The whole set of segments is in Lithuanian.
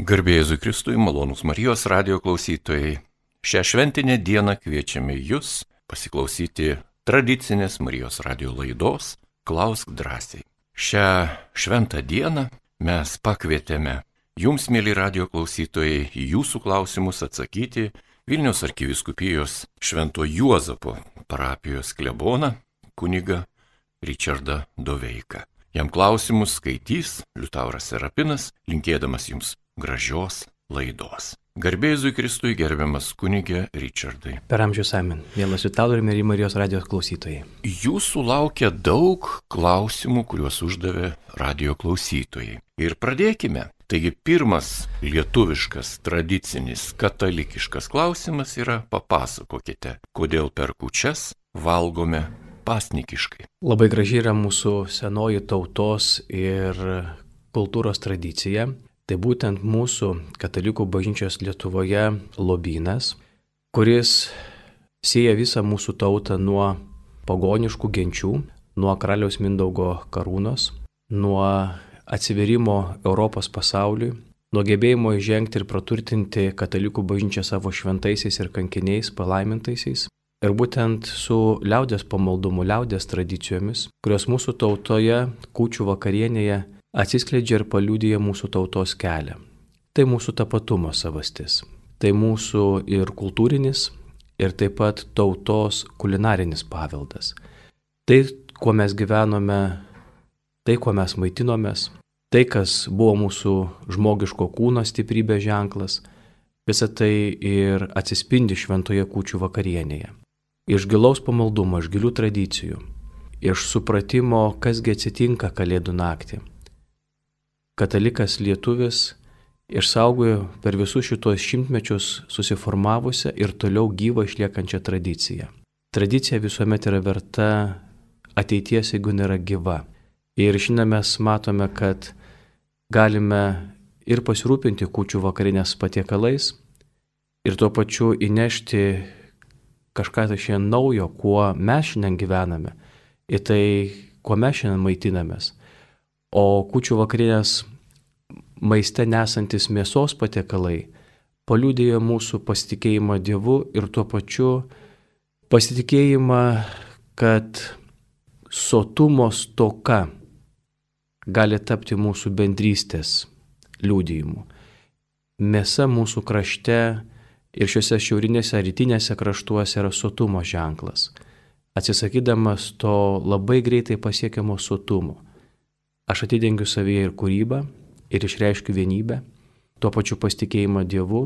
Garbėjai Kristui, malonus Marijos radio klausytojai. Šią šventinę dieną kviečiame jūs pasiklausyti tradicinės Marijos radio laidos Klausk drąsiai. Šią šventą dieną mes pakvietėme jums, mėly radio klausytojai, į jūsų klausimus atsakyti Vilnius arkiviskupijos Švento Juozapo parapijos kleboną kuniga Richardą Doveiką. Jam klausimus skaitys Liutauras Serapinas, linkėdamas jums gražios laidos. Garbėzui Kristui gerbiamas kunigė Richardai. Per amžius amen. Mielas Liutaurai ir Marijos radijos klausytojai. Jūsų laukia daug klausimų, kuriuos uždavė radio klausytojai. Ir pradėkime. Taigi pirmas lietuviškas, tradicinis, katalikiškas klausimas yra papasakokite, kodėl per kučias valgome pasnikiškai. Labai graži yra mūsų senoji tautos ir kultūros tradicija. Tai būtent mūsų katalikų bažnyčios Lietuvoje lobynas, kuris sieja visą mūsų tautą nuo pagoniškų genčių, nuo karaliaus Mindaugo karūnos, nuo atsiverimo Europos pasauliui, nuo gebėjimo įžengti ir praturtinti katalikų bažnyčią savo šventaisiais ir kankiniais, palaimintaisiais. Ir būtent su liaudės pamaldumu, liaudės tradicijomis, kurios mūsų tautoje, kūčių vakarienėje atsiskleidžia ir paliūdija mūsų tautos kelią. Tai mūsų tapatumo savastis. Tai mūsų ir kultūrinis, ir taip pat tautos kulinarinis paveldas. Tai, kuo mes gyvenome, tai, kuo mes maitinomės, tai, kas buvo mūsų žmogiško kūno stiprybės ženklas, visa tai ir atsispindi šventoje kūčių vakarienėje. Iš gilaus pamaldumo, iš gilių tradicijų, iš supratimo, kasgi atsitinka Kalėdų naktį katalikas lietuvis išsaugojo per visus šitos šimtmečius susiformavusią ir toliau gyvą išliekančią tradiciją. Tradicija visuomet yra verta ateities, jeigu nėra gyva. Ir šiandien mes matome, kad galime ir pasirūpinti kučių vakarinės patiekalais ir tuo pačiu įnešti kažką tai šiandien naujo, kuo mes šiandien gyvename, į tai, kuo mes šiandien maitinamės. O kučių vakarienės maiste nesantis mėsos patiekalai paliūdėjo mūsų pasitikėjimą Dievu ir tuo pačiu pasitikėjimą, kad sotumo stoka gali tapti mūsų bendrystės liūdėjimu. Mėsa mūsų krašte ir šiuose šiaurinėse rytinėse kraštuose yra sotumo ženklas. Atsisakydamas to labai greitai pasiekiamo sotumo Aš atidengiu savyje ir kūrybą, ir išreiškiu vienybę, tuo pačiu pasitikėjimą Dievu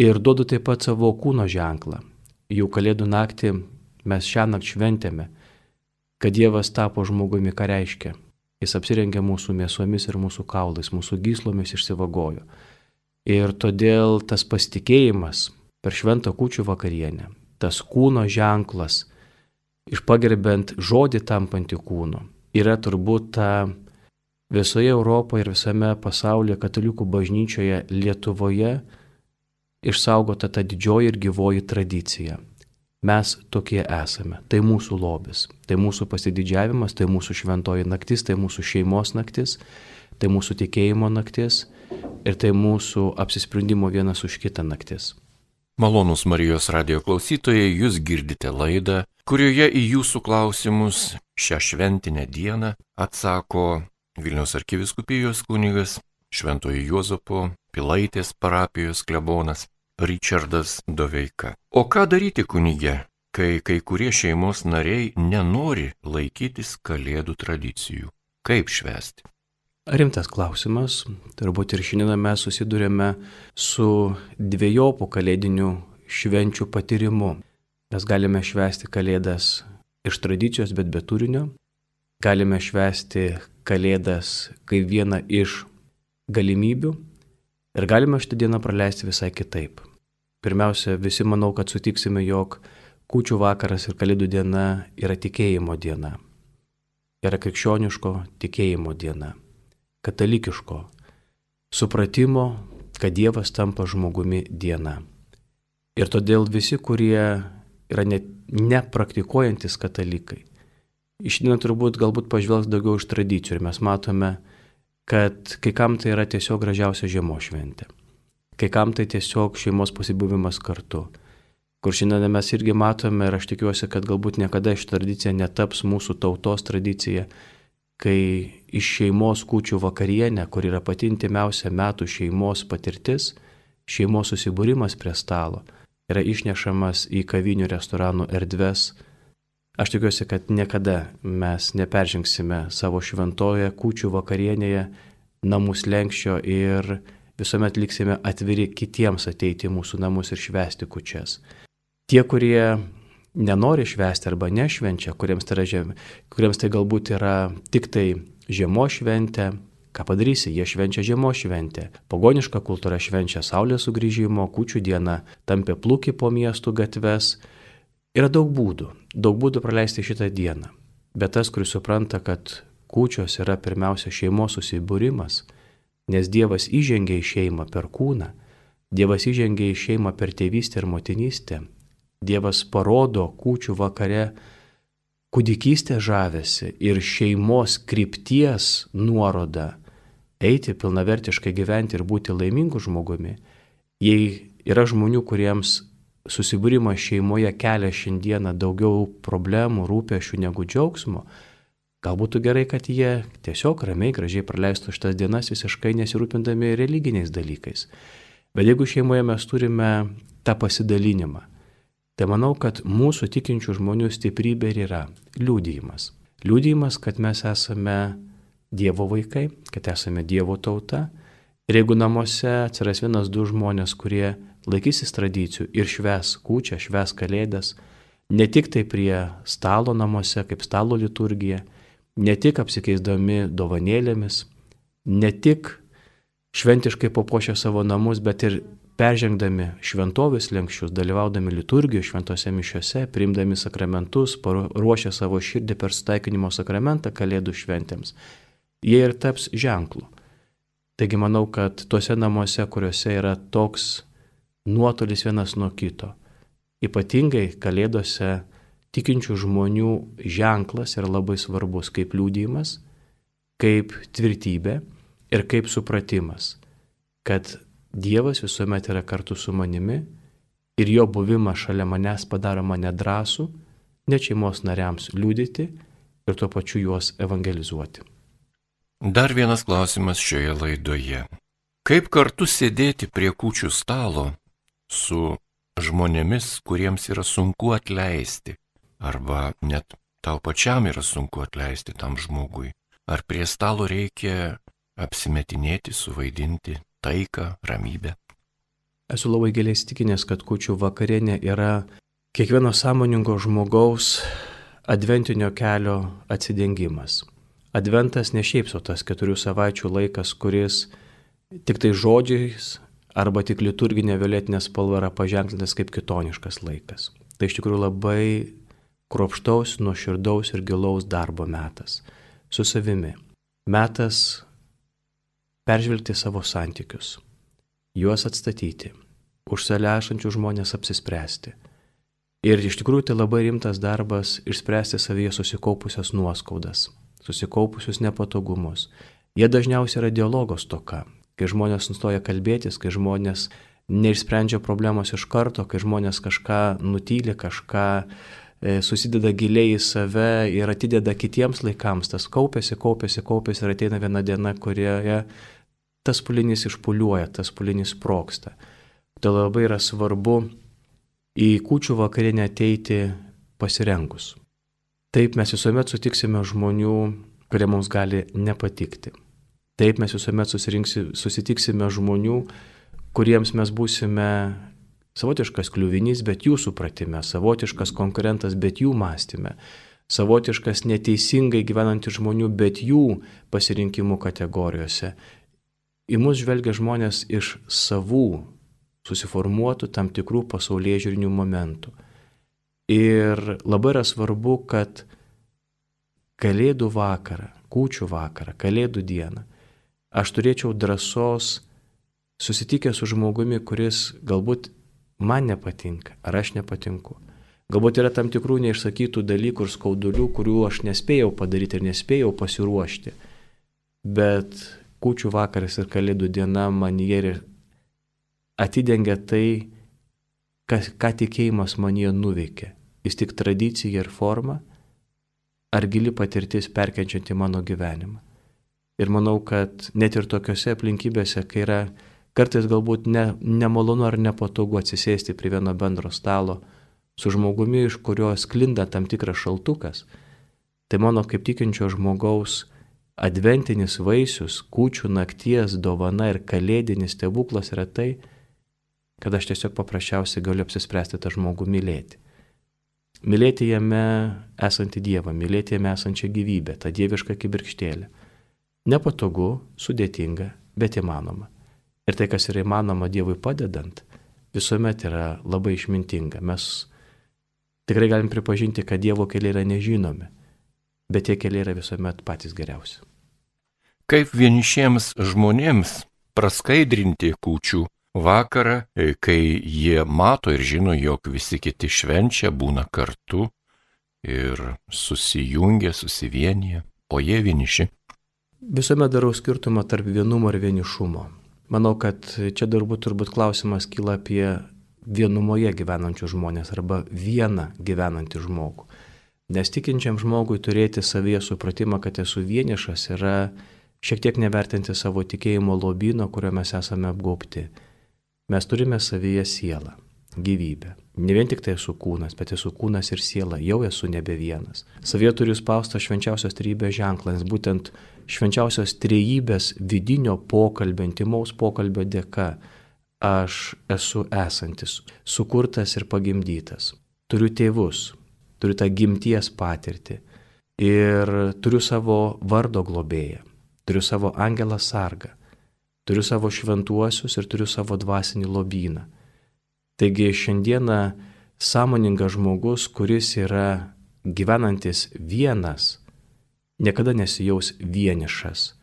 ir duodu taip pat savo kūno ženklą. Jau kalėdų naktį mes šią naktį šventėme, kad Dievas tapo žmogumi, ką reiškia. Jis apsirengė mūsų mėsomis ir mūsų kaulais, mūsų gyslomis išsivagojo. Ir todėl tas pasitikėjimas per šventą kūčių vakarienę, tas kūno ženklas, išpagerbent žodį tampantį kūnu, yra turbūt ta visoje Europoje ir visame pasaulyje katalikų bažnyčioje Lietuvoje išsaugota ta didžioji ir gyvoji tradicija. Mes tokie esame. Tai mūsų lobis, tai mūsų pasididžiavimas, tai mūsų šventoji naktis, tai mūsų šeimos naktis, tai mūsų tikėjimo naktis ir tai mūsų apsisprendimo vienas už kitą naktis. Malonus Marijos radio klausytojai, jūs girdite laidą, kurioje į jūsų klausimus šią šventinę dieną atsako Vilniaus arkiviskupijos kunigas, Šventojo Juozapo Pilaitės parapijos klebonas Richardas Doveika. O ką daryti kunigė, kai kai kurie šeimos nariai nenori laikytis kalėdų tradicijų? Kaip švesti? Rimtas klausimas. Turbūt ir šiandien mes susidurėme su dviejopų kalėdinių švenčių patyrimu. Mes galime švesti kalėdas iš tradicijos, bet be turinio. Galime švesti Kalėdas kaip vieną iš galimybių ir galime šitą dieną praleisti visai kitaip. Pirmiausia, visi manau, kad sutiksime, jog kūčių vakaras ir Kalėdų diena yra tikėjimo diena. Yra krikščioniško tikėjimo diena. Katalikiško supratimo, kad Dievas tampa žmogumi diena. Ir todėl visi, kurie yra nepraktikuojantis katalikai, Išdien turbūt galbūt pažvelgs daugiau iš tradicijų ir mes matome kad kai kam tai yra tiesiog gražiausia žiemos šventė. Kai kam tai tiesiog šeimos pasibuvimas kartu. Kur šiandien mes irgi matome ir aš tikiuosi, kad galbūt niekada ši tradicija netaps mūsų tautos tradicija, kai iš šeimos kūčių vakarienė, kur yra pati intimiausia metų šeimos patirtis, šeimos susibūrimas prie stalo, yra išnešamas į kavinių restoranų erdves. Aš tikiuosi, kad niekada mes neperžingsime savo šventoje kūčių vakarienėje namus lenkščio ir visuomet liksime atviri kitiems ateiti mūsų namus ir švesti kučias. Tie, kurie nenori švesti arba nešvenčia, kuriems tai, žemė, kuriems tai galbūt yra tik tai žiemos šventė, ką padarysi, jie švenčia žiemos šventę. Pagoniška kultūra švenčia Saulės sugrįžimo, kučių dieną, tampia plūki po miestų gatves. Yra daug būdų, daug būdų praleisti šitą dieną. Bet tas, kuris supranta, kad kūčios yra pirmiausia šeimos susibūrimas, nes Dievas įžengia į šeimą per kūną, Dievas įžengia į šeimą per tėvystę ir motinystę, Dievas parodo kūčių vakare kūdikystę žavesi ir šeimos krypties nuorodą eiti pilnavertiškai gyventi ir būti laimingu žmogumi. Jei yra žmonių, kuriems susibūrimas šeimoje kelia šiandieną daugiau problemų, rūpešių negu džiaugsmo, Gal būtų gerai, kad jie tiesiog ramiai, gražiai praleistų šitas dienas visiškai nesirūpindami religiniais dalykais. Bet jeigu šeimoje mes turime tą pasidalinimą, tai manau, kad mūsų tikinčių žmonių stiprybė ir yra liūdėjimas. Liūdėjimas, kad mes esame Dievo vaikai, kad esame Dievo tauta. Ir jeigu namuose atsiras vienas du žmonės, kurie laikysis tradicijų ir šves kūčią, šves kalėdas, ne tik tai prie stalo namuose, kaip stalo liturgija, ne tik apsikeisdami dovanėlėmis, ne tik šventiškai papuošę savo namus, bet ir peržengdami šventovės lenkščius, dalyvaudami liturgijos šventose mišiuose, priimdami sakramentus, ruošę savo širdį per staikinimo sakramentą kalėdų šventėms, jie ir taps ženklu. Taigi manau, kad tuose namuose, kuriuose yra toks nuotolis vienas nuo kito, ypatingai kalėdose tikinčių žmonių ženklas yra labai svarbus kaip liūdėjimas, kaip tvirtybė ir kaip supratimas, kad Dievas visuomet yra kartu su manimi ir jo buvimas šalia manęs padaro mane drąsų, net šeimos nariams liūdėti ir tuo pačiu juos evangelizuoti. Dar vienas klausimas šioje laidoje. Kaip kartu sėdėti prie kūčių stalo su žmonėmis, kuriems yra sunku atleisti, arba net tau pačiam yra sunku atleisti tam žmogui. Ar prie stalo reikia apsimetinėti, suvaidinti taiką, ramybę? Esu labai giliai įstikinęs, kad kučių vakarienė yra kiekvieno sąmoningo žmogaus adventinio kelio atsidengimas. Adventas ne šiaip su tas keturių savaičių laikas, kuris tik tai žodžiais arba tik liturginė violetinė spalva yra paženklintas kaip kitoniškas laikas. Tai iš tikrųjų labai kruopštaus, nuoširdaus ir gilaus darbo metas su savimi. Metas peržvelgti savo santykius, juos atstatyti, už save esančių žmonės apsispręsti. Ir iš tikrųjų tai labai rimtas darbas išspręsti savyje susikaupusias nuoskaudas, susikaupusius nepatogumus. Jie dažniausiai yra dialogos toka, kai žmonės nustoja kalbėtis, kai žmonės neišsprendžia problemos iš karto, kai žmonės kažką nutyli, kažką E, susideda giliai į save ir atideda kitiems laikams, tas kaupėsi, kaupėsi, kaupėsi ir ateina viena diena, kurioje tas pulinys išpuliuoja, tas pulinys proksta. Tai labai yra svarbu į kučių vakarinę ateiti pasirengus. Taip mes visuomet sutiksime žmonių, kurie mums gali nepatikti. Taip mes visuomet susitiksime žmonių, kuriems mes būsime Savotiškas kliuvinys, bet jų supratime, savotiškas konkurentas, bet jų mąstyme, savotiškas neteisingai gyvenantys žmonių, bet jų pasirinkimų kategorijose. Į mus žvelgia žmonės iš savų susiformuotų tam tikrų pasaulyje žiūrinių momentų. Ir labai yra svarbu, kad Kalėdų vakarą, kūčių vakarą, Kalėdų dieną aš turėčiau drąsos susitikęs su žmogumi, kuris galbūt man nepatinka, ar aš nepatinku. Galbūt yra tam tikrų neišsakytų dalykų ir skaudulių, kurių aš nespėjau padaryti ir nespėjau pasiruošti. Bet kučių vakaras ir kalėdų diena man jie atidengia tai, kas, ką tikėjimas man jie nuveikė. Jis tik tradicija ir forma, ar gili patirtis perkenčianti mano gyvenimą. Ir manau, kad net ir tokiuose aplinkybėse, kai yra kartais galbūt ne, nemalonu ar nepatogu atsisėsti prie vieno bendro stalo su žmogumi, iš kurio sklinda tam tikras šaltukas, tai mano kaip tikinčio žmogaus adventinis vaisius, kūčių nakties dovana ir kalėdinis stebuklas yra tai, kad aš tiesiog paprasčiausiai galiu apsispręsti tą žmogų mylėti. Mylėti jame esantį Dievą, mylėti jame esančią gyvybę, tą dievišką kibirkštėlę. Nepatogu, sudėtinga, bet įmanoma. Ir tai, kas yra įmanoma Dievui padedant, visuomet yra labai išmintinga. Mes tikrai galim pripažinti, kad Dievo keliai yra nežinomi, bet tie keliai yra visuomet patys geriausi. Kaip vienišiems žmonėms praskaidrinti kūčių vakarą, kai jie mato ir žino, jog visi kiti švenčia, būna kartu ir susijungia, susivienyje, o jie vieniši. Visuomet darau skirtumą tarp vienumo ir vienišumo. Manau, kad čia turbūt, turbūt klausimas kyla apie vienumoje gyvenančius žmonės arba vieną gyvenantį žmogų. Nes tikinčiam žmogui turėti savyje supratimą, kad esu vienišas, yra šiek tiek nevertinti savo tikėjimo lobino, kurio mes esame apgaupti. Mes turime savyje sielą, gyvybę. Ne vien tik tai esu kūnas, bet esu kūnas ir siela, jau esu nebe vienas. Savyje turiu spaustą švenčiausios trybės ženklą, nes būtent švenčiausios trejybės vidinio pokalbio, intimaus pokalbio dėka aš esu esantis, sukurtas ir pagimdytas. Turiu tėvus, turiu tą gimties patirtį ir turiu savo vardo globėją, turiu savo angelą sargą turiu savo šventuosius ir turiu savo dvasinį lobyną. Taigi šiandieną sąmoningas žmogus, kuris yra gyvenantis vienas, niekada nesijaus vienišas.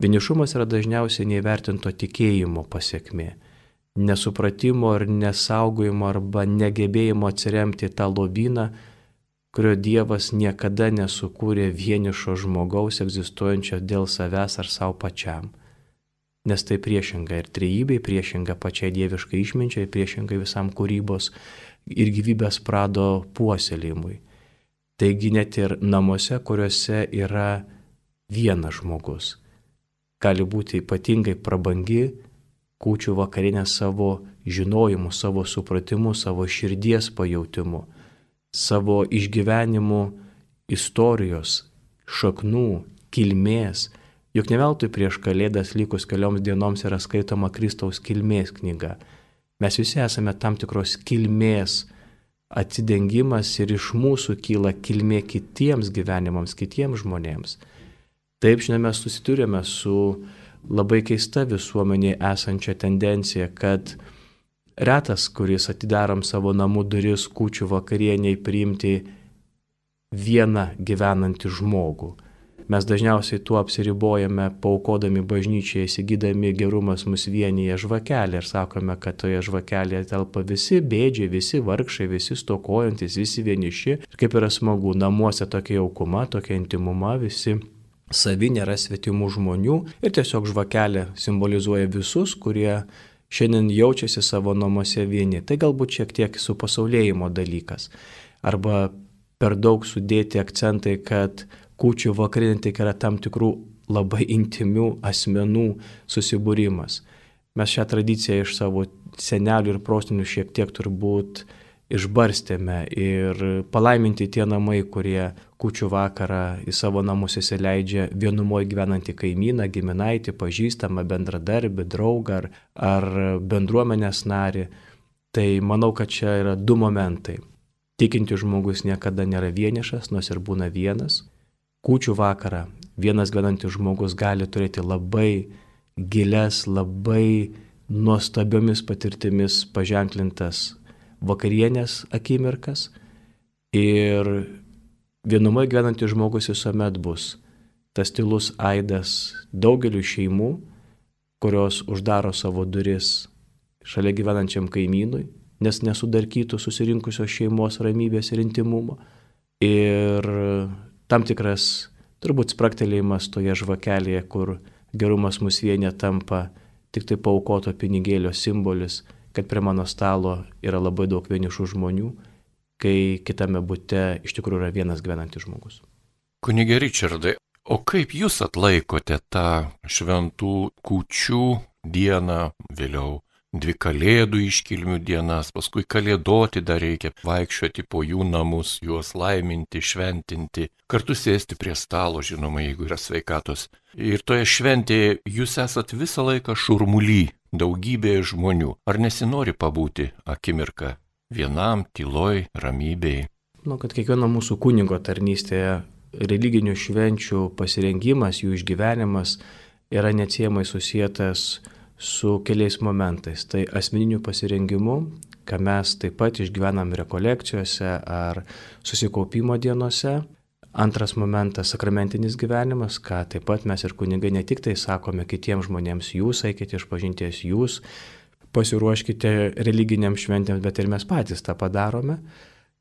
Vienišumas yra dažniausiai neįvertinto tikėjimo pasiekmė, nesupratimo ir nesaugojimo arba negebėjimo atsiremti tą lobyną, kurio Dievas niekada nesukūrė vienišo žmogaus egzistuojančio dėl savęs ar savo pačiam nes tai priešinga ir trejybei, priešinga pačiai dieviškai išminčiai, priešinga visam kūrybos ir gyvybės prado puoselėjimui. Taigi net ir namuose, kuriuose yra vienas žmogus, gali būti ypatingai prabangi kūčių vakarinė savo žinojimu, savo supratimu, savo širdies pajautimu, savo išgyvenimu istorijos, šaknų, kilmės, Juk ne veltui prieš Kalėdas likus kelioms dienoms yra skaitoma Kristaus kilmės knyga. Mes visi esame tam tikros kilmės atsidengimas ir iš mūsų kyla kilmė kitiems gyvenimams, kitiems žmonėms. Taip, žinoma, mes susiturėme su labai keista visuomenėje esančia tendencija, kad retas, kuris atidarom savo namų duris kučių vakarieniai priimti vieną gyvenantį žmogų Mes dažniausiai tuo apsiribojame, paukodami bažnyčiai, įsigydami gerumas mus vienyje žvakelį ir sakome, kad toje žvakelėje telpa visi bėdžiai, visi vargšai, visi stokojantis, visi vieniši. Ir kaip yra smagu, namuose tokia jaukuma, tokia intimuma, visi savi nėra svetimų žmonių ir tiesiog žvakelė simbolizuoja visus, kurie šiandien jaučiasi savo namuose vieni. Tai galbūt šiek tiek su pasaulėjimo dalykas. Arba per daug sudėti akcentai, kad kūčių vakarinė tik yra tam tikrų labai intimių asmenų susibūrimas. Mes šią tradiciją iš savo senelių ir prostinių šiek tiek turbūt išbarstėme ir palaiminti tie namai, kurie kučių vakarą į savo namus įsileidžia vienumoje gyvenantį kaimyną, giminaitį, pažįstamą, bendradarbį, draugą ar, ar bendruomenės narį. Tai manau, kad čia yra du momentai. Tikinti žmogus niekada nėra vienišas, nors ir būna vienas kūčių vakarą vienas gyvenantis žmogus gali turėti labai giles, labai nuostabiomis patirtimis paženklintas vakarienės akimirkas ir vienumoje gyvenantis žmogus visuomet bus tas tylus aidas daugeliu šeimų, kurios uždaro savo duris šalia gyvenančiam kaimynui, nes nesudarkytų susirinkusios šeimos ramybės ir intimumo. Ir tam tikras turbūt spraktelėjimas toje žvakelėje, kur gerumas mus vienė tampa tik tai paukoto pinigėlio simbolis, kad prie mano stalo yra labai daug vienišų žmonių, kai kitame bute iš tikrųjų yra vienas gyvenantis žmogus. Kunigė Richardai, o kaip jūs atlaikote tą šventų kūčių dieną, vėliau dvi kalėdų iškilmių dienas, paskui kalėdoti dar reikia vaikščioti po jų namus, juos laiminti, šventinti, kartu sėsti prie stalo, žinoma, jeigu yra sveikatos. Ir toje šventėje jūs esat visą laiką šurmuly, daugybėje žmonių. Ar nesinori pabūti akimirką vienam, tyloj, ramybėje? Nu, kad kiekvieno mūsų kunigo tarnystėje religinių švenčių pasirengimas, jų išgyvenimas yra neatsiemai susijęs su keliais momentais. Tai asmeniniu pasirengimu, ką mes taip pat išgyvenam rekolekcijose ar susikaupimo dienose. Antras momentas - sakramentinis gyvenimas, ką taip pat mes ir kunigai ne tik tai sakome kitiems žmonėms, jūs eikite iš pažinties, jūs pasiruoškite religiniam šventėms, bet ir mes patys tą padarome.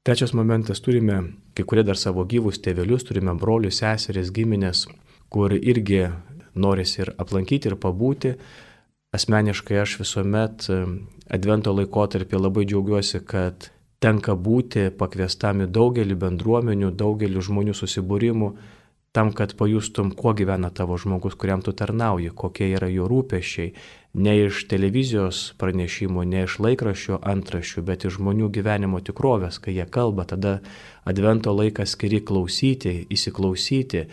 Trečias momentas - turime kai kurie dar savo gyvus tėvelius, turime brolius, seseris, giminės, kur irgi norisi ir aplankyti, ir pabūti. Asmeniškai aš visuomet Advento laikotarpį labai džiaugiuosi, kad tenka būti pakviestam į daugelį bendruomenių, daugelį žmonių susibūrimų, tam, kad pajustum, kuo gyvena tavo žmogus, kuriam tu tarnauji, kokie yra jo rūpešiai, ne iš televizijos pranešimų, ne iš laikraščio antraščių, bet iš žmonių gyvenimo tikrovės, kai jie kalba, tada advento laikas skiri klausyti, įsiklausyti,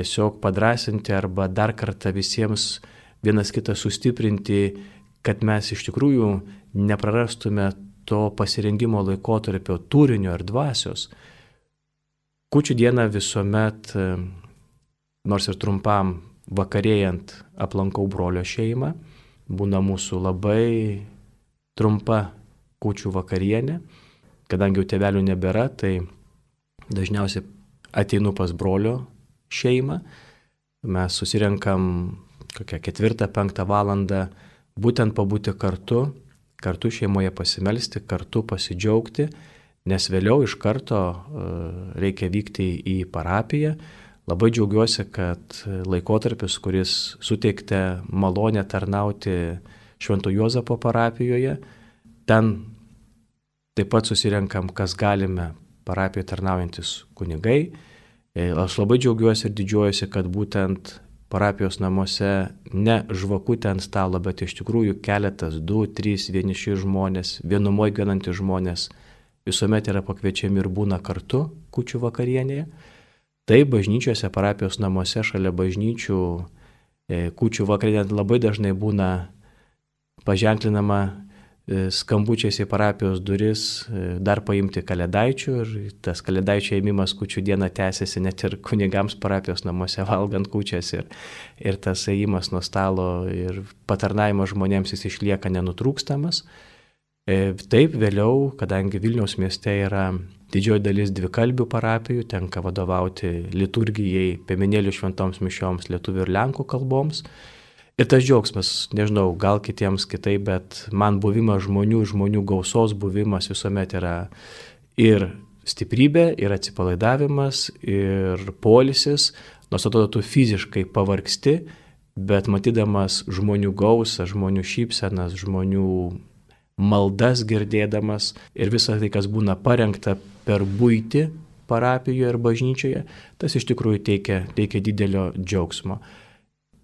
tiesiog padrasinti arba dar kartą visiems vienas kitą sustiprinti, kad mes iš tikrųjų neprarastume to pasirengimo laikotarpio turinio ir dvasios. Kučių dieną visuomet, e, nors ir trumpam vakarėjant, aplankau brolio šeimą, būna mūsų labai trumpa kučių vakarienė, kadangi jau tėvelių nebėra, tai dažniausiai ateinu pas brolio šeimą, mes susirenkam kokią ketvirtą, penktą valandą būtent pabūti kartu, kartu šeimoje pasimelsti, kartu pasidžiaugti, nes vėliau iš karto e, reikia vykti į parapiją. Labai džiaugiuosi, kad laikotarpis, kuris suteikti malonę tarnauti Švento Juozapo parapijoje, ten taip pat susirenkam, kas galime parapijoje tarnaujantis kunigai. E, aš labai džiaugiuosi ir didžiuojuosi, kad būtent parapijos namuose ne žvakutė ant stalo, bet iš tikrųjų keletas, du, trys vieniši žmonės, vienumoj gyvenantys žmonės visuomet yra pakviečiami ir būna kartu kučių vakarienėje. Tai bažnyčiose, parapijos namuose, šalia bažnyčių, e, kučių vakarienė labai dažnai būna paženklinama skambučiais į parapijos duris e, dar paimti kalėdaičių ir tas kalėdaičio ėmimas kučių dieną tęsiasi net ir kunigams parapijos namuose valgant kučias ir, ir tas ėjimas nuo stalo ir patarnavimas žmonėms jis išlieka nenutrūkstamas. E, taip vėliau, kadangi Vilniaus mieste yra didžioji dalis dvikalbių parapijų, tenka vadovauti liturgijai, piemenėlių šventoms mišioms lietuvių ir lenkų kalboms. Ir tas džiaugsmas, nežinau, gal kitiems kitaip, bet man buvimas žmonių, žmonių gausos buvimas visuomet yra ir stiprybė, ir atsipalaidavimas, ir polisis, nors atrodo tu fiziškai pavargsti, bet matydamas žmonių gausą, žmonių šypsenas, žmonių maldas girdėdamas ir visą tai, kas būna parengta per būti parapijoje ir bažnyčioje, tas iš tikrųjų teikia, teikia didelio džiaugsmo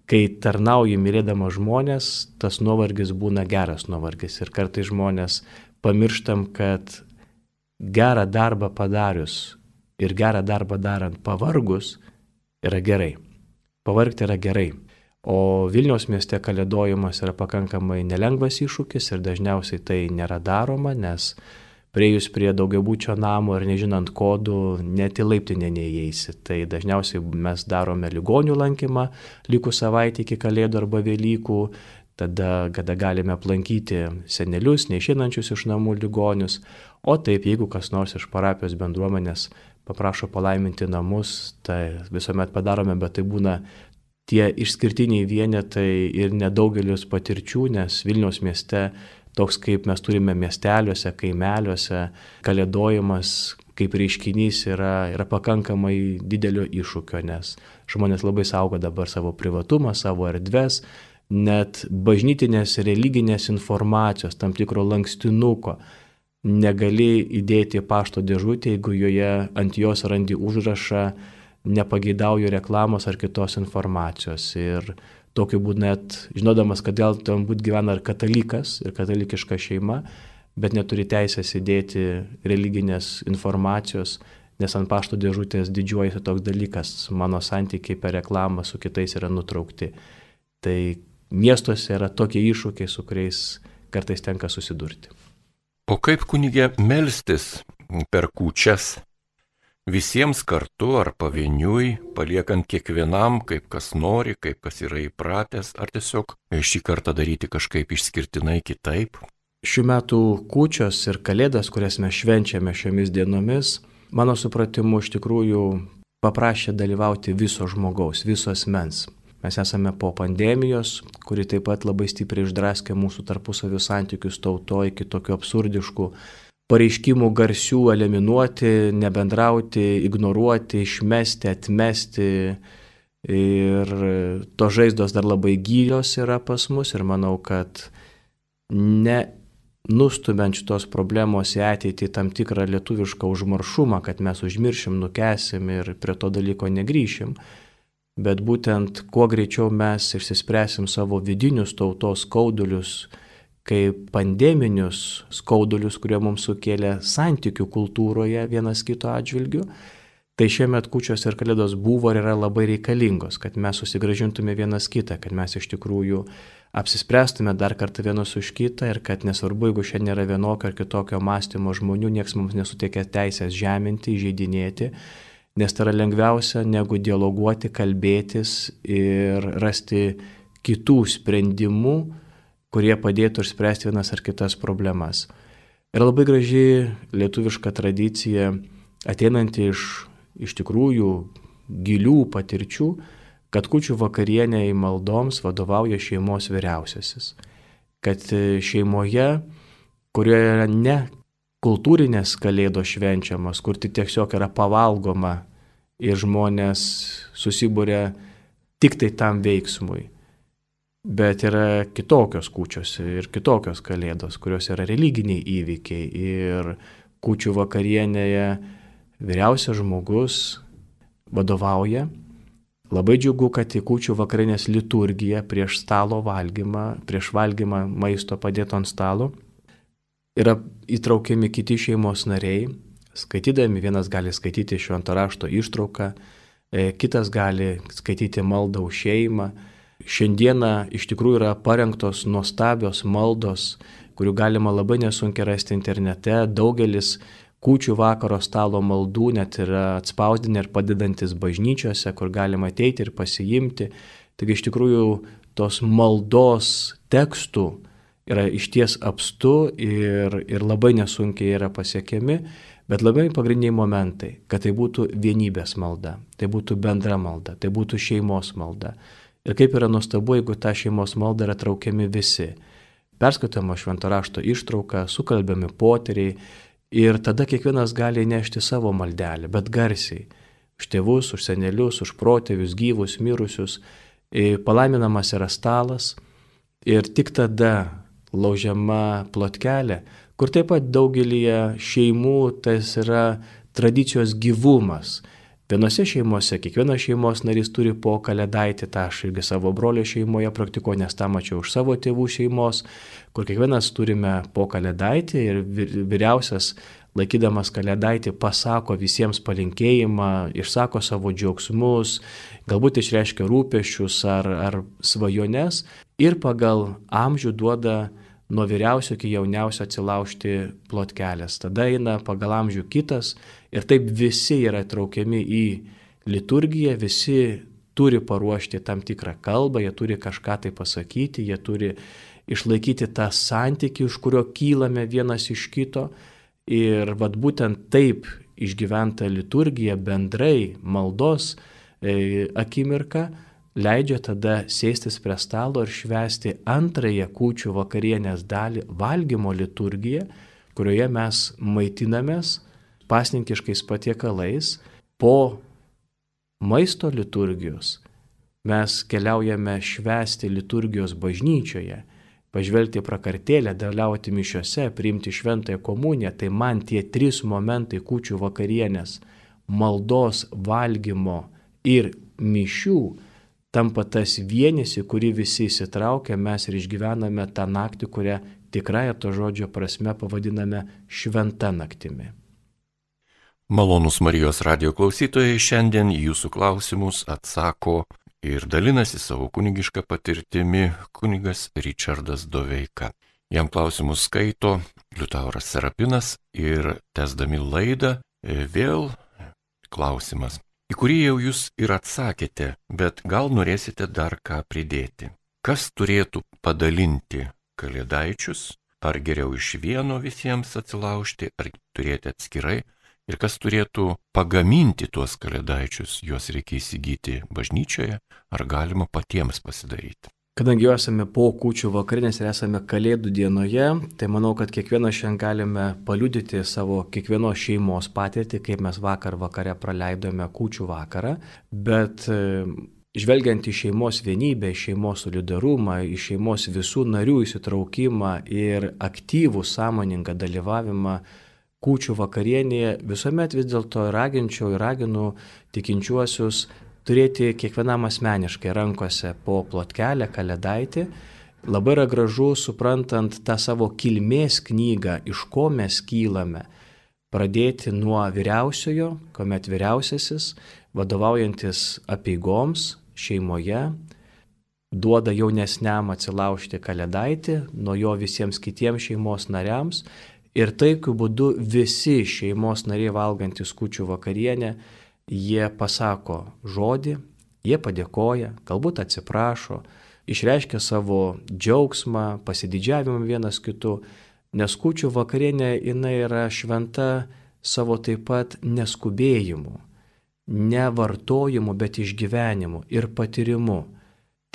kai tarnauji mylėdama žmonės, tas nuovargis būna geras nuovargis. Ir kartai žmonės pamirštam, kad gerą darbą padarius ir gerą darbą darant pavargus yra gerai. Pavargti yra gerai. O Vilniaus mieste kalėdojimas yra pakankamai nelengvas iššūkis ir dažniausiai tai nėra daroma, nes priejus prie daugiabučio namo ir nežinant kodų, net į laiptinę neįeisi. Tai dažniausiai mes darome ligonių lankymą likus savaitę iki kalėdų arba Velykų, tada, kada galime aplankyti senelius, neišinančius iš namų ligonius. O taip, jeigu kas nors iš parapijos bendruomenės paprašo palaiminti namus, tai visuomet padarome, bet tai būna tie išskirtiniai vienetai ir nedaugelis patirčių, nes Vilniaus mieste toks kaip mes turime miesteliuose, kaimeliuose, kalėdojimas kaip reiškinys yra, yra pakankamai didelio iššūkio, nes žmonės labai saugo dabar savo privatumą, savo erdves, net bažnytinės religinės informacijos, tam tikro lankstinuko negali įdėti pašto dėžutę, jeigu joje ant jos randi užrašą nepageidauju reklamos ar kitos informacijos. Ir tokiu būdu net, žinodamas, kad dėl tam būt gyvena ir katalikas, ir katalikiška šeima, bet neturi teisės įdėti religinės informacijos, nes ant pašto dėžutės didžiuojasi toks dalykas, mano santykiai per reklamą su kitais yra nutraukti. Tai miestuose yra tokie iššūkiai, su kuriais kartais tenka susidurti. O kaip kunigė melstis per kūčias? Visiems kartu ar pavieniui, paliekant kiekvienam, kaip kas nori, kaip kas yra įpratęs, ar tiesiog šį kartą daryti kažkaip išskirtinai kitaip? Šių metų kūčios ir kalėdas, kurias mes švenčiame šiomis dienomis, mano supratimu iš tikrųjų paprašė dalyvauti viso žmogaus, viso asmens. Mes esame po pandemijos, kuri taip pat labai stipriai išdraskė mūsų tarpusavio santykius tautoje iki tokių absurdiškų pareiškimų garsių eliminuoti, nebendrauti, ignoruoti, išmesti, atmesti. Ir to žaizdos dar labai gylios yra pas mus ir manau, kad ne nustumiant šitos problemos į ateitį tam tikrą lietuvišką užmaršumą, kad mes užmiršim, nukesim ir prie to dalyko negryšim, bet būtent kuo greičiau mes išsispręsim savo vidinius tautos skaudulius, kaip pandeminius skaudulius, kurie mums sukėlė santykių kultūroje vienas kito atžvilgiu, tai šiemet kučios ir kalėdos buvo ir yra labai reikalingos, kad mes susigražintume vienas kitą, kad mes iš tikrųjų apsispręstume dar kartą vienus už kitą ir kad nesvarbu, jeigu šiandien yra vienokio ar kitokio mąstymo žmonių, niekas mums nesuteikia teisės žeminti, įžeidinėti, nes tai yra lengviausia negu dialoguoti, kalbėtis ir rasti kitų sprendimų, kurie padėtų išspręsti vienas ar kitas problemas. Ir labai graži lietuviška tradicija, ateinanti iš, iš tikrųjų gilių patirčių, kad kučių vakarienė į maldoms vadovauja šeimos vyriausiasis. Kad šeimoje, kurioje yra ne kultūrinės kalėdos švenčiamos, kur tik tiesiog yra pavalgoma ir žmonės susibūrė tik tai tam veiksmui. Bet yra kitokios kūčios ir kitokios kalėdos, kurios yra religiniai įvykiai. Ir kūčių vakarienėje vyriausias žmogus vadovauja Labai džiugu, kad į kučių vakarinės liturgiją prieš stalo valgymą, prieš valgymą maisto padėto ant stalo yra įtraukiami kiti šeimos nariai. Skaitydami vienas gali skaityti švento rašto ištrauką, e, kitas gali skaityti maldą už šeimą. Šiandieną iš tikrųjų yra parengtos nuostabios maldos, kurių galima labai nesunkiai rasti internete. Daugelis kūčių vakaro stalo maldų net yra atspausdinę ir padedantis bažnyčiose, kur galima ateiti ir pasiimti. Taigi iš tikrųjų tos maldos tekstų yra išties apstu ir, ir labai nesunkiai yra pasiekiami, bet labai pagrindiniai momentai, kad tai būtų vienybės malda, tai būtų bendra malda, tai būtų šeimos malda. Ir kaip yra nuostabu, jeigu tą šeimos maldą yra traukiami visi. Perskaitama švento rašto ištrauka, sukalbiami poteriai, Ir tada kiekvienas gali nešti savo maldelę, bet garsiai. Už tėvus, už senelius, už protėvius, gyvus, mirusius. Palaiminamas yra stalas ir tik tada laužiama plotkelė, kur taip pat daugelį šeimų tas yra tradicijos gyvumas. Vienose šeimose kiekvienas šeimos narys turi po kalėdaitį, tą aš irgi savo brolio šeimoje praktikuoju, nes tą mačiau už savo tėvų šeimos, kur kiekvienas turime po kalėdaitį ir vyriausias laikydamas kalėdaitį pasako visiems palinkėjimą, išsako savo džiaugsmus, galbūt išreiškia rūpešius ar, ar svajones ir pagal amžių duoda nuo vyriausio iki jauniausio atsilaužti plotkelės. Tada eina pagal amžių kitas ir taip visi yra traukiami į liturgiją, visi turi paruošti tam tikrą kalbą, jie turi kažką tai pasakyti, jie turi išlaikyti tą santykių, iš kurio kylame vienas iš kito. Ir vad būtent taip išgyventa liturgija bendrai maldos e, akimirka leidžia tada sėstis prie stalo ir švęsti antrąją kūčių vakarienės dalį valgymo liturgiją, kurioje mes maitinamės pasninkiškais patiekalais, po maisto liturgijos. Mes keliaujame švęsti liturgijos bažnyčioje, pažvelgti prakartėlę, dalyvauti mišiuose, priimti šventąją komuniją, tai man tie trys momentai kučių vakarienės - maldos, valgymo ir mišių tampa tas vienis, į kurį visi įsitraukia, mes ir išgyvename tą naktį, kurią tikrąją to žodžio prasme pavadiname šventą naktimi. Malonus Marijos radio klausytojai šiandien jūsų klausimus atsako ir dalinasi savo kunigišką patirtimi kunigas Richardas Doveika. Jam klausimus skaito Liutauras Serapinas ir tesdami laidą e, vėl klausimas, į kurį jau jūs ir atsakėte, bet gal norėsite dar ką pridėti. Kas turėtų padalinti kalėdaičius, ar geriau iš vieno visiems atsilaužti, ar turėti atskirai, Ir kas turėtų pagaminti tuos kalėdaičius, juos reikia įsigyti bažnyčioje, ar galima patiems pasidaryti. Kadangi jau esame po kūčių vakarinės ir esame kalėdų dienoje, tai manau, kad kiekvieną šiandien galime paliudyti savo kiekvienos šeimos patirtį, kaip mes vakar vakare praleidome kūčių vakarą, bet e, žvelgiant į šeimos vienybę, šeimos solidarumą, į šeimos visų narių įsitraukimą ir aktyvų sąmoningą dalyvavimą kūčių vakarienėje visuomet vis dėlto raginčiau ir raginu tikinčiuosius turėti kiekvienam asmeniškai rankose po plotkelę, kalėdaitį. Labai yra gražu suprantant tą savo kilmės knygą, iš ko mes kylame. Pradėti nuo vyriausiojo, kuomet vyriausiasis, vadovaujantis apieigoms šeimoje, duoda jaunesniam atsilaužti kalėdaitį, nuo jo visiems kitiems šeimos nariams Ir taikiu būdu visi šeimos nariai valgantis kučių vakarienę, jie pasako žodį, jie padėkoja, galbūt atsiprašo, išreiškia savo džiaugsmą, pasididžiavimą vienas kitu, nes kučių vakarienė jinai yra šventa savo taip pat neskubėjimu, ne vartojimu, bet išgyvenimu ir patyrimu.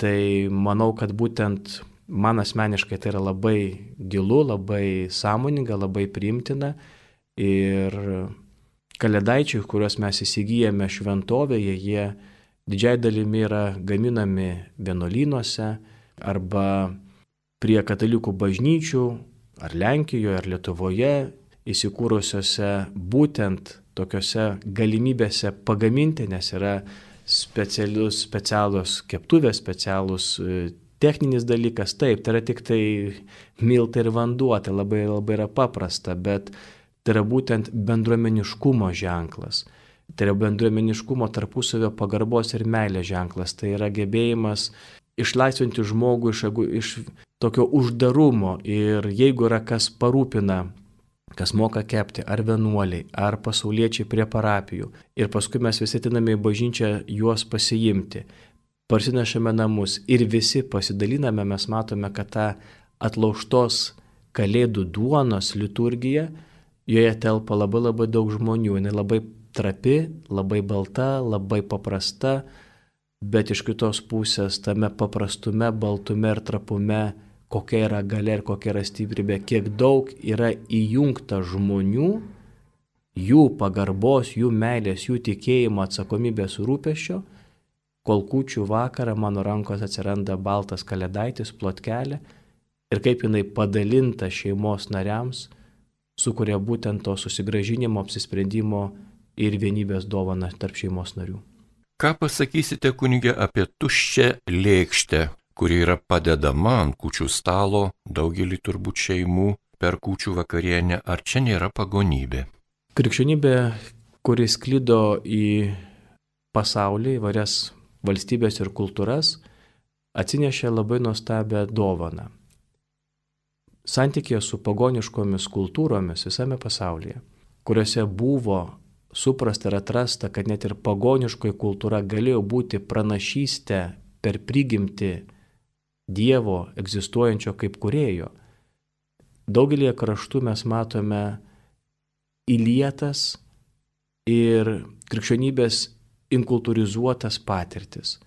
Tai manau, kad būtent man asmeniškai tai yra labai gilu, labai sąmoninga, labai priimtina. Ir kalėdaičiai, kuriuos mes įsigijame šventovėje, jie didžiai dalimi yra gaminami vienolynuose arba prie katalikų bažnyčių, ar Lenkijoje, ar Lietuvoje įsikūrusiose būtent tokiuose galimybėse pagaminti, nes yra specialius, specialus keptuvės, specialus techninis dalykas, taip, tai yra tik tai miltai ir vanduo, tai labai, labai yra paprasta, bet tai yra būtent bendruomeniškumo ženklas. Tai yra bendruomeniškumo tarpusavio pagarbos ir meilės ženklas. Tai yra gebėjimas išlaisvinti žmogų iš, iš tokio uždarumo ir jeigu yra kas parūpina kas moka kepti, ar vienuoliai, ar pasauliečiai prie parapijų. Ir paskui mes visi atiname į bažnyčią juos pasiimti parsinešame namus ir visi pasidaliname, mes matome, kad ta atlauštos kalėdų duonos liturgija, joje telpa labai labai daug žmonių, jinai labai trapi, labai balta, labai paprasta, bet iš kitos pusės tame paprastume, baltume ir trapume, kokia yra galia ir kokia yra stiprybė, kiek daug yra įjungta žmonių, jų pagarbos, jų meilės, jų tikėjimo, atsakomybės rūpešio kol kučių vakarą mano rankos atsiranda baltas kalėdaitis, plotkelė ir kaip jinai padalinta šeimos nariams, sukuria būtent to susigražinimo, apsisprendimo ir vienybės dovana tarp šeimos narių. Ką pasakysite kunigė apie tuščią lėkštę, kuri yra padedama ant kučių stalo daugelį turbūt šeimų per kučių vakarienę, ar čia nėra pagonybė? Krikščionybė, kuris klydo į pasaulį, į varias valstybės ir kultūras, atsinešė labai nuostabią dovaną. Santykė su pagoniškomis kultūromis visame pasaulyje, kuriuose buvo suprasta ir atrasta, kad net ir pagoniškoji kultūra galėjo būti pranašystė per prigimti Dievo egzistuojančio kaip kurėjo. Daugelį kraštų mes matome įlietas ir krikščionybės inkultūrizuotas patirtis.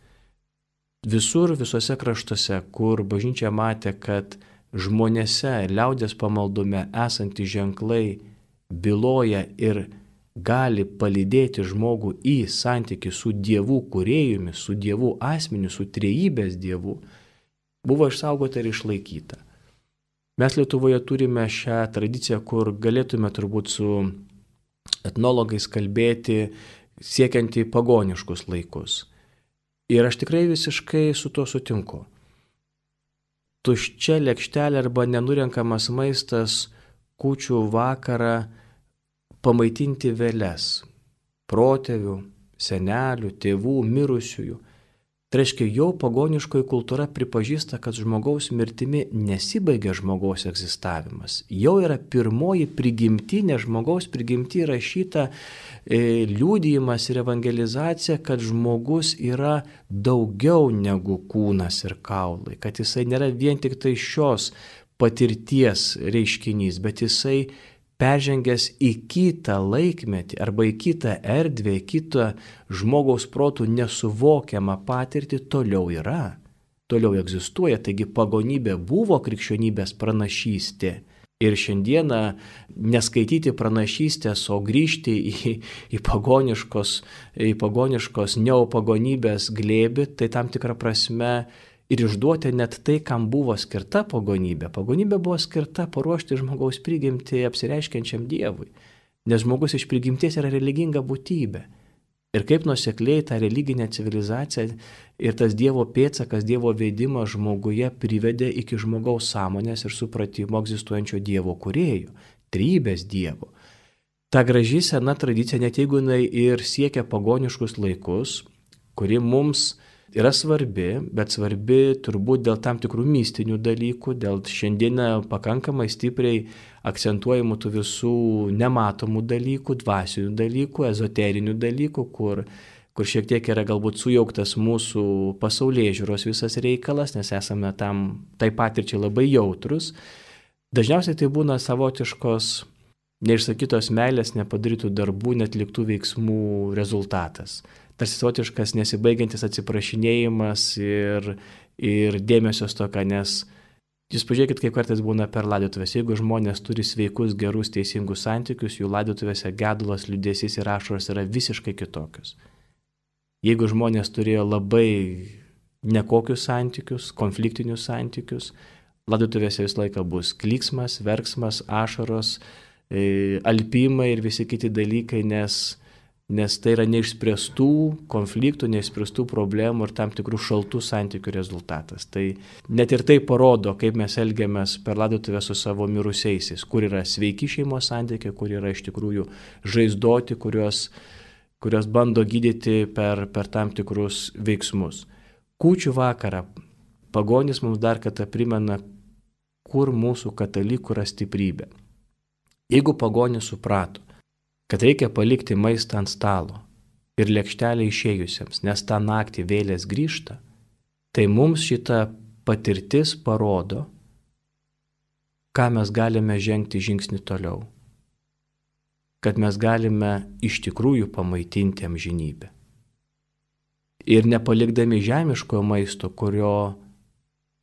Visur, visose kraštuose, kur bažnyčia matė, kad žmonėse liaudės pamaldume esantys ženklai byloja ir gali palydėti žmogų į santykių su Dievu kuriejumi, su Dievu asmeniu, su trejybės Dievu, buvo išsaugota ir išlaikyta. Mes Lietuvoje turime šią tradiciją, kur galėtume turbūt su etnologais kalbėti siekiant į pagoniškus laikus. Ir aš tikrai visiškai su tuo sutinku. Tuščia lėkštelė arba nenurenkamas maistas kučių vakarą pamaitinti vėles, protėvių, senelių, tėvų, mirusiųjų. Tai reiškia, jau pagoniškoji kultūra pripažįsta, kad žmogaus mirtimi nesibaigia žmogaus egzistavimas. Jau yra pirmoji prigimtinė žmogaus prigimti rašyta e, liūdėjimas ir evangelizacija, kad žmogus yra daugiau negu kūnas ir kaulai, kad jisai nėra vien tik tai šios patirties reiškinys, bet jisai peržengęs į kitą laikmetį arba į kitą erdvę, į kitą žmogaus protų nesuvokiamą patirtį toliau yra, toliau egzistuoja. Taigi pagonybė buvo krikščionybės pranašystė. Ir šiandieną neskaityti pranašystės, o grįžti į, į pagoniškos, į pagoniškos neopagonybės glėbi, tai tam tikrą prasme ir išduoti net tai, kam buvo skirta pagonybė. Pagonybė buvo skirta paruošti žmogaus prigimtį apsireiškiančiam Dievui, nes žmogus iš prigimties yra religinga būtybė. Ir kaip nusekliai ta religinė civilizacija ir tas Dievo pėtsakas, Dievo veidimas žmoguje privedė iki žmogaus sąmonės ir supratimo egzistuojančio Dievo kuriejų, trybės Dievo. Ta graži sena tradicija, net jeigu jinai ir siekia pagoniškus laikus, kuri mums yra svarbi, bet svarbi turbūt dėl tam tikrų mystinių dalykų, dėl šiandieną pakankamai stipriai akcentuojamų tų visų nematomų dalykų, dvasinių dalykų, ezoterinių dalykų, kur, kur šiek tiek yra galbūt sujauktas mūsų pasaulyje žiūros visas reikalas, nes esame tam tai patirčiai labai jautrus. Dažniausiai tai būna savotiškos neišsakytos meilės, nepadarytų darbų, netliktų veiksmų rezultatas tarsi savotiškas nesibaigiantis atsiprašinėjimas ir, ir dėmesio stoka, nes Jūs pažiūrėkit, kaip kartais būna per laidotuvės. Jeigu žmonės turi sveikus, gerus, teisingus santykius, jų laidotuvėse gedulas, liūdėsys ir ašaros yra visiškai kitokios. Jeigu žmonės turėjo labai nekokius santykius, konfliktinius santykius, laidotuvėse visą laiką bus klyksmas, verksmas, ašaros, e, alpimai ir visi kiti dalykai, nes nes tai yra neišspręstų konfliktų, neišspręstų problemų ir tam tikrų šaltų santykių rezultatas. Tai net ir tai parodo, kaip mes elgiamės per ladotuvę su savo mirusiaisiais, kur yra sveiki šeimos santykiai, kur yra iš tikrųjų žaizdoti, kuriuos, kuriuos bando gydyti per, per tam tikrus veiksmus. Kūčių vakarą pagonis mums dar kartą primena, kur mūsų katalikų yra stiprybė. Jeigu pagonis suprato, kad reikia palikti maistą ant stalo ir lėkštelę išėjusiems, nes tą naktį vėlės grįžta, tai mums šita patirtis parodo, ką mes galime žengti žingsnį toliau, kad mes galime iš tikrųjų pamaitinti amžinybę. Ir nepalikdami žemiškojo maisto, kurio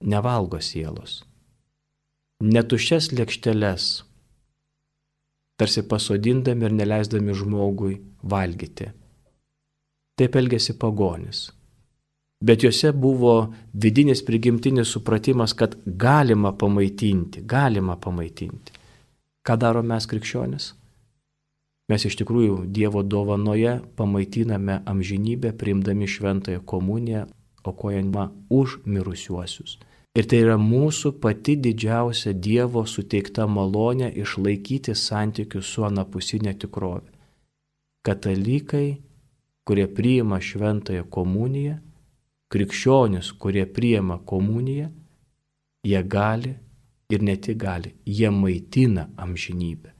nevalgo sielos, netuščias lėkšteles, tarsi pasodindami ir neleisdami žmogui valgyti. Taip elgėsi pagonis. Bet juose buvo vidinis prigimtinis supratimas, kad galima pamaitinti, galima pamaitinti. Ką daro mes krikščionis? Mes iš tikrųjų Dievo dovanoje pamaitiname amžinybę, priimdami šventąją komuniją, aukojama už mirusiuosius. Ir tai yra mūsų pati didžiausia Dievo suteikta malonė išlaikyti santykius su anapusinė tikrovė. Katalikai, kurie priima šventąją komuniją, krikščionis, kurie priima komuniją, jie gali ir ne tik gali, jie maitina amžinybę.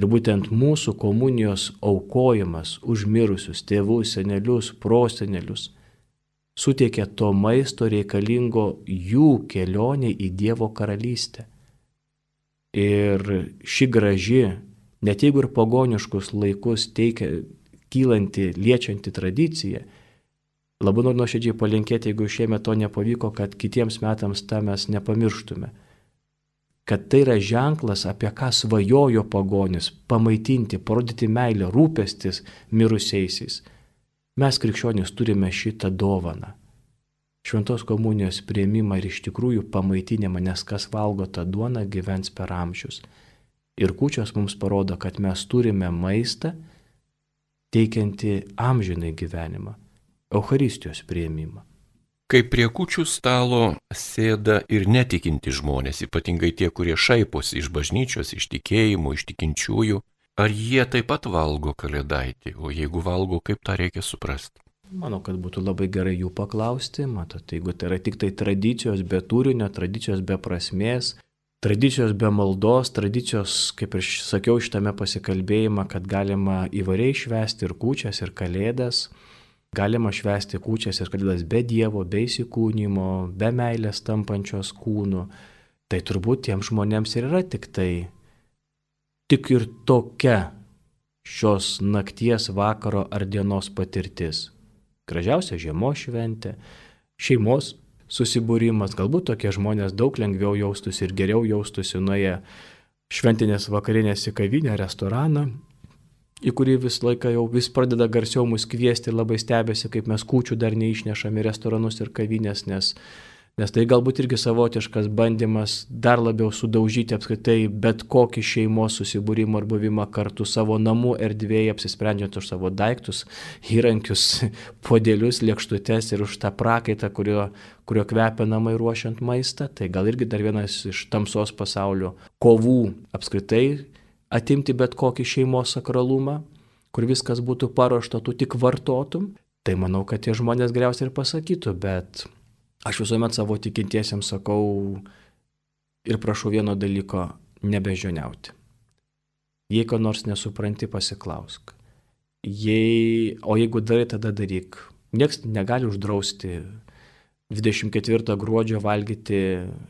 Ir būtent mūsų komunijos aukojimas už mirusius tėvus, senelius, prosenelius, suteikia to maisto reikalingo jų kelionė į Dievo karalystę. Ir ši graži, net jeigu ir pagoniškus laikus teikia kylanti, liečianti tradicija, labai noriu nuoširdžiai palinkėti, jeigu šiemet to nepavyko, kad kitiems metams tą mes nepamirštume. Kad tai yra ženklas, apie ką svajojo pagonis - pamaitinti, parodyti meilę, rūpestis mirusiaisiais. Mes krikščionys turime šitą dovaną. Šventos komunijos prieimimą ir iš tikrųjų pamaitinimą, nes kas valgo tą duoną gyvens per amžius. Ir kučios mums parodo, kad mes turime maistą, teikianti amžinai gyvenimą - Euharistijos prieimimą. Kai prie kučių stalo sėda ir netikinti žmonės, ypatingai tie, kurie šaiposi iš bažnyčios, iš tikėjimų, iš tikinčiųjų, ar jie taip pat valgo kalėdaitį, o jeigu valgo, kaip tą reikia suprasti? Manau, kad būtų labai gerai jų paklausti, matot, jeigu tai yra tik tai tradicijos be turinio, tradicijos be prasmės, tradicijos be maldos, tradicijos, kaip ir sakiau šitame pasikalbėjime, kad galima įvairiai švesti ir kūčias, ir kalėdas, Galima švęsti kūčias ir kalėdas be Dievo, be įsikūnymo, be meilės tampančios kūnų. Tai turbūt tiems žmonėms ir yra tik tai, tik ir tokia šios nakties, vakaro ar dienos patirtis. Gražiausia žiemos šventė, šeimos susibūrimas, galbūt tokie žmonės daug lengviau jaustųsi ir geriau jaustųsi nuėję šventinės vakarinės į kavinę, restoraną, į kurį vis laiką jau vis pradeda garsiau mus kviesti labai stebėsi, kaip mes kūčių dar neišnešame į restoranus ir kavinės, nes, nes tai galbūt irgi savotiškas bandymas dar labiau sudaužyti apskritai bet kokį šeimos susibūrimą ar buvimą kartu savo namų erdvėje, apsisprendžiant už savo daiktus, įrankius, podėlius, lėkštutes ir už tą prakaitą, kurio, kurio kvepia namai ruošiant maistą. Tai gal irgi dar vienas iš tamsos pasaulio kovų apskritai atimti bet kokį šeimos sakralumą, kur viskas būtų paruošta, tu tik vartotum, tai manau, kad tie žmonės geriausiai ir pasakytų, bet aš visuomet savo tikintiesiems sakau ir prašau vieno dalyko - nebežioniauti. Jei ko nors nesupranti, pasiklausk. Jei, o jeigu darai, tada daryk. Niekas negali uždrausti 24 gruodžio valgyti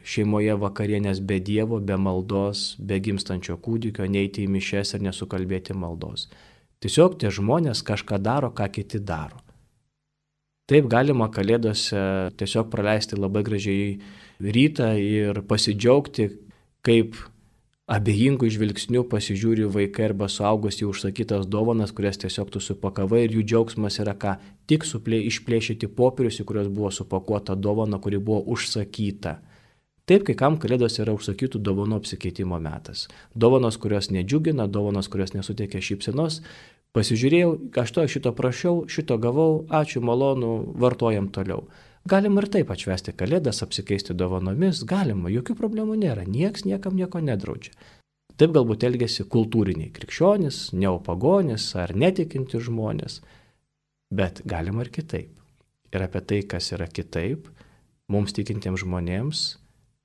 šeimoje vakarienės be Dievo, be maldos, be gimstančio kūdikio, neiti į mišes ir nesukalbėti maldos. Tiesiog tie žmonės kažką daro, ką kiti daro. Taip galima kalėdose tiesiog praleisti labai gražiai rytą ir pasidžiaugti, kaip abejingų žvilgsnių pasižiūri vaikai arba suaugusi užsakytas dovanas, kurias tiesiog tu supakavai ir jų džiaugsmas yra ką, tik suplė, išplėšyti popierius, į kuriuos buvo supakuota dovana, kuri buvo užsakyta. Taip, kai kam kalėdos yra užsakytų dovanų apsikeitimo metas. Dovanos, kurios nedžiugina, dovanos, kurios nesuteikia šypsenos. Pasižiūrėjau, aš to šito prašiau, šito gavau, ačiū, malonu, vartojam toliau. Galima ir taip atšvesti kalėdas, apsikeisti dovanomis, galima, jokių problemų nėra, nieks niekam nieko nedraudžia. Taip galbūt elgesi kultūriniai krikščionis, neopagonis ar netikinti žmonės, bet galima ir kitaip. Ir apie tai, kas yra kitaip, mums tikintiems žmonėms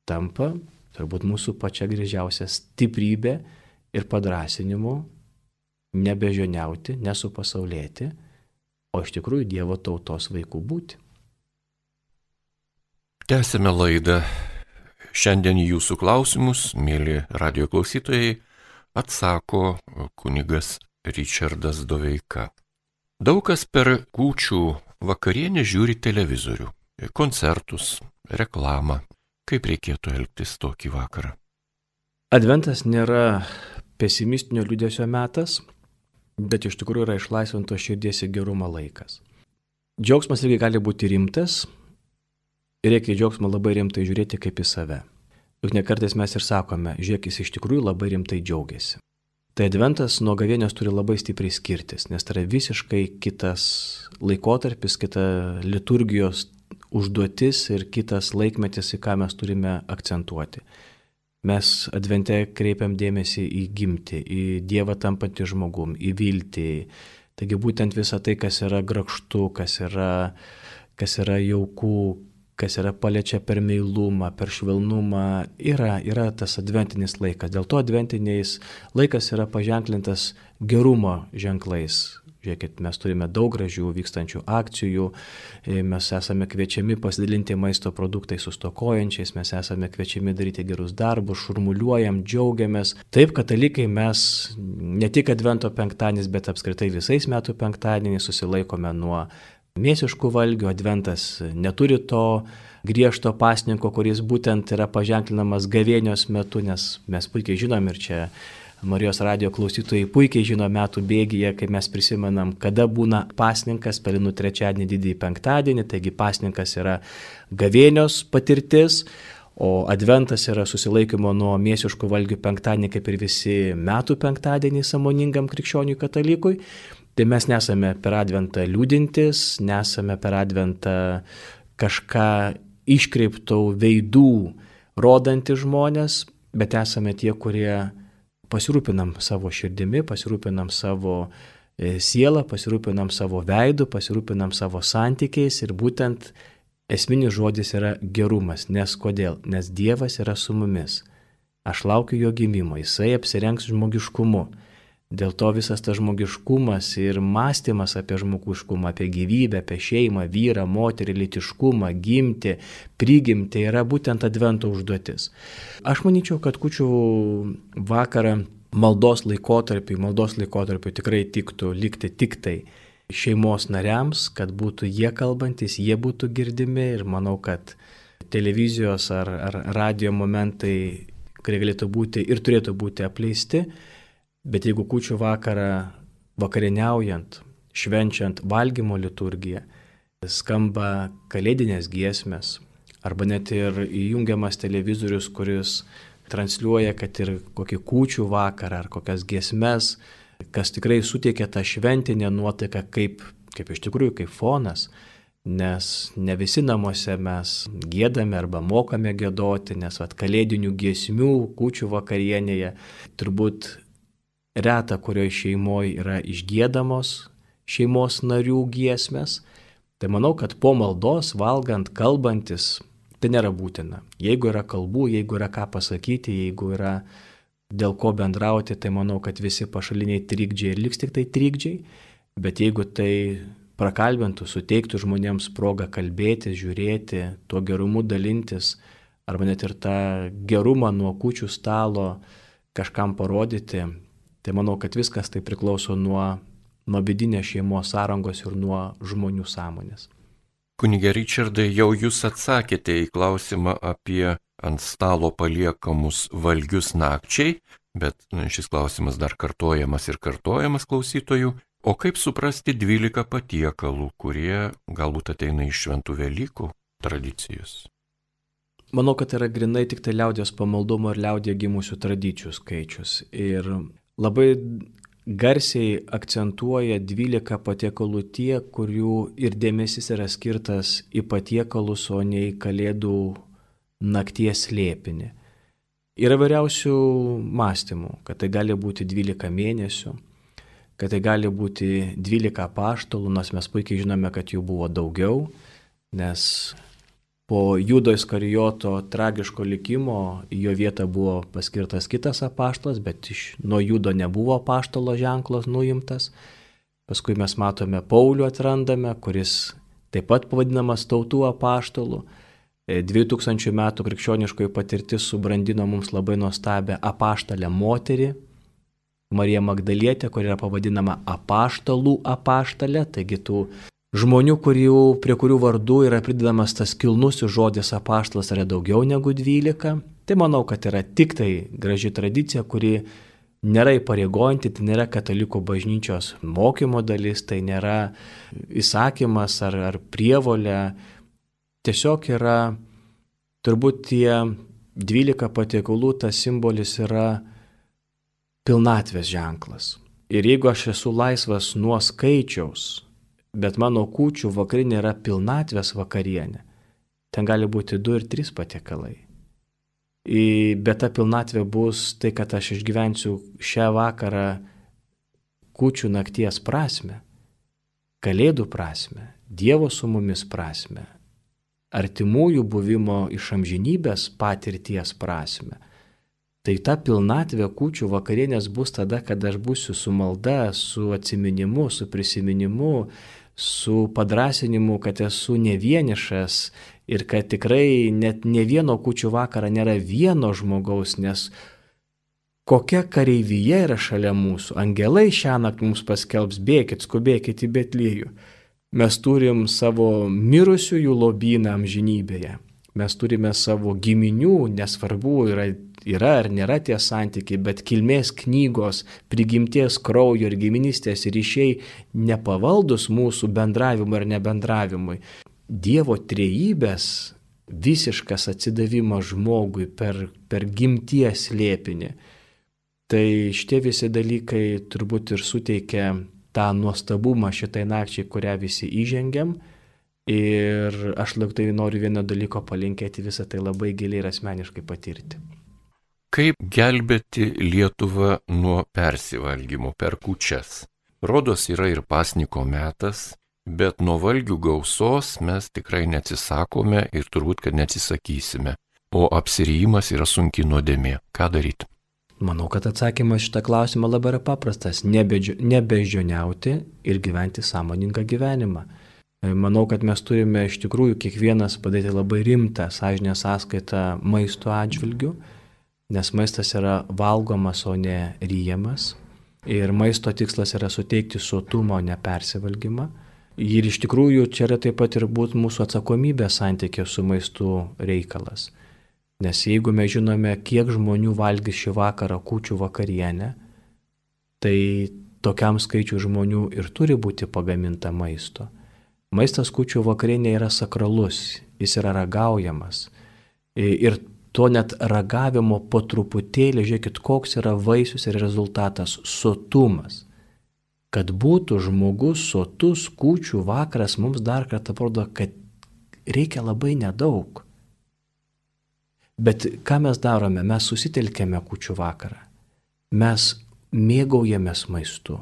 tampa turbūt mūsų pačia gražiausia stiprybė ir padrasinimu nebežioniauti, nesupasaulėti, o iš tikrųjų Dievo tautos vaikų būti. Tęsime laidą. Šiandien jūsų klausimus, mėly radio klausytojai, atsako kunigas Richardas Doveika. Daug kas per kūčių vakarienę žiūri televizorių, koncertus, reklamą. Kaip reikėtų elgtis tokį vakarą? Adventas nėra pesimistinio liūdėsio metas, bet iš tikrųjų yra išlaisvinto širdies ir gerumo laikas. Džiaugsmas irgi gali būti rimtas, Ir reikia džiaugsmą labai rimtai žiūrėti kaip į save. Juk nekartais mes ir sakome, žiūrėk, jis iš tikrųjų labai rimtai džiaugiasi. Tai adventas nuo gavėnios turi labai stipriai skirtis, nes tai yra visiškai kitas laikotarpis, kita liturgijos užduotis ir kitas laikmetis, į ką mes turime akcentuoti. Mes advente kreipiam dėmesį į gimti, į Dievą tampantį žmogum, į viltį. Taigi būtent visa tai, kas yra grakštu, kas yra, kas yra jaukų, kas yra paliečia per meilumą, per švelnumą, yra, yra tas adventinis laikas. Dėl to adventiniais laikas yra paženklintas gerumo ženklais. Žiūrėkit, mes turime daug gražių vykstančių akcijų, e, mes esame kviečiami pasidalinti maisto produktais sustokojančiais, mes esame kviečiami daryti gerus darbus, šurmuliuojam, džiaugiamės. Taip, katalikai mes ne tik Advento penktadienis, bet apskritai visais metų penktadieniais susilaikome nuo mėsiškų valgių, adventas neturi to griežto pasninko, kuris būtent yra paženklinamas gavėnios metu, nes mes puikiai žinom ir čia Marijos radio klausytojai puikiai žino metų bėgyje, kai mes prisimenam, kada būna pasninkas, pelinų trečiadienį, didįjį penktadienį, taigi pasninkas yra gavėnios patirtis, o adventas yra susilaikymo nuo mėsiškų valgių penktadienį, kaip ir visi metų penktadienį samoningam krikščioniui katalikui. Tai mes nesame per adventą liūdintis, nesame per adventą kažką iškreiptų veidų rodantys žmonės, bet esame tie, kurie pasirūpinam savo širdimi, pasirūpinam savo e, sielą, pasirūpinam savo veidu, pasirūpinam savo santykiais ir būtent esminis žodis yra gerumas. Nes kodėl? Nes Dievas yra su mumis. Aš laukiu jo gimimo, jisai apsirengs žmogiškumu. Dėl to visas tas žmogiškumas ir mąstymas apie žmogiškumą, apie gyvybę, apie šeimą, vyrą, moterį, litiškumą, gimti, prigimti yra būtent advento užduotis. Aš manyčiau, kad kučių vakarą maldos laikotarpiu, maldos laikotarpiu tikrai tiktų likti tik tai šeimos nariams, kad būtų jie kalbantis, jie būtų girdimi ir manau, kad televizijos ar, ar radio momentai, kurie galėtų būti ir turėtų būti apleisti, Bet jeigu kučių vakarą vakarieniaujant, švenčiant valgymo liturgiją, skamba kalėdinės giesmės, arba net ir įjungiamas televizorius, kuris transliuoja, kad ir kokį kučių vakarą ar kokias giesmes, kas tikrai suteikia tą šventinę nuotaiką kaip, kaip iš tikrųjų kaip fonas, nes ne visi namuose mes gėdame arba mokame gėdoti, nes vat kalėdinių giesmių kučių vakarienėje turbūt reta kurioje šeimoje yra išgėdamos šeimos narių giesmės, tai manau, kad po maldos, valgant, kalbantis, tai nėra būtina. Jeigu yra kalbų, jeigu yra ką pasakyti, jeigu yra dėl ko bendrauti, tai manau, kad visi pašaliniai trikdžiai ir liks tik tai trikdžiai, bet jeigu tai prakalbintų, suteiktų žmonėms progą kalbėti, žiūrėti, tuo gerumu dalintis, arba net ir tą gerumą nuo kučių stalo kažkam parodyti, Tai manau, kad viskas tai priklauso nuo, nuo vidinės šeimos sąrangos ir nuo žmonių sąmonės. Kunigė Richardai, jau jūs atsakėte į klausimą apie ant stalo paliekamus valgius nakčiai, bet šis klausimas dar kartojamas ir kartojamas klausytojų. O kaip suprasti 12 patiekalų, kurie galbūt ateina iš šventų Velykų tradicijos? Manau, kad tai yra grinai tik tai liaudės pamaldumo ir liaudė gimusių tradicijų skaičius. Ir labai garsiai akcentuoja 12 patiekalų tie, kurių ir dėmesys yra skirtas į patiekalus, o ne į kalėdų nakties lėpinį. Yra vairiausių mąstymų, kad tai gali būti 12 mėnesių, kad tai gali būti 12 paštalų, nors mes puikiai žinome, kad jų buvo daugiau, nes Po Judo Iskarijoto tragiško likimo jo vietą buvo paskirtas kitas apaštalas, bet iš, nuo Judo nebuvo apaštalo ženklas nuimtas. Paskui mes matome Paulių atrandame, kuris taip pat pavadinamas tautų apaštalu. 2000 e, metų krikščioniškoji patirtis subrandino mums labai nuostabę apaštalę moterį, Marija Magdalietė, kuri yra pavadinama apaštalų apaštalė, taigi tų Žmonių, kurių, prie kurių vardų yra pridedamas tas kilnusis žodis apaštalas yra daugiau negu 12, tai manau, kad yra tik tai graži tradicija, kuri nėra įpareigojanti, tai nėra katalikų bažnyčios mokymo dalis, tai nėra įsakymas ar, ar prievolė, tiesiog yra turbūt tie 12 patiekalų, tas simbolis yra pilnatvės ženklas. Ir jeigu aš esu laisvas nuo skaičiaus, bet mano kūčių vakarinė yra pilnatvės vakarienė. Ten gali būti du ir trys patiekalai. Bet ta pilnatvė bus tai, kad aš išgyvensiu šią vakarą kūčių nakties prasme, kalėdų prasme, Dievo su mumis prasme, artimųjų buvimo iš amžinybės patirties prasme. Tai ta pilnatvė kūčių vakarienės bus tada, kada aš būsiu su malda, su atsiminimu, su prisiminimu, su padrasinimu, kad esu ne vienišas ir kad tikrai net ne vieno kučių vakarą nėra vieno žmogaus, nes kokia kareivyje yra šalia mūsų. Angelai šią naktį mums paskelbs, bėkit, skubėkit į Betlyjų. Mes turim savo mirusiųjų lobyną amžinybėje. mes turime savo giminių, nesvarbu yra, yra ar nėra tie santykiai, bet kilmės knygos, prigimties kraujo ir giminystės ryšiai nepavaldus mūsų bendravimui ar nebendravimui. Dievo trejybės visiškas atsidavimas žmogui per, per gimties lėpinį. Tai šitie visi dalykai turbūt ir suteikia tą nuostabumą šitai nakčiai, kurią visi įžengiam Ir aš lauktai noriu vieno dalyko palinkėti visą tai labai giliai ir asmeniškai patirti. Kaip gelbėti Lietuvą nuo persivalgymo per kučias? Rodos yra ir pasniko metas, bet nuo valgių gausos mes tikrai neatsisakome ir turbūt, kad neatsisakysime. O apsirijimas yra sunki nuodėmė. Ką daryti? Manau, kad atsakymas šitą klausimą labai yra paprastas - nebeždžioniauti ir gyventi sąmoningą gyvenimą. Manau, kad mes turime iš tikrųjų kiekvienas padaryti labai rimtą sąžinę sąskaitą maisto atžvilgių, nes maistas yra valgomas, o ne ryjamas. Ir maisto tikslas yra suteikti sotumą, o ne persivalgymą. Ir iš tikrųjų čia yra taip pat ir būt mūsų atsakomybė santykė su maistu reikalas. Nes jeigu mes žinome, kiek žmonių valgys šį vakarą kučių vakarienę, tai tokiam skaičiu žmonių ir turi būti pagaminta maisto. Maistas kučių vakarienė yra sakralus, jis yra ragaujamas. Ir to net ragavimo po truputėlį, žiūrėkit, koks yra vaisius ir rezultatas - sotumas. Kad būtų žmogus sotus kučių vakaras, mums dar kartą parodo, kad reikia labai nedaug. Bet ką mes darome? Mes susitelkėme kučių vakarą. Mes mėgaujamės maistu.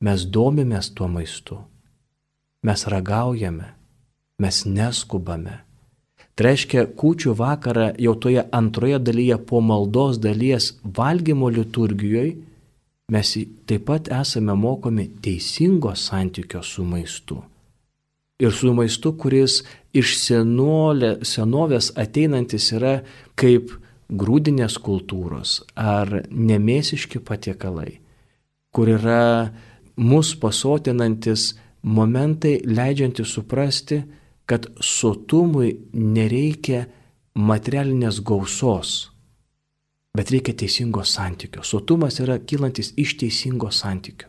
Mes domimės tuo maistu mes ragaujame, mes neskubame. Tai reiškia, kūčių vakarą jau toje antroje dalyje po maldos dalies valgymo liturgijoje mes taip pat esame mokomi teisingo santykio su maistu. Ir su maistu, kuris iš senolė, senovės ateinantis yra kaip grūdinės kultūros ar nemėsiški patiekalai, kur yra mus pasotinantis momentai leidžianti suprasti, kad sotumui nereikia materialinės gausos, bet reikia teisingo santykio. Sotumas yra kylantis iš teisingo santykio.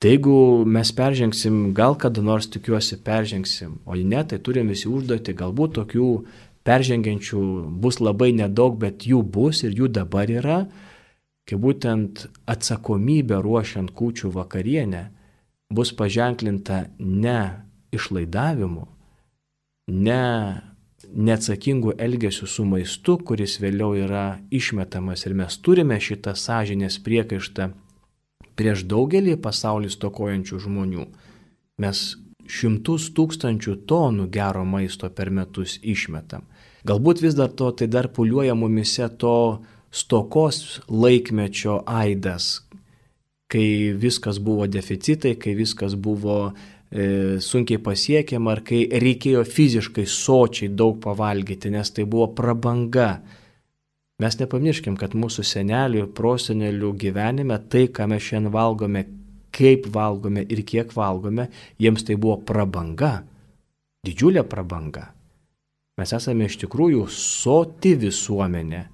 Tai jeigu mes peržengsim, gal kada nors tikiuosi peržengsim, o jei ne, tai turim visi užduoti, galbūt tokių peržengiančių bus labai nedaug, bet jų bus ir jų dabar yra, kai būtent atsakomybė ruošiant kūčių vakarienę bus paženklinta ne išlaidavimu, ne neatsakingų elgesių su maistu, kuris vėliau yra išmetamas ir mes turime šitą sąžinės priekaištą prieš daugelį pasaulį stokojančių žmonių. Mes šimtus tūkstančių tonų gero maisto per metus išmetam. Galbūt vis dar to tai dar puliuoja mumise to stokos laikmečio aidas, kai viskas buvo deficitai, kai viskas buvo sunkiai pasiekiama ar kai reikėjo fiziškai sočiai daug pavalgyti, nes tai buvo prabanga. Mes nepamirškim, kad mūsų senelių ir prosenelių gyvenime tai, ką mes šiandien valgome, kaip valgome ir kiek valgome, jiems tai buvo prabanga. Didžiulė prabanga. Mes esame iš tikrųjų soti visuomenė.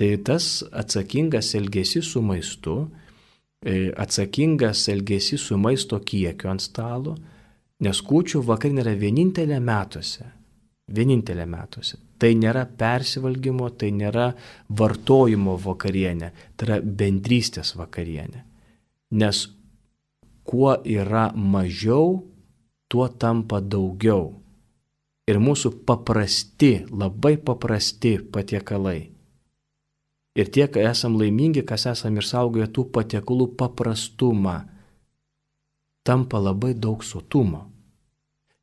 Tai tas atsakingas elgesys su maistu E, atsakingas elgesys su maisto kiekiu ant stalo, nes kūčių vakarinė yra vienintelė metuose. Vienintelė metuose. Tai nėra persivalgymo, tai nėra vartojimo vakarienė, tai yra bendrystės vakarienė. Nes kuo yra mažiau, tuo tampa daugiau. Ir mūsų paprasti, labai paprasti patiekalai Ir tiek esam laimingi, kas esam išsaugoję tų patiekalų paprastumą, tampa labai daug sotumo.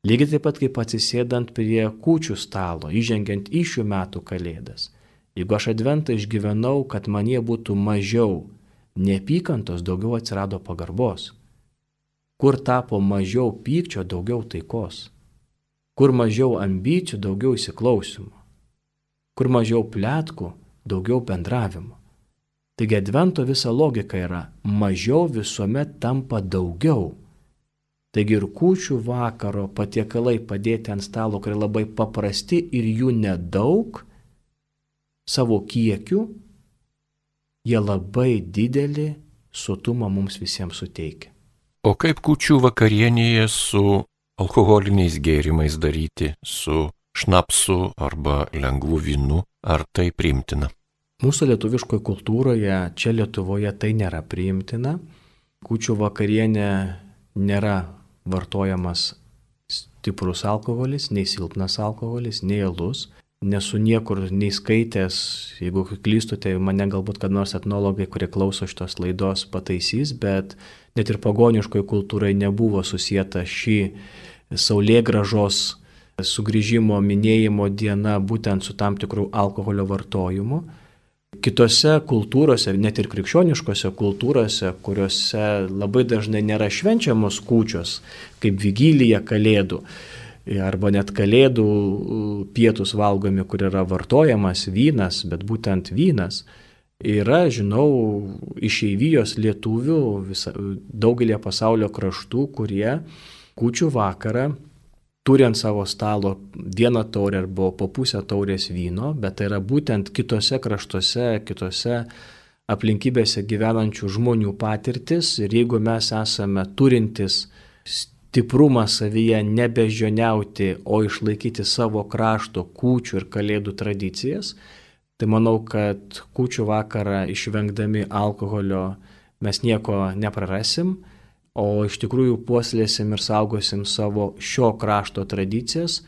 Lygiai taip pat kaip atsisėdant prie kūčių stalo, įžengiant į šių metų kalėdas. Jeigu aš adventą išgyvenau, kad manie būtų mažiau neapykantos, daugiau atsirado pagarbos. Kur tapo mažiau pykčio, daugiau taikos. Kur mažiau ambicijų, daugiau įsiklausimo. Kur mažiau plėtkų, daugiau bendravimo. Taigi advento visa logika yra mažiau visuomet tampa daugiau. Taigi ir kūčių vakaro patiekalai padėti ant stalo, kurie labai paprasti ir jų nedaug savo kiekiu, jie labai didelį sotumą mums visiems suteikia. O kaip kučių vakarienėje su alkoholiniais gėrimais daryti, su šnapsu arba lengvu vynu, ar tai priimtina? Mūsų lietuviškoje kultūroje, čia Lietuvoje tai nėra priimtina. Kučių vakarienė nėra vartojamas stiprus alkoholis, nei silpnas alkoholis, nei alus nesu niekur nei skaitęs, jeigu klystu, tai mane galbūt kad nors etnologai, kurie klauso šitos laidos, pataisys, bet net ir pagoniškoje kultūrai nebuvo susijęta šį saulėgražos sugrįžimo minėjimo diena būtent su tam tikrų alkoholio vartojimu. Kitose kultūrose, net ir krikščioniškose kultūrose, kuriuose labai dažnai nėra švenčiamos kūčios, kaip vigylija kalėdų, arba net kalėdų pietus valgomi, kur yra vartojamas vynas, bet būtent vynas. Yra, žinau, išeivijos lietuvių visa, daugelį pasaulio kraštų, kurie kučių vakarą turi ant savo stalo vieną taurę arba po pusę taurės vyno, bet tai yra būtent kitose kraštuose, kitose aplinkybėse gyvenančių žmonių patirtis. Ir jeigu mes esame turintis stiprumą savyje nebežioniauti, o išlaikyti savo krašto kūčių ir kalėdų tradicijas, tai manau, kad kūčių vakarą išvengdami alkoholio mes nieko neprarasim, o iš tikrųjų puoselėsim ir saugosim savo šio krašto tradicijas,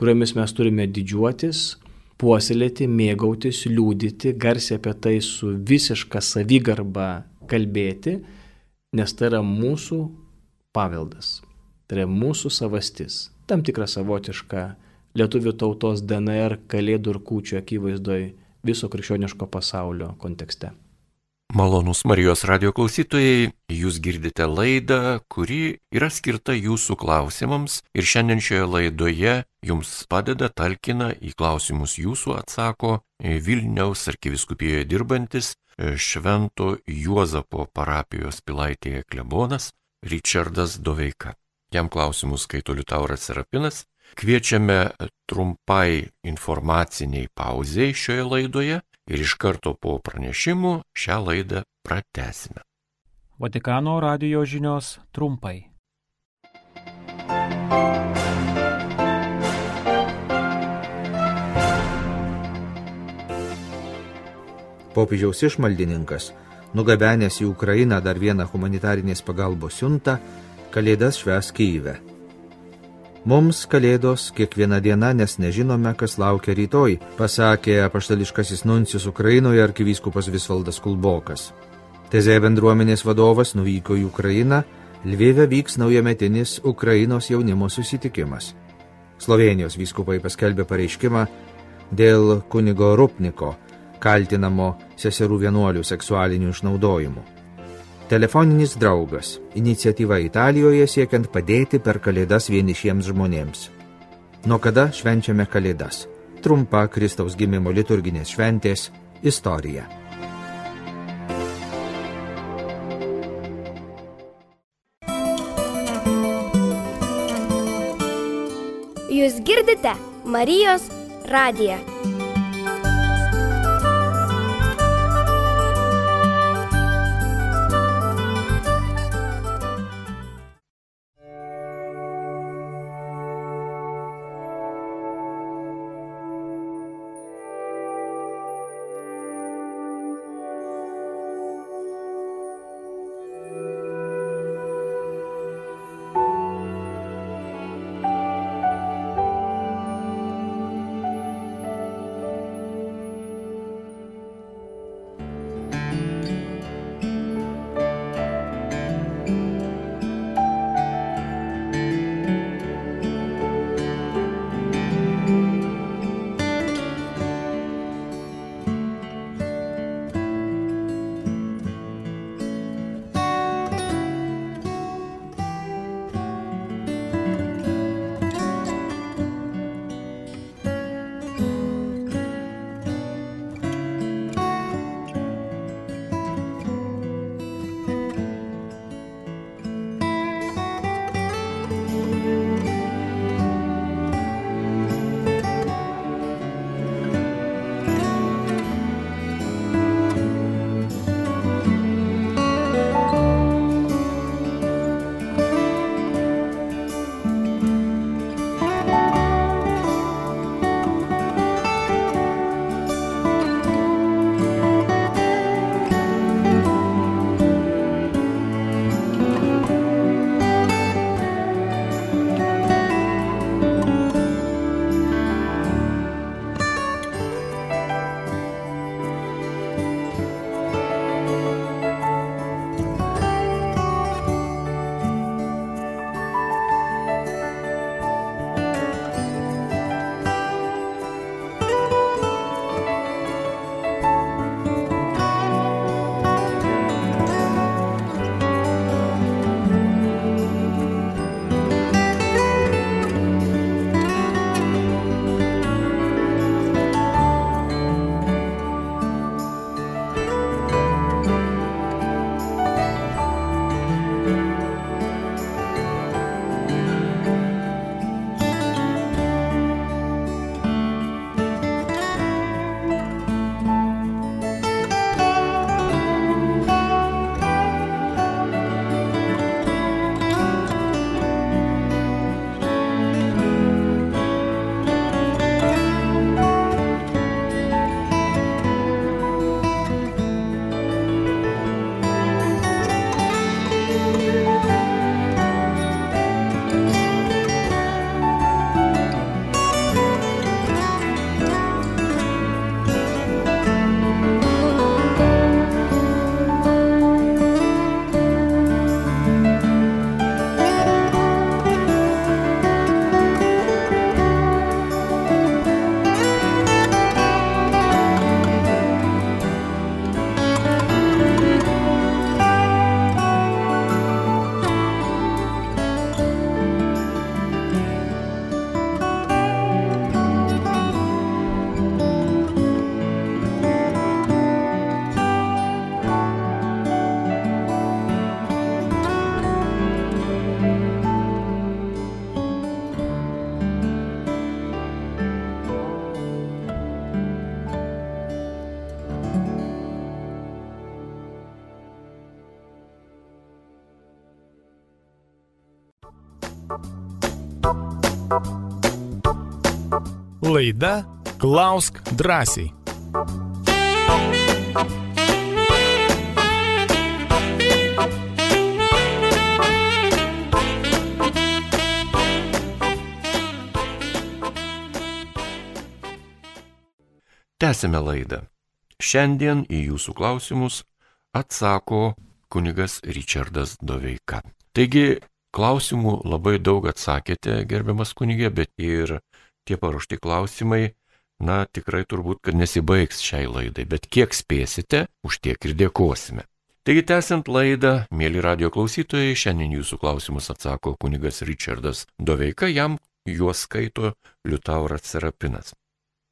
kuriomis mes turime didžiuotis, puoselėti, mėgautis, liūdyti, garsiai apie tai su visiška savigarba kalbėti, nes tai yra mūsų paveldas. Tai yra mūsų savastis, tam tikra savotiška lietuvių tautos DNR kalėdų ir kūčių akivaizdoj viso krikščioniško pasaulio kontekste. Malonus Marijos radio klausytojai, jūs girdite laidą, kuri yra skirta jūsų klausimams ir šiandien šioje laidoje jums padeda, talkina, į klausimus jūsų atsako Vilniaus arkiviskupijoje dirbantis Švento Juozapo parapijos pilaitėje klebonas Richardas Doveika. Jam klausimus skaito Liutauras Serapinas. Kviečiame trumpai informaciniai pauziai šioje laidoje ir iš karto po pranešimų šią laidą pratesime. Vatikano radio žinios trumpai. Popiežiaus išmaldininkas, nugabenęs į Ukrainą dar vieną humanitarinės pagalbos siuntą, Kalėdas šves Kyivę. Mums kalėdos kiekviena diena, nes nežinome, kas laukia rytoj, pasakė apaštališkasis nuncijus Ukrainoje arkivyskupas Visvaldas Kulbokas. Tezė bendruomenės vadovas nuvyko į Ukrainą, Lvive vyks naujametinis Ukrainos jaunimo susitikimas. Slovenijos vyskupai paskelbė pareiškimą dėl kunigo Rupniko, kaltinamo seserų vienuolių seksualiniu išnaudojimu. Telefoninis draugas - iniciatyva Italijoje siekiant padėti per Kalėdas vienišiems žmonėms. Nuo kada švenčiame Kalėdas? Trumpa Kristaus gimimo liturginės šventės istorija. Jūs girdite Marijos radiją. Laida Klausk drąsiai. Tęsime laidą. Šiandien į jūsų klausimus atsako kunigas Richardas Doveika. Taigi, klausimų labai daug atsakėte, gerbiamas kunigė, bet ir tie paruošti klausimai, na, tikrai turbūt, kad nesibaigs šiai laidai, bet kiek spėsite, už tiek ir dėkosime. Taigi, tęsiant laidą, mėly radio klausytojai, šiandien jūsų klausimus atsako kunigas Richardas Doveika, jam juos skaito Liutauras Serapinas.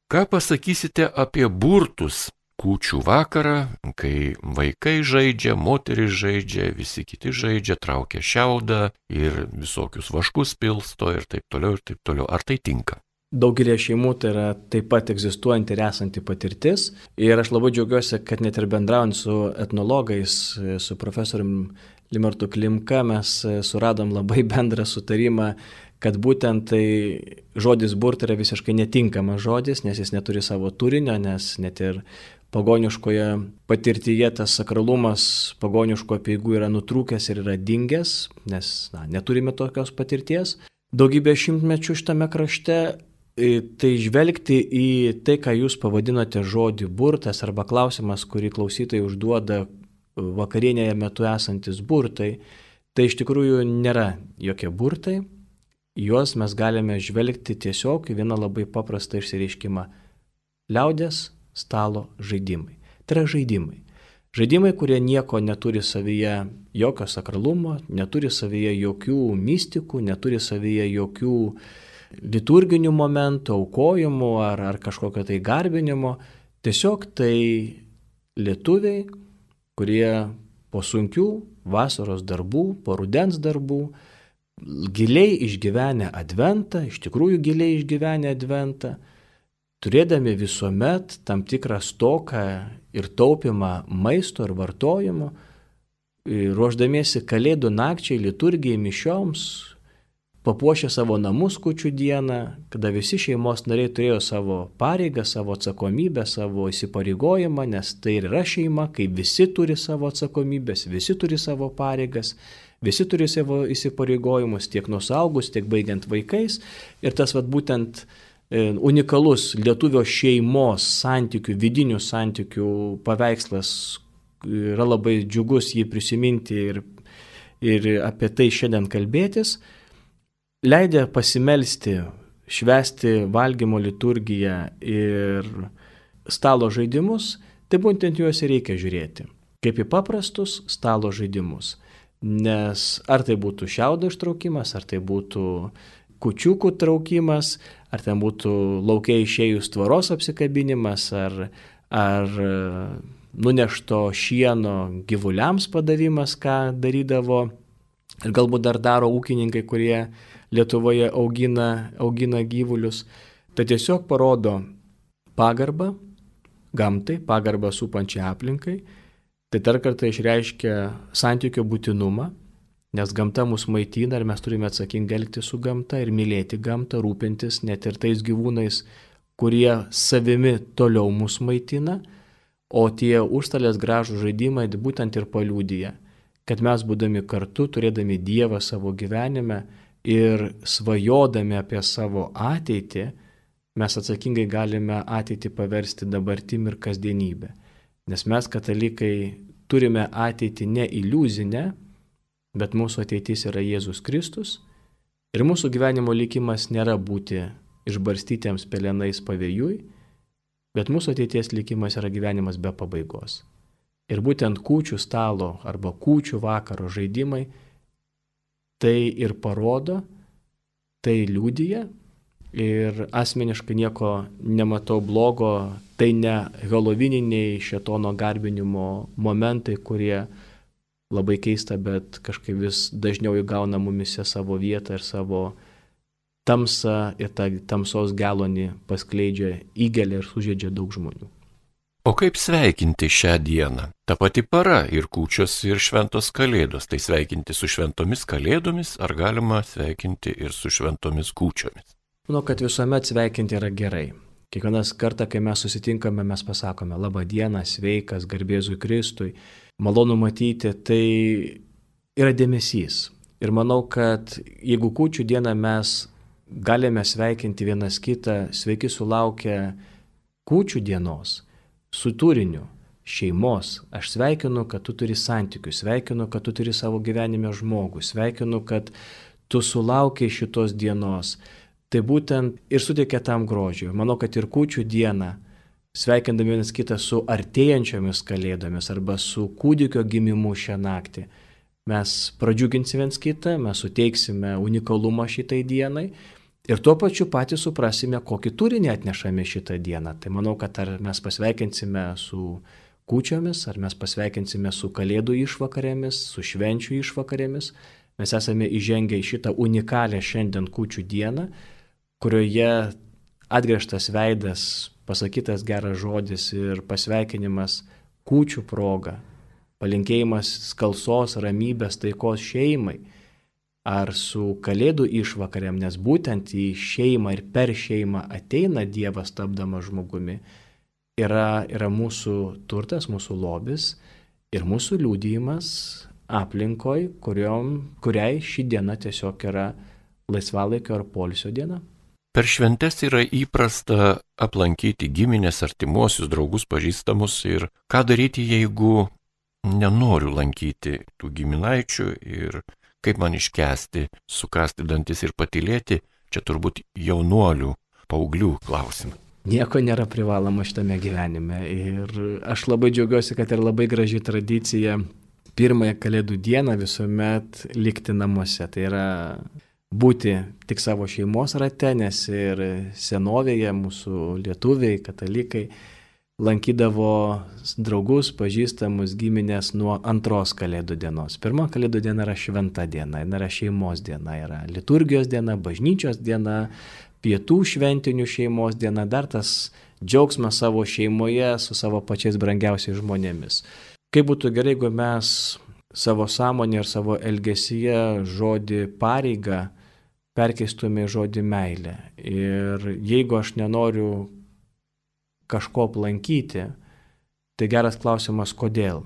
Ką pasakysite apie burtus kūčių vakarą, kai vaikai žaidžia, moteris žaidžia, visi kiti žaidžia, traukia šiaudą ir visokius vaškus pilsto ir taip toliau ir taip toliau. Ar tai tinka? Daugelį šeimų tai yra taip pat egzistuojanti ir esanti patirtis. Ir aš labai džiaugiuosi, kad net ir bendraujant su etnologais, su profesoriumi Limartu Klimka, mes suradom labai bendrą sutarimą kad būtent tai žodis burt yra visiškai netinkamas žodis, nes jis neturi savo turinio, nes net ir pagoniškoje patirtyje tas sakralumas pagoniško apieigų yra nutrūkęs ir yra dingęs, nes na, neturime tokios patirties. Daugybė šimtmečių šitame krašte Tai žvelgti į tai, ką jūs pavadinote žodį burtas arba klausimas, kurį klausytojai užduoda vakarienėje metu esantis burtai, tai iš tikrųjų nėra jokie burtai, juos mes galime žvelgti tiesiog į vieną labai paprastą išsireiškimą - liaudės stalo žaidimai. Tai yra žaidimai. Žaidimai, kurie nieko neturi savyje, jokio sakralumo, neturi savyje jokių mystikų, neturi savyje jokių liturginių momentų, aukojimų ar, ar kažkokio tai garbinimo. Tiesiog tai lietuviai, kurie po sunkių vasaros darbų, po rudens darbų, giliai išgyvenę adventą, iš tikrųjų giliai išgyvenę adventą, turėdami visuomet tam tikrą stoką ir taupimą maisto ir vartojimo, ruoždamiesi kalėdų nakčiai, liturgijai, mišioms, papuošė savo namus kučių dieną, kada visi šeimos nariai turėjo savo pareigą, savo atsakomybę, savo įsipareigojimą, nes tai ir yra šeima, kai visi turi savo atsakomybės, visi turi savo pareigas Visi turi savo įsipareigojimus tiek nuo saugus, tiek baigiant vaikais. Ir tas vat, būtent e, unikalus lietuvio šeimos santykių, vidinių santykių paveikslas yra labai džiugus jį prisiminti ir, ir apie tai šiandien kalbėtis. Leidė pasimelsti, švesti valgymo liturgiją ir stalo žaidimus, tai būtent juos ir reikia žiūrėti. Kaip į paprastus stalo žaidimus. Nes ar tai būtų šiaudo ištraukimas, ar tai būtų kučiukų traukimas, ar ten būtų laukia išėjus tvaros apsikabinimas, ar, ar nunešto šieno gyvuliams padavimas, ką darydavo ir galbūt dar daro ūkininkai, kurie Lietuvoje augina, augina gyvulius. Tai tiesiog parodo pagarbą gamtai, pagarbą supančiai aplinkai Tai dar kartą išreiškia santykio būtinumą, nes gamta mus maitina ir mes turime atsakingai elgti su gamta ir mylėti gamtą, rūpintis net ir tais gyvūnais, kurie savimi toliau mus maitina, o tie užstalės gražų žaidimai būtent ir paliūdija, kad mes būdami kartu, turėdami Dievą savo gyvenime ir svajodami apie savo ateitį, mes atsakingai galime ateitį paversti dabartim ir kasdienybę. Nes mes katalikai turime ateitį ne iliuzinę, bet mūsų ateitis yra Jėzus Kristus ir mūsų gyvenimo likimas nėra būti išbarstytiems pelenais pavėjui, bet mūsų ateities likimas yra gyvenimas be pabaigos. Ir būtent kūčių stalo arba kūčių vakaro žaidimai tai ir parodo, tai liūdija ir asmeniškai nieko nematau blogo, tai ne halovininiai šetono garbinimo momentai, kurie labai keista, bet kažkaip vis dažniau įgauna mumise savo vietą ir savo tamsą ir tą tamsos gelonį paskleidžia įgelį ir sužeidžia daug žmonių. O kaip sveikinti šią dieną? Ta pati para ir kūčios ir šventos kalėdos. Tai sveikinti su šventomis kalėdomis ar galima sveikinti ir su šventomis kūčiomis? Manau, kad visuomet sveikinti yra gerai. Kiekvienas kartą, kai mes susitinkame, mes pasakome labą dieną, sveikas, garbėzui Kristui, malonu matyti, tai yra dėmesys. Ir manau, kad jeigu kūčių dieną mes galime sveikinti vienas kitą, sveiki sulaukę kūčių dienos, su turiniu, šeimos. Aš sveikinu, kad tu turi santykius, sveikinu, kad tu turi savo gyvenime žmogų, sveikinu, kad tu sulaukiai šitos dienos. Tai būtent ir suteikia tam grožiui. Manau, kad ir kūčių dieną, sveikindami vienas kitą su artėjančiomis kalėdomis arba su kūdikio gimimu šią naktį, mes pradžiuginsime viens kitą, mes suteiksime unikalumą šitai dienai Ir tuo pačiu patys suprasime, kokį turinį atnešame šitą dieną. Tai manau, kad ar mes pasveikinsime su kūčiomis, ar mes pasveikinsime su kalėdų išvakarėmis, su švenčių išvakarėmis, mes esame įžengę į šitą unikalią šiandien kūčių dieną, kurioje atgręžtas veidas, pasakytas geras žodis ir pasveikinimas kūčių proga, palinkėjimas skalsos, ramybės, taikos šeimai ar su kalėdų išvakarėm, nes būtent į šeimą ir per šeimą ateina Dievas tapdamas žmogumi, yra, yra mūsų turtas, mūsų lobis ir mūsų liūdėjimas aplinkoj, kuriom, kuriai ši diena tiesiog yra laisvalaikio ar polisio diena. Per šventes yra įprasta aplankyti giminės, artimuosius, draugus, pažįstamus ir ką daryti, jeigu nenoriu lankyti tų giminaičių ir kaip man iškesti, sukasti dantis ir patilėti, čia turbūt jaunuolių, paauglių klausimai. Nieko nėra privaloma šitame gyvenime. Ir aš labai džiaugiuosi, kad ir labai graži tradicija pirmąją kalėdų dieną visuomet likti namuose. Tai yra būti tik savo šeimos rate, nes ir senovėje mūsų lietuviai, katalikai lankydavo draugus, pažįstamus giminės nuo antros kalėdų dienos. Pirma kalėdų diena yra šventa diena, jinai yra šeimos diena, yra liturgijos diena, bažnyčios diena, pietų šventinių šeimos diena, dar tas džiaugsmas savo šeimoje su savo pačiais brangiausiais žmonėmis. Kaip būtų gerai, jeigu mes savo sąmonė ir savo elgesyje žodį pareigą perkeistume į žodį meilę. Ir jeigu aš nenoriu kažko aplankyti, tai geras klausimas, kodėl.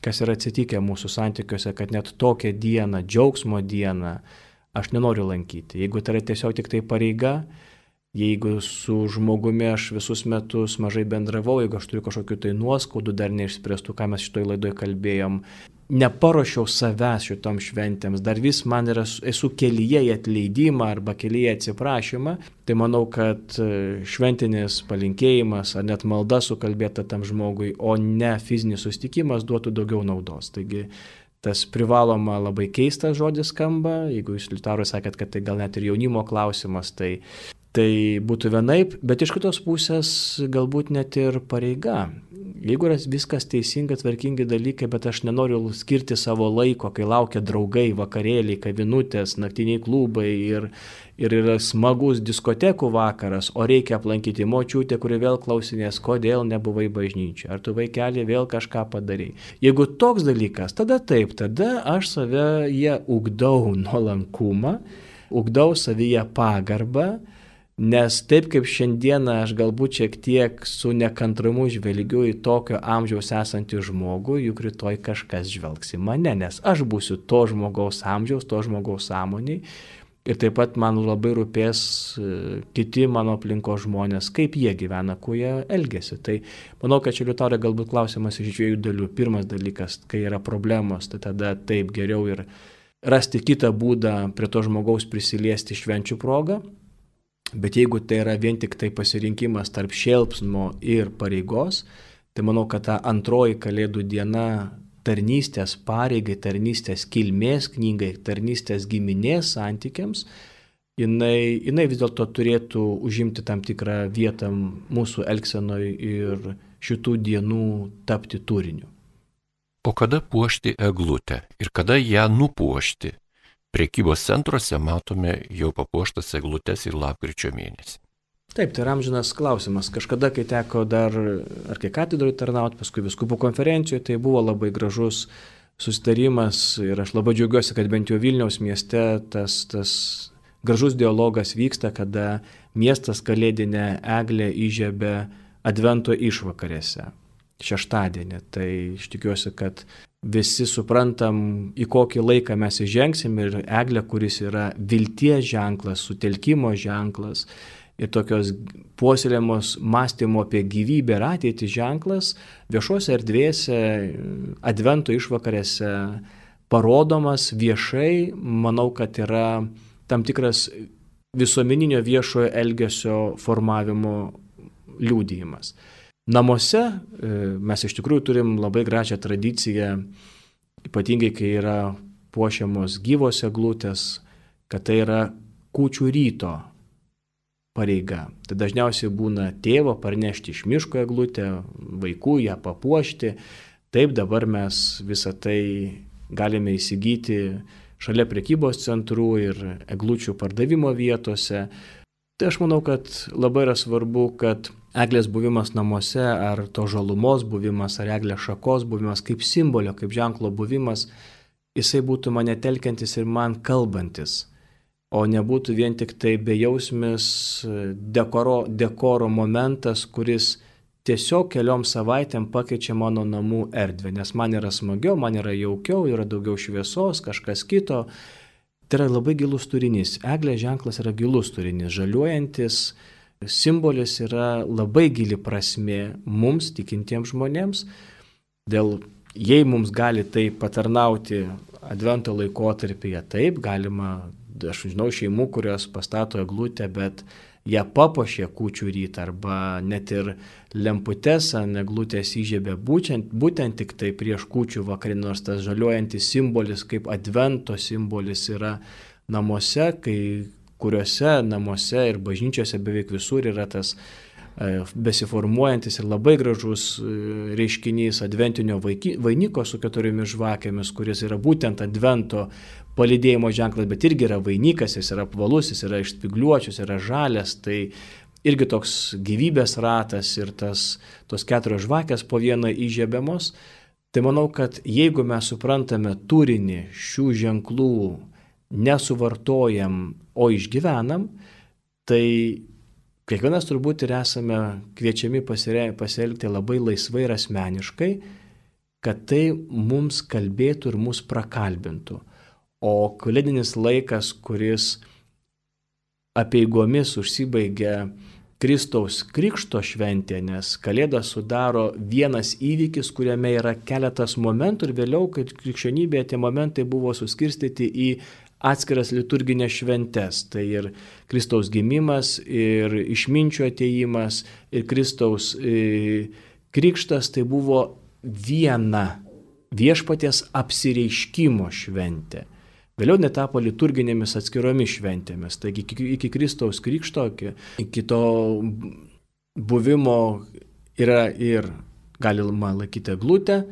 Kas yra atsitikę mūsų santykiuose, kad net tokią dieną, džiaugsmo dieną, aš nenoriu lankyti. Jeigu tai yra tiesiog tik tai pareiga, jeigu su žmogumi aš visus metus mažai bendravau, jeigu aš turiu kažkokių tai nuoskaudų dar neišspręstų, ką mes šitoj laidoje kalbėjom, neparuošiau savęs šitom šventėms, dar vis man yra, esu kelyje į atleidimą arba kelyje atsiprašymą, tai manau, kad e, šventinis palinkėjimas ar net malda sukalbėta tam žmogui, o ne fizinis sustikimas duotų daugiau naudos. Taigi tas privaloma labai keistas žodis skamba, jeigu jūs litarui sakėt, kad tai gal net ir jaunimo klausimas, tai Tai būtų vienaip, bet iš kitos pusės galbūt net ir pareiga. Jeigu yra viskas teisinga, tvarkingi dalykai, bet aš nenoriu skirti savo laiko, kai laukia draugai, vakarėliai, kavinutės, naktiniai klubai ir, ir yra smagus diskotekų vakaras, o reikia aplankyti močiutę, kuri vėl klausinės, kodėl nebuvai bažnyčia, ar tu vaikeli vėl kažką padarai. Jeigu toks dalykas, tada taip, tada aš save jie ugdau nuolankumą, ugdau savyje pagarbą Nes taip kaip šiandieną aš galbūt šiek tiek su nekantrumu žvelgiu į tokio amžiaus esantį žmogų, juk rytoj kažkas žvelgs į mane, nes aš būsiu to žmogaus amžiaus, to žmogaus sąmoniai. Ir taip pat man labai rūpės e, kiti mano aplinko žmonės, kaip jie gyvena, kuo jie elgesi. Tai manau, kad čia liutorė galbūt klausimas iš dviejų dalių. Pirmas dalykas, kai yra problemos, tai tada taip geriau ir rasti kitą būdą prie to žmogaus prisiliesti švenčių progą Bet jeigu tai yra vien tik tai pasirinkimas tarp šelpsmo ir pareigos, tai manau, kad ta antroji kalėdų diena tarnystės pareigai, tarnystės kilmės knygai, tarnystės giminės santykiams, jinai, jinai vis dėlto turėtų užimti tam tikrą vietą mūsų elgsenoje ir šitų dienų tapti turiniu. O kada puošti eglutę ir kada ją nupuošti? Prekybos centruose matome jau papuoštas eglutes ir lapkričio mėnesį. Taip, tai amžinas klausimas. Kažkada, kai teko dar arkikatedroje tarnauti, paskui viskupų konferencijoje, tai buvo labai gražus susitarimas ir aš labai džiaugiuosi, kad bent jau Vilniaus mieste tas, tas gražus dialogas vyksta, kada miestas kalėdinę eglę įžiebė Advento išvakarėse, šeštadienį. Tai iš tikiuosi, kad visi suprantam, į kokį laiką mes įžengsim ir eglė, kuris yra vilties ženklas, sutelkimo ženklas ir tokios puoselėmos mąstymo apie gyvybę ir ateitį ženklas viešuose erdvėse, advento išvakarėse parodomas viešai, manau, kad yra tam tikras visuomeninio viešojo elgesio formavimo liūdėjimas. Namuose e, mes iš tikrųjų turim labai gražią tradiciją, ypatingai kai yra puošiamos gyvos eglutės, kad tai yra kučių ryto pareiga. Tai dažniausiai būna tėvo parnešti iš miško eglutę, vaikų ją papuošti. Taip dabar mes visą tai galime įsigyti šalia prekybos centrų ir eglučių pardavimo vietose. Tai aš manau, kad labai yra svarbu, kad eglės buvimas namuose ar to žalumos buvimas ar eglės šakos buvimas kaip simbolio, kaip ženklo buvimas, jisai būtų mane telkiantis ir man kalbantis o nebūtų vien tik tai bejausmis dekoro, dekoro momentas, kuris tiesiog keliom savaitėm pakeičia mano namų erdvę, nes man yra smagiau, man yra jaukiau, yra daugiau šviesos, kažkas kito. Tai yra labai gilus turinys. Eglės ženklas yra gilus turinys, žaliuojantis simbolis yra labai gili prasme mums, tikintiems žmonėms. Dėl, jei mums gali tai patarnauti Advento laikotarpyje, taip, galima aš žinau šeimų, kurios pastato eglutę, bet ją papuošė kučių rytą arba net ir lemputes ant eglutės įžiebė būtent, būtent tik tai prieš kučių vakarį, nors tas žaliuojantis simbolis kaip advento simbolis yra namuose, kai kuriuose namuose ir bažnyčiose beveik visur yra tas e, besiformuojantis ir labai gražus e, reiškinys adventinio vainiko su keturiomis žvakėmis, kuris yra būtent advento palidėjimo ženklas, bet irgi yra vainikas, jis yra apvalus, jis yra išspigliuočius, yra žalias, tai irgi toks gyvybės ratas ir tas, tos keturios žvakės po vieną įžiebiamos. Tai manau, kad jeigu mes suprantame turinį šių ženklų, nesuvartojam, o išgyvenam, tai kiekvienas turbūt ir esame kviečiami pasielgti labai laisvai ir asmeniškai, kad tai mums kalbėtų ir mus prakalbintų. O kalėdinis laikas, kuris apieigomis užsibaigia Kristaus Krikšto šventė, nes Kalėda sudaro vienas įvykis, kuriame yra keletas momentų ir vėliau, kad krikščionybėje tie momentai buvo suskirstyti į atskiras liturginės šventes. Tai ir Kristaus gimimas, ir išminčio ateimas, ir Kristaus e, Krikštas tai buvo viena viešpaties apsireiškimo šventė. Vėliau netapo liturginėmis atskiromis šventėmis. Taigi iki, Kristaus Krikšto, iki to buvimo yra ir galima laikyti glūtę,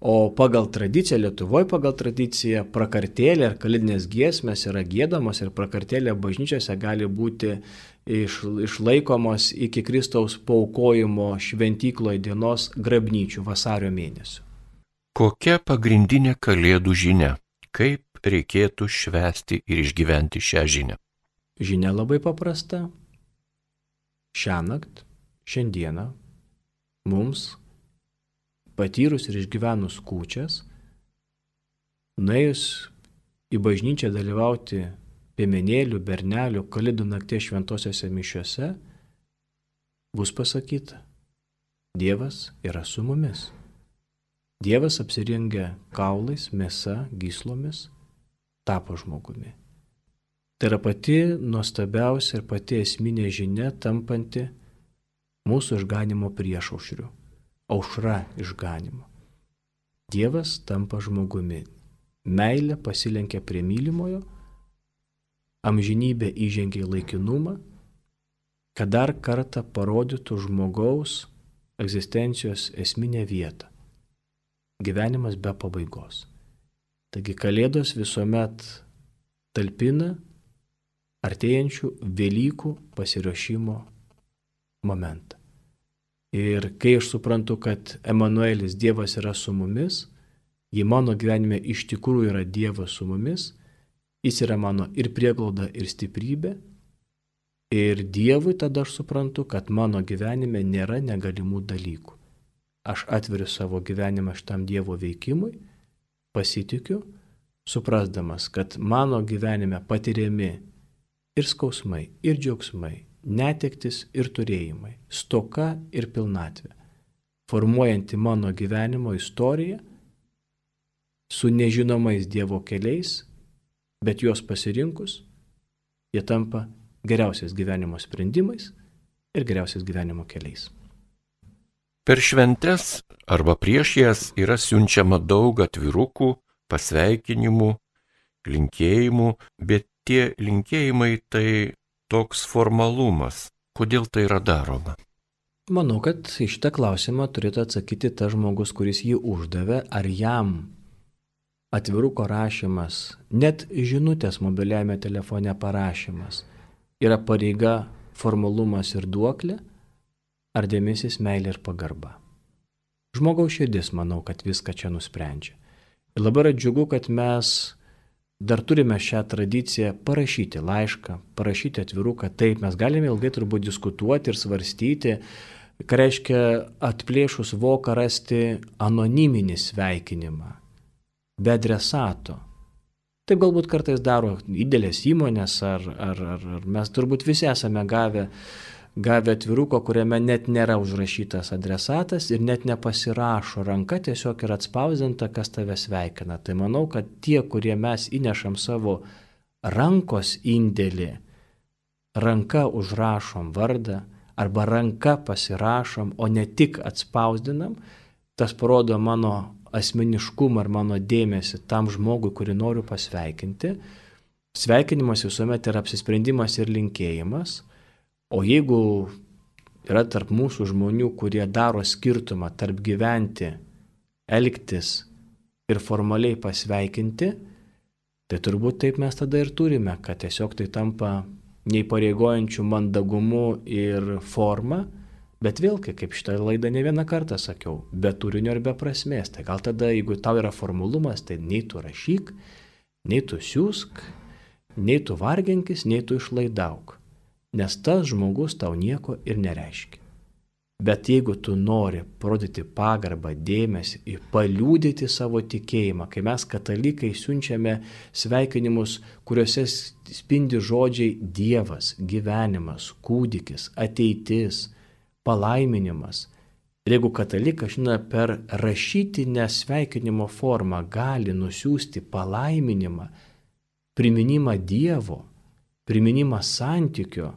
o pagal tradiciją, Lietuvoje pagal tradiciją, prakartėlė ir kalidinės giesmės yra gėdamos ir prakartėlė bažnyčiose gali būti iš, išlaikomos iki Kristaus paukojimo šventykloje dienos grabnyčių vasario mėnesio. Kokia pagrindinė kalėdų žinia? Kaip reikėtų švęsti ir išgyventi šią žinią? Žinia labai paprasta. Šią naktį, šiandieną mums, patyrus ir išgyvenus kūčias, nuėjus į bažnyčią dalyvauti piemenėlių, bernelių, kalėdų nakties šventosiuose mišiuose, bus pasakyta, Dievas yra su mumis. Dievas apsirengia kaulais, mėsa, gyslomis tapo žmogumi. Tai yra pati nuostabiausia ir pati esminė žinia tampanti mūsų išganimo priešaušriu, aušra išganimo. Dievas tampa žmogumi, meilė pasilenkia prie mylimojo, amžinybė įžengia į laikinumą, kad dar kartą parodytų žmogaus egzistencijos esminę vietą - gyvenimas be pabaigos. Taigi Kalėdos visuomet talpina artėjančių Velykų pasiruošimo momentą. Ir kai aš suprantu, kad Emanuelis Dievas yra su mumis, jei mano gyvenime iš tikrųjų yra Dievas su mumis, jis yra mano ir prieglauda, ir stiprybė. Ir Dievui tada aš suprantu, kad mano gyvenime nėra negalimų dalykų. Aš atveriu savo gyvenimą šitam Dievo veikimui, pasitikiu, suprasdamas, kad mano gyvenime patiriami ir skausmai, ir džiaugsmai, netektis ir turėjimai, stoka ir pilnatvė, formuojanti mano gyvenimo istoriją su nežinomais Dievo keliais, bet juos pasirinkus, jie tampa geriausiais gyvenimo sprendimais ir geriausiais gyvenimo keliais. Per šventes arba prieš jas yra siunčiama daug atvirukų, pasveikinimų, linkėjimų, bet tie linkėjimai tai toks formalumas. Kodėl tai yra daroma? Manau, kad į šitą klausimą turėtų atsakyti tas žmogus, kuris jį uždavė, ar jam atviruko rašymas, net žinutės mobiliajame telefone parašymas yra pareiga, formalumas ir duoklė, ar dėmesys, meilė ir pagarba. Žmogaus širdis, manau, kad viską čia nusprendžia. Ir labai yra džiugu, kad mes dar turime šią tradiciją parašyti laišką, parašyti atviruką. Taip, mes galime ilgai turbūt diskutuoti ir svarstyti, ką reiškia atplėšus voką rasti anoniminį sveikinimą, be adresato. Taip galbūt kartais daro didelės įmonės, ar, ar, ar, ar mes turbūt visi esame gavę gavę atviruko, kuriame net nėra užrašytas adresatas ir net nepasirašo ranka, tiesiog yra atspausdinta, kas tave sveikina. Tai manau, kad tie, kurie mes įnešam savo rankos indėlį, ranka užrašom vardą arba ranka pasirašom, o ne tik atspausdinam, tas parodo mano asmeniškumą ar mano dėmesį tam žmogui, kurį noriu pasveikinti. Sveikinimas visuomet yra apsisprendimas ir linkėjimas. O jeigu yra tarp mūsų žmonių, kurie daro skirtumą tarp gyventi, elgtis ir formaliai pasveikinti, tai turbūt taip mes tada ir turime, kad tiesiog tai tampa neįpareigojančių mandagumu ir forma, bet vėlgi, kaip šitą laidą ne vieną kartą sakiau, be turinio ir be prasmės. Tai gal tada, jeigu tau yra formulumas, tai nei tu rašyk, nei tu siūsk, nei tu varginkis, nei tu išlaidauk nes tas žmogus tau nieko ir nereiškia. Bet jeigu tu nori parodyti pagarbą, dėmesį ir paliūdyti savo tikėjimą, kai mes katalikai siunčiame sveikinimus, kuriuose spindi žodžiai Dievas, gyvenimas, kūdikis, ateitis, palaiminimas. Ir jeigu katalikas, žinoma, per rašytinę sveikinimo formą gali nusiųsti palaiminimą, priminimą Dievo, priminimą santykio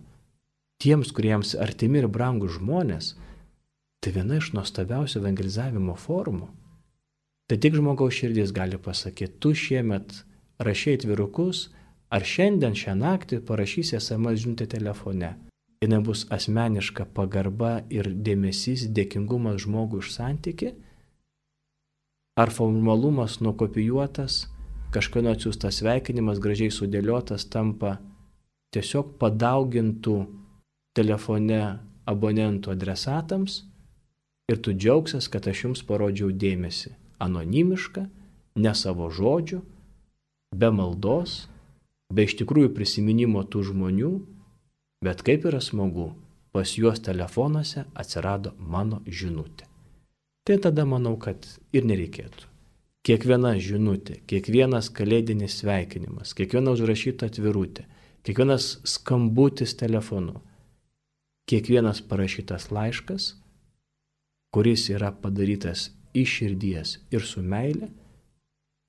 tiems, kuriems artimi ir brangų žmonės, tai viena iš nuostabiausių evangelizavimo formų. Tai tik žmogaus širdis gali pasakyti, tu šiemet rašiai atvirukus, ar šiandien šią naktį parašysi SMS žinutę telefone. Jis bus asmeniška pagarba ir dėmesys, dėkingumas žmogui už santyki, ar formalumas nukopijuotas, kažkieno atsiųstas sveikinimas gražiai sudėliotas tampa tiesiog padaugintų telefone abonentų adresatams ir tu džiaugsies, kad aš jums parodžiau dėmesį. Anonimišką, ne savo žodžių, be maldos, be iš tikrųjų prisiminimo tų žmonių, bet kaip yra smagu, pas juos telefonuose atsirado mano žinutė. Tai tada manau, kad ir nereikėtų. Kiekviena žinutė, kiekvienas kalėdinis sveikinimas, kiekviena užrašyta atvirutė, Kiekvienas skambutis telefonu, kiekvienas parašytas laiškas, kuris yra padarytas iš širdies ir su meile,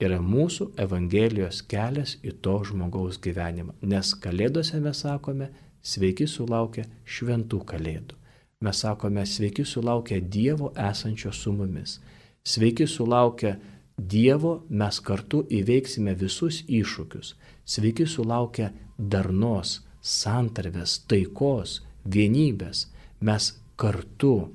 yra mūsų Evangelijos kelias į to žmogaus gyvenimą. Nes kalėdose mes sakome, sveiki sulaukę šventų kalėdų. Mes sakome, sveiki sulaukę Dievo esančio su mumis. Sveiki sulaukę Dievo mes kartu įveiksime visus iššūkius. Sveiki sulaukę darnos, santarvės, taikos, vienybės. Mes kartu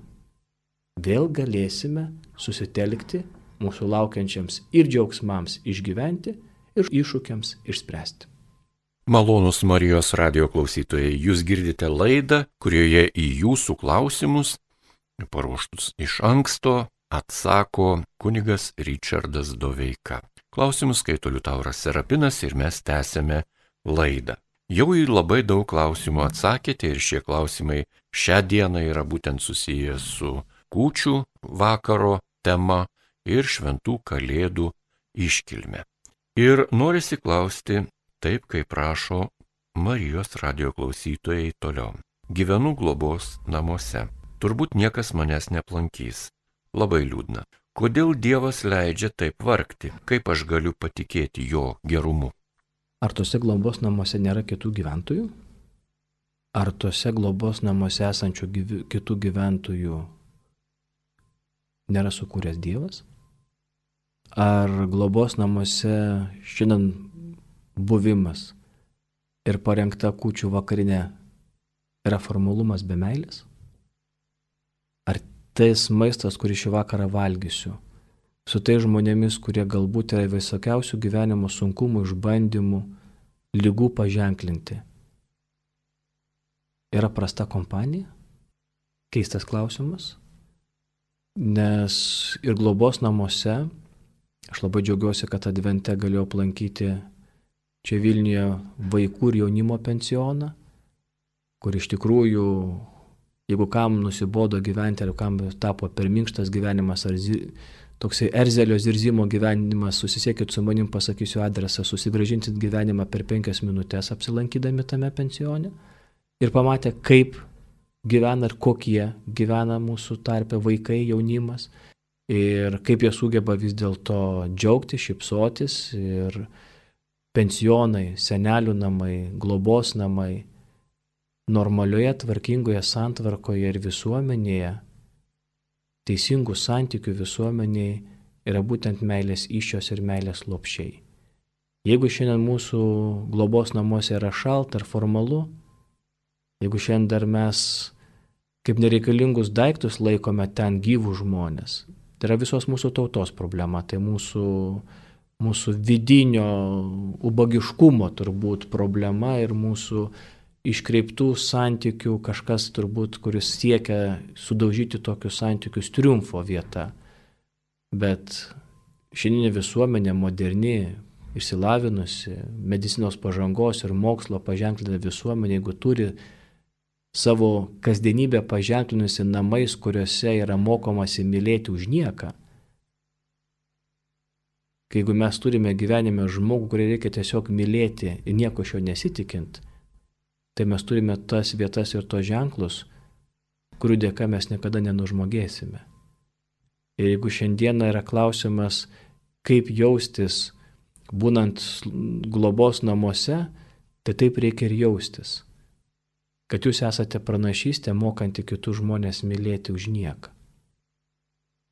vėl galėsime susitelkti mūsų laukiančiams ir džiaugsmams išgyventi, ir iššūkiams išspręsti. Malonus Marijos radio klausytojai, jūs girdite laidą, kurioje į jūsų klausimus, paruoštus iš anksto, atsako kunigas Richardas Doveika. Klausimus skaito Liutauras Serapinas ir mes tęsėme laidą. Jau į labai daug klausimų atsakėte ir šie klausimai šią dieną yra būtent susijęs su kūčių vakaro tema ir šventų kalėdų iškilme. Ir norisi klausti taip, kaip prašo Marijos radio klausytojai toliau. Gyvenu globos namuose. Turbūt niekas manęs neplankys. Labai liūdna. Kodėl Dievas leidžia taip vargti? Kaip aš galiu patikėti jo gerumu? Ar tose globos namuose nėra kitų gyventojų? Ar tose globos namuose esančių gyvi, kitų gyventojų nėra sukūręs Dievas? Ar globos namuose šiandien buvimas ir parengta kūčių vakarinė yra formalumas be meilės? Ar tais maistas, kurį šį vakarą valgysiu, su tai žmonėmis, kurie galbūt yra visokiausių gyvenimo sunkumų, išbandymų, lygų paženklinti, yra prasta kompanija? Keistas klausimas. Nes ir globos namuose, aš labai džiaugiuosi, kad advente galėjau aplankyti čia Vilniuje vaikų ir jaunimo pensioną, kur iš tikrųjų, jeigu kam nusibodo gyventi, ar kam tapo per minkštas gyvenimas, ar zi, toksai erzelio zirzimo gyvenimas, susisiekit su manim, pasakysiu adresą, susigražinsit gyvenimą per penkias minutės apsilankydami tame pensione ir pamatę, kaip gyvena ir kokie gyvena mūsų tarpe vaikai, jaunimas ir kaip jie sugeba vis dėlto džiaugtis, šipsotis ir pensionai, senelių namai, globos namai, normalioje tvarkingoje santvarkoje ir visuomenėje, teisingų santykių visuomenėje yra būtent meilės iššios ir meilės lopšiai. Jeigu šiandien mūsų globos namuose yra šalta ir formalu, jeigu šiandien dar mes kaip nereikalingus daiktus laikome ten gyvų žmonės, tai yra visos mūsų tautos problema, tai mūsų mūsų vidinio ubagiškumo turbūt problema ir mūsų iškreiptų santykių kažkas turbūt, kuris siekia sudaužyti tokius santykius triumfo vieta. Bet šiandieninė visuomenė moderni, išsilavinusi, medicinos pažangos ir mokslo paženklinta visuomenė, jeigu turi savo kasdienybę paženklinusi namais, kuriuose yra mokomasi mylėti už nieką, Kai jeigu mes turime gyvenime žmogų, kurį reikia tiesiog mylėti ir nieko iš jo nesitikint, tai mes turime tas vietas ir tos ženklus, kurių dėka mes niekada nenužmogėsime. Ir jeigu šiandieną yra klausimas, kaip jaustis būnant globos namuose, tai taip reikia ir jaustis. Kad jūs esate pranašystė, mokanti kitus žmonės mylėti už nieką.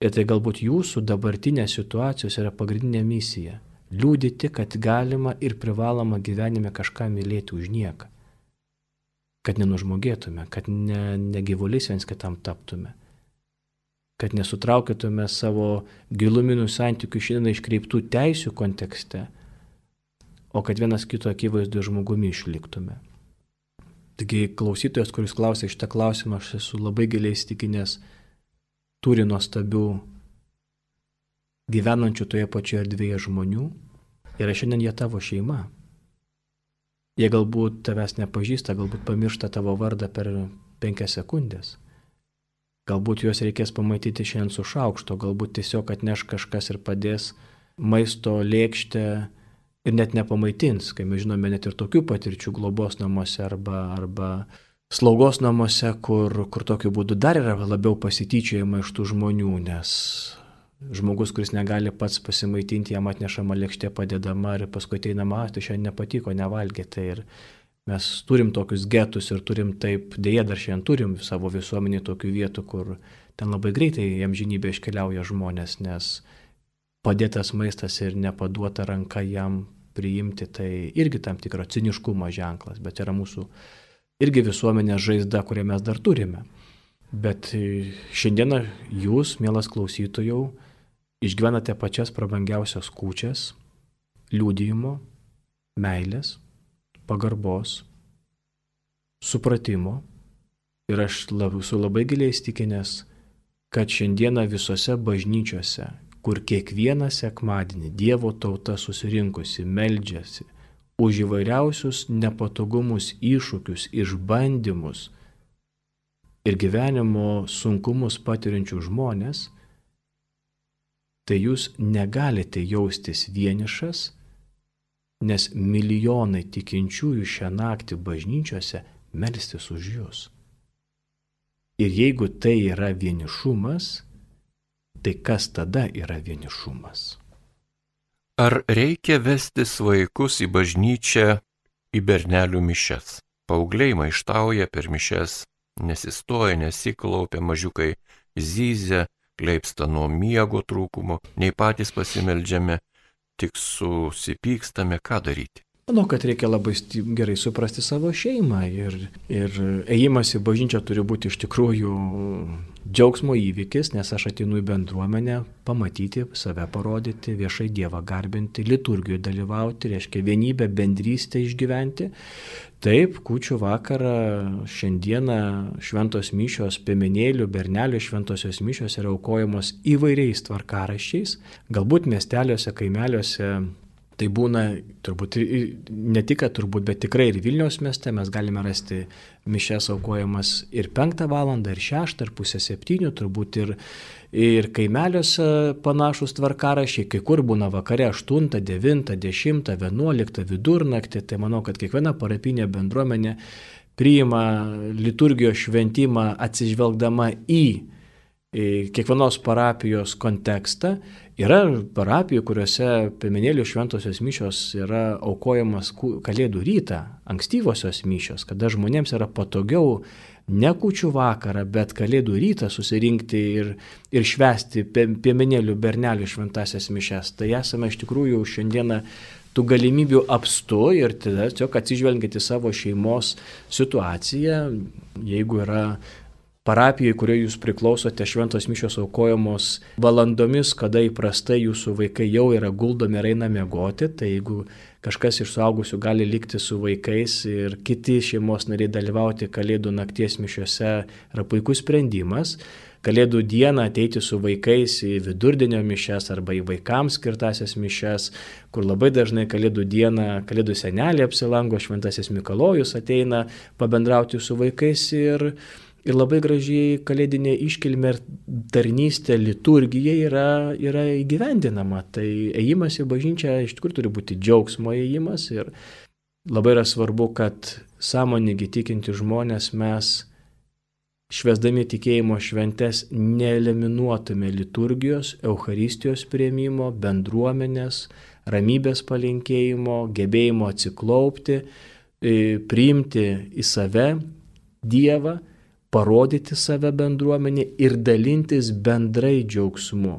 Ir tai galbūt jūsų dabartinės situacijos yra pagrindinė misija - liūdėti, kad galima ir privaloma gyvenime kažką mylėti už nieką. Kad nenužmogėtume, kad ne, negyvuliais viens kitam taptume. Kad nesutraukėtume savo giluminių santykių šiandien iškreiptų teisių kontekste, o kad vienas kito akivaizdu žmogumi išliktume. Taigi klausytojas, kuris klausė šitą klausimą, aš esu labai giliai įstikinęs, turi nuostabių gyvenančių toje pačioje erdvėje žmonių ir šiandien jie tavo šeima. Jie galbūt tavęs nepažįsta, galbūt pamiršta tavo vardą per penkias sekundės. Galbūt juos reikės pamatyti šiandien su šaukšto, galbūt tiesiog atneš kažkas ir padės maisto lėkštę ir net nepamaitins, kai mes žinome net ir tokių patirčių globos namuose arba, arba slaugos namuose, kur, kur tokiu būdu dar yra labiau pasityčiojama iš tų žmonių, nes žmogus, kuris negali pats pasimaitinti, jam atnešama lėkštė padedama ir paskui ateinama, tai šiandien nepatiko, nevalgė. Tai ir mes turim tokius getus ir turim taip, dėja dar šiandien turim savo visuomenį tokių vietų, kur ten labai greitai jam žinybė iškeliauja žmonės, nes padėtas maistas ir nepaduota ranka jam priimti, tai irgi tam tikro ciniškumo ženklas, bet yra mūsų irgi visuomenės žaizda, kurią mes dar turime. Bet šiandieną jūs, mielas klausytojau, išgyvenate pačias prabangiausias kūčias, liūdėjimo, meilės, pagarbos, supratimo. Ir aš lab, su labai giliai įstikinęs, kad šiandieną visose bažnyčiose, kur kiekvieną sekmadienį Dievo tauta susirinkusi, meldžiasi už įvairiausius nepatogumus, iššūkius, išbandymus ir gyvenimo sunkumus patiriančių žmonės, tai jūs negalite jaustis vienišas, nes milijonai tikinčiųjų šią naktį bažnyčiose melstis už jūs. Ir jeigu tai yra vienišumas, tai kas tada yra vienišumas? Ar reikia vestis vaikus į bažnyčią į bernelių mišes? Paugliai maištauja per mišes, nesistoja, nesiklaupia, mažiukai zyzia, kleipsta nuo miego trūkumo, nei patys pasimeldžiame, tik susipykstame, ką daryti. Manau, kad reikia labai gerai suprasti savo šeimą ir, ir ėjimas į bažnyčią turi būti iš tikrųjų džiaugsmo įvykis, nes aš atinu į bendruomenę pamatyti, save parodyti, viešai Dievą garbinti, liturgijoje dalyvauti, reiškia vienybę, bendrystę išgyventi. Taip, kučių vakarą šiandieną šventos mišios, piemenėlių, bernelių šventosios mišios yra aukojamos įvairiais tvarkaraščiais, galbūt miesteliuose, kaimeliuose Tai būna turbūt ne tik, turbūt, bet tikrai ir Vilniaus mieste mes galime rasti mišes aukojamas ir 5 val. ir 6 ir pusę 7, turbūt ir, ir kaimeliuose panašus tvarkarašiai, kai kur būna vakare 8, 9, 10, 11 vidurnaktį, tai manau, kad kiekviena parapinė bendruomenė priima liturgijos šventimą atsižvelgdama į kiekvienos parapijos kontekstą. Yra parapijų, kuriuose piemenėlių šventosios mišios yra aukojamas kalėdų rytą, ankstyvosios mišios, kada žmonėms yra patogiau ne kučių vakarą, bet kalėdų rytą susirinkti ir, ir švesti piemenėlių bernelių šventasias mišes. Tai esame iš tikrųjų šiandieną tų galimybių apstu ir tada tiesiog atsižvelgiant į savo šeimos situaciją, jeigu yra parapijoje, kurioje jūs priklausote, šventos mišios aukojamos valandomis, kada įprastai jūsų vaikai jau yra guldomi ir eina miegoti, tai jeigu kažkas iš suaugusių gali likti su vaikais ir kiti šeimos nariai dalyvauti Kalėdų nakties mišiuose, yra puikus sprendimas. Kalėdų dieną ateiti su vaikais į vidurdienio mišes arba į vaikams skirtasias mišes, kur labai dažnai Kalėdų dieną Kalėdų senelė apsilango, Šventasis Mikalojus ateina pabendrauti su vaikais ir Ir labai gražiai kalėdinė iškilmė ir tarnystė, liturgija yra, yra įgyvendinama. Tai ėjimas į bažnyčią iš tikrųjų turi būti džiaugsmo ėjimas ir labai yra svarbu, kad sąmoningi tikinti žmonės mes švesdami tikėjimo šventes neeliminuotume liturgijos, Euharistijos prieimimo, bendruomenės, ramybės palinkėjimo, gebėjimo atsiklaupti, e, priimti į save Dievą parodyti save bendruomenė ir dalintis bendrai džiaugsmu.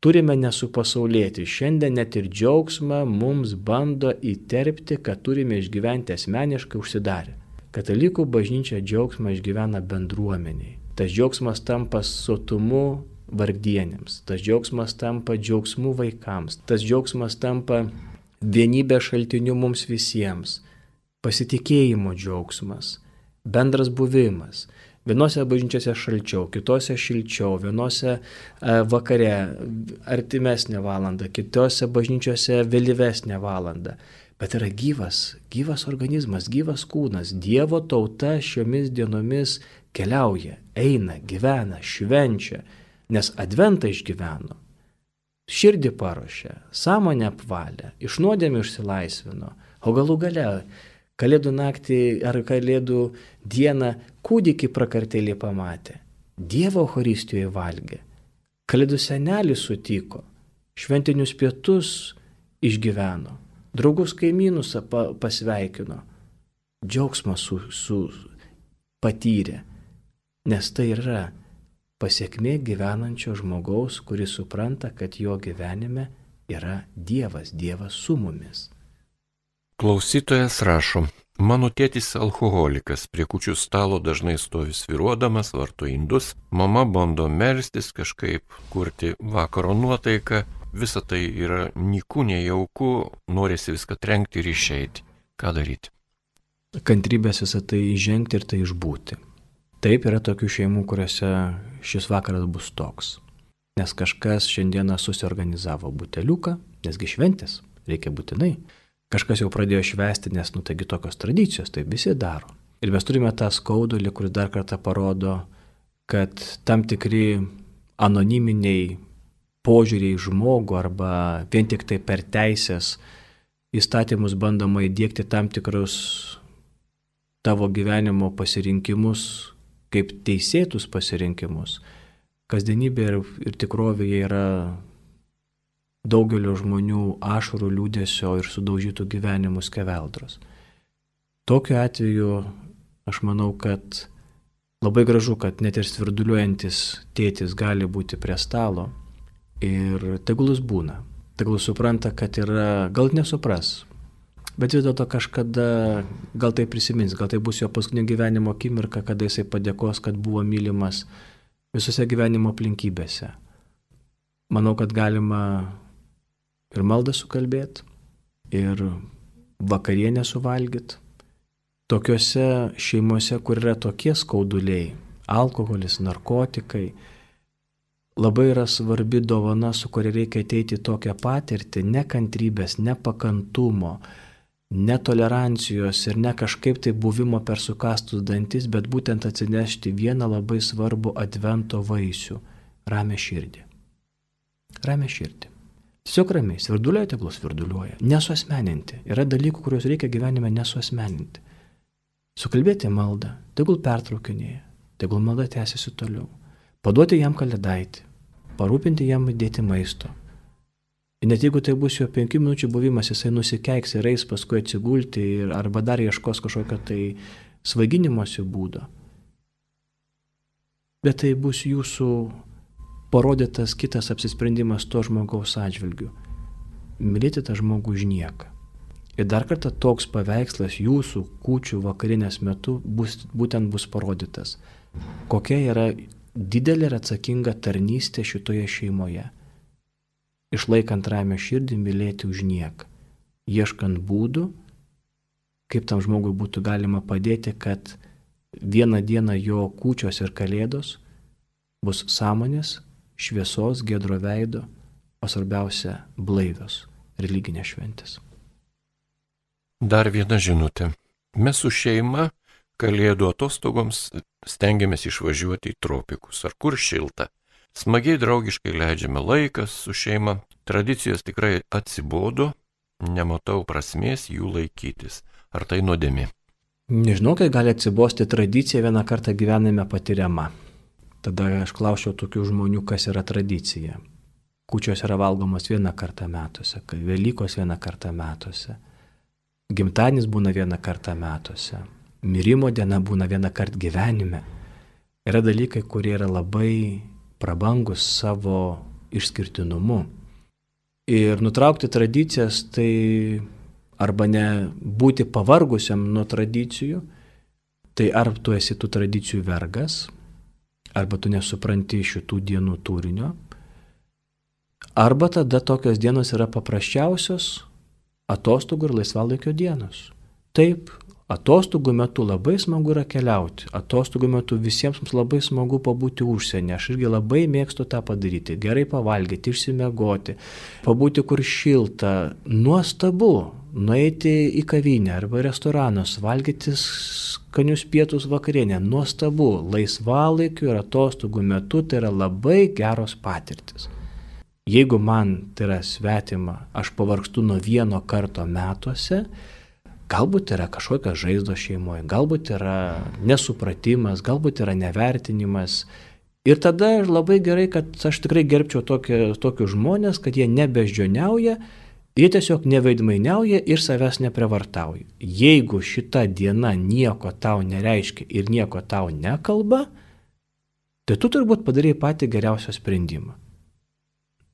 Turime nesupasaulėti. Šiandien net ir džiaugsmą mums bando įterpti, kad turime išgyventi asmeniškai užsidarę. Katalikų bažnyčia džiaugsmą išgyvena bendruomeniai. Tas džiaugsmas tampa sotumu vargdienėms, tas džiaugsmas tampa džiaugsmu vaikams, tas džiaugsmas tampa vienybė šaltiniu mums visiems, pasitikėjimo džiaugsmas, bendras buvimas. Vienose bažnyčiose šalčiau, kitose šilčiau, vienose e, vakare artimesnė valanda, kitose bažnyčiose vėlyvesnė valanda. Bet yra gyvas, gyvas organizmas, gyvas kūnas. Dievo tauta šiomis dienomis keliauja, eina, gyvena, švenčia, nes adventą išgyveno. Širdį paruošė, sąmonę apvalė, iš nuodėmį išsilaisvino, o galų gale Kalėdų naktį ar Kalėdų dieną kūdikį prakartėlį pamatė. Dievo Euharistijoje valgė. Kalėdų senelį sutiko. Šventinius pietus išgyveno. Draugus kaimynus pasveikino. Džiaugsmą su, su patyrė. Nes tai yra pasiekmė gyvenančio žmogaus, kuris supranta, kad jo gyvenime yra Dievas, Dievas su mumis. Klausytojas rašo, mano tėtis alkoholikas, prie kučių stalo dažnai stovi sviruodamas, varto indus, mama bando melstis kažkaip, kurti vakaro nuotaiką, visa tai yra nikų nejauku, norisi viską trenkti ir išeiti. Ką daryti? kantrybės visą tai įžengti ir tai išbūti. Taip yra tokių šeimų, kuriuose šis vakaras bus toks. Nes kažkas šiandieną susiorganizavo buteliuką, nesgi šventės, reikia būtinai. Kažkas jau pradėjo švesti, nes, nu, taigi tokios tradicijos, tai visi daro. Ir mes turime tą skaudulį, kuris dar kartą parodo, kad tam tikri anoniminiai požiūriai žmogų arba vien tik tai per teisės įstatymus bandoma įdėkti tam tikrus tavo gyvenimo pasirinkimus kaip teisėtus pasirinkimus. Kasdienybė ir, ir tikrovėje yra daugelio žmonių ašarų liūdėsio ir sudaužytų gyvenimų skeveldros. Tokiu atveju aš manau, kad labai gražu, kad net ir svirduliuojantis tėtis gali būti prie stalo ir tegulus būna. Tegul supranta, kad yra, gal nesupras, bet vis dėlto kažkada gal tai prisimins, gal tai bus jo paskutinio gyvenimo akimirka, kada jisai padėkos, kad buvo mylimas visose gyvenimo aplinkybėse. Manau, kad galima ir maldą sukalbėti, ir vakarienę suvalgyti. Tokiuose šeimose, kur yra tokie skauduliai - alkoholis, narkotikai, labai yra svarbi dovana, su kuria reikia ateiti tokią patirtį, nekantrybės, nepakantumo, netolerancijos ir ne kažkaip tai buvimo per sukastus dantis, bet būtent atsinešti vieną labai svarbų advento vaisių - ramę širdį. Ramę širdį. Tiesiog ramiai, svirduliuoja, tegul svirduliuoja. Nesuosmeninti. Yra dalykų, kuriuos reikia gyvenime nesuosmeninti. Sukalbėti maldą, tegul pertraukinėje, tegul malda tęsiasi toliau. Paduoti jam kalėdaitį, parūpinti jam įdėti maisto, Ir net jeigu tai bus jo penkių minučių buvimas, jisai nusikeiks ir eis paskui atsigulti ir, arba dar ieškos kažkokio tai svaiginimosi būdo. Bet tai bus jūsų parodytas kitas apsisprendimas to žmogaus atžvilgiu. Mylėti tą žmogų už nieką. Ir dar kartą toks paveikslas jūsų kūčių vakarinės metu bus, būtent bus parodytas. Kokia yra didelė ir atsakinga tarnystė šitoje šeimoje išlaikant ramę širdį, mylėti už nieką, ieškant būdų, kaip tam žmogui būtų galima padėti, kad vieną dieną jo kūčios ir kalėdos bus sąmonės, šviesos, gedro veido, o svarbiausia - blaivios religinės šventės. Dar viena žinutė. Mes su šeima kalėdų atostogoms stengiamės išvažiuoti į tropikus, ar kur šilta. Smagiai draugiškai leidžiame laiką su šeima, tradicijos tikrai atsibodo, nematau prasmės jų laikytis. Ar tai nuodėmi? Nežinau, kai gali atsibosti tradicija vieną kartą gyvenime patiriama. Tada aš klausiau tokių žmonių, kas yra tradicija. Kučios yra valgomos vieną kartą metuose, Velykos vieną kartą metuose, gimtadienis būna vieną kartą metuose, mirimo diena būna vieną kartą gyvenime. Yra dalykai, kurie yra labai prabangus savo išskirtinumu. Ir nutraukti tradicijas tai arba ne būti pavargusiam nuo tradicijų, tai ar tu esi tų tradicijų vergas, arba tu nesupranti šitų dienų turinio, arba tada tokios dienos yra paprasčiausios atostogų ir laisvalaikio dienos. Taip, Atostogų metu labai smagu yra keliauti. Atostogų metu visiems mums labai smagu pabūti užsienį. Aš irgi labai mėgstu tą padaryti. Gerai pavalgyti, išsimegoti, pabūti kur šilta. Nuostabu. Nueiti į kavinę arba restoranus, valgyti skanius pietus vakarienę. Nuostabu. Laisvalaikiu ir atostogų metu tai yra labai geros patirtis. Jeigu man tai yra svetima, aš pavargstu nuo vieno karto metuose, Galbūt yra kažkokios žaizdos šeimoje, galbūt yra nesupratimas, galbūt yra nevertinimas. Ir tada labai gerai, kad aš tikrai gerbčiau tokie, tokius žmonės, kad jie nebeždžioniauja, jie tiesiog nevaidmainiauja ir savęs neprevartauja. Jeigu šita diena nieko tau nereiškia ir nieko tau nekalba, tai tu turbūt padarai patį geriausią sprendimą.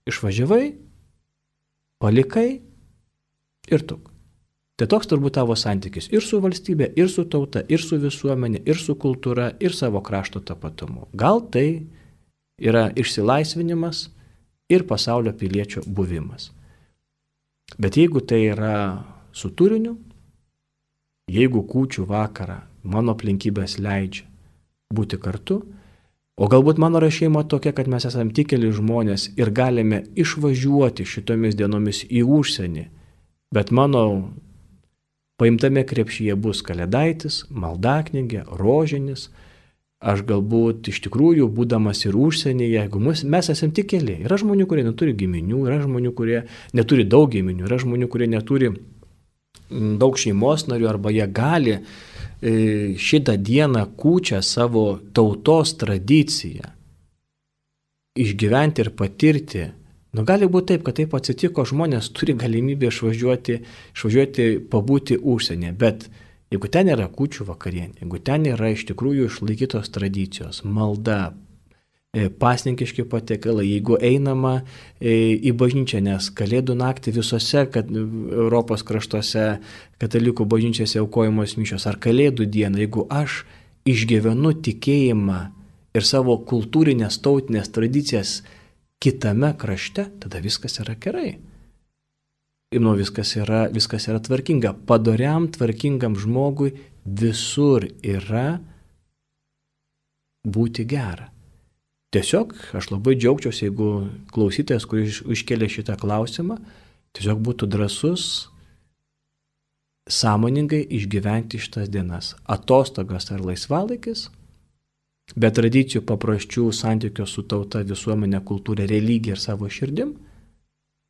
Išvažiavai, palikai ir tu. Tai toks turbūt tavo santykis ir su valstybė, ir su tauta, ir su visuomenė, ir su kultūra, ir savo krašto tapatumu. Gal tai yra išsilaisvinimas ir pasaulio piliečio buvimas. Bet jeigu tai yra su turiniu, jeigu kūčių vakarą mano aplinkybės leidžia būti kartu, o galbūt mano yra šeima tokia, kad mes esame tikeli žmonės ir galime išvažiuoti šitomis dienomis į užsienį, bet mano paimtame krepšyje bus kalėdaitis, maldaknygė, rožinis, aš galbūt iš tikrųjų, būdamas ir užsienyje, jeigu mus, mes esame tik keli, yra žmonių, kurie neturi giminių, yra žmonių, kurie neturi daug giminių, yra žmonių, kurie neturi daug šeimos narių arba jie gali e, šitą dieną kūčią savo tautos tradiciją išgyventi ir patirti. Nu, gali būti taip, kad taip atsitiko, žmonės turi galimybę išvažiuoti, išvažiuoti pabūti užsienį, bet jeigu ten yra kūčių vakarienė, jeigu ten yra iš tikrųjų išlaikytos tradicijos, malda, E, pasninkiški patiekalai, jeigu einama e, į bažnyčią, nes Kalėdų naktį visose kad, Europos kraštuose katalikų bažnyčiose aukojamos mišios, ar Kalėdų dieną, jeigu aš išgyvenu tikėjimą ir savo kultūrinės tautinės tradicijas kitame krašte, tada viskas yra gerai. Ir nu, viskas yra, viskas yra tvarkinga. Padoriam, tvarkingam žmogui visur yra būti gera. Tiesiog aš labai džiaugčiausi, jeigu klausytojas, kuris iškelia šitą klausimą, tiesiog būtų drasus sąmoningai išgyventi šitas dienas. Atostogas ar laisvalaikis, be tradicijų, paprasčių santykių su tauta, visuomenė, kultūra, religija ir savo širdim.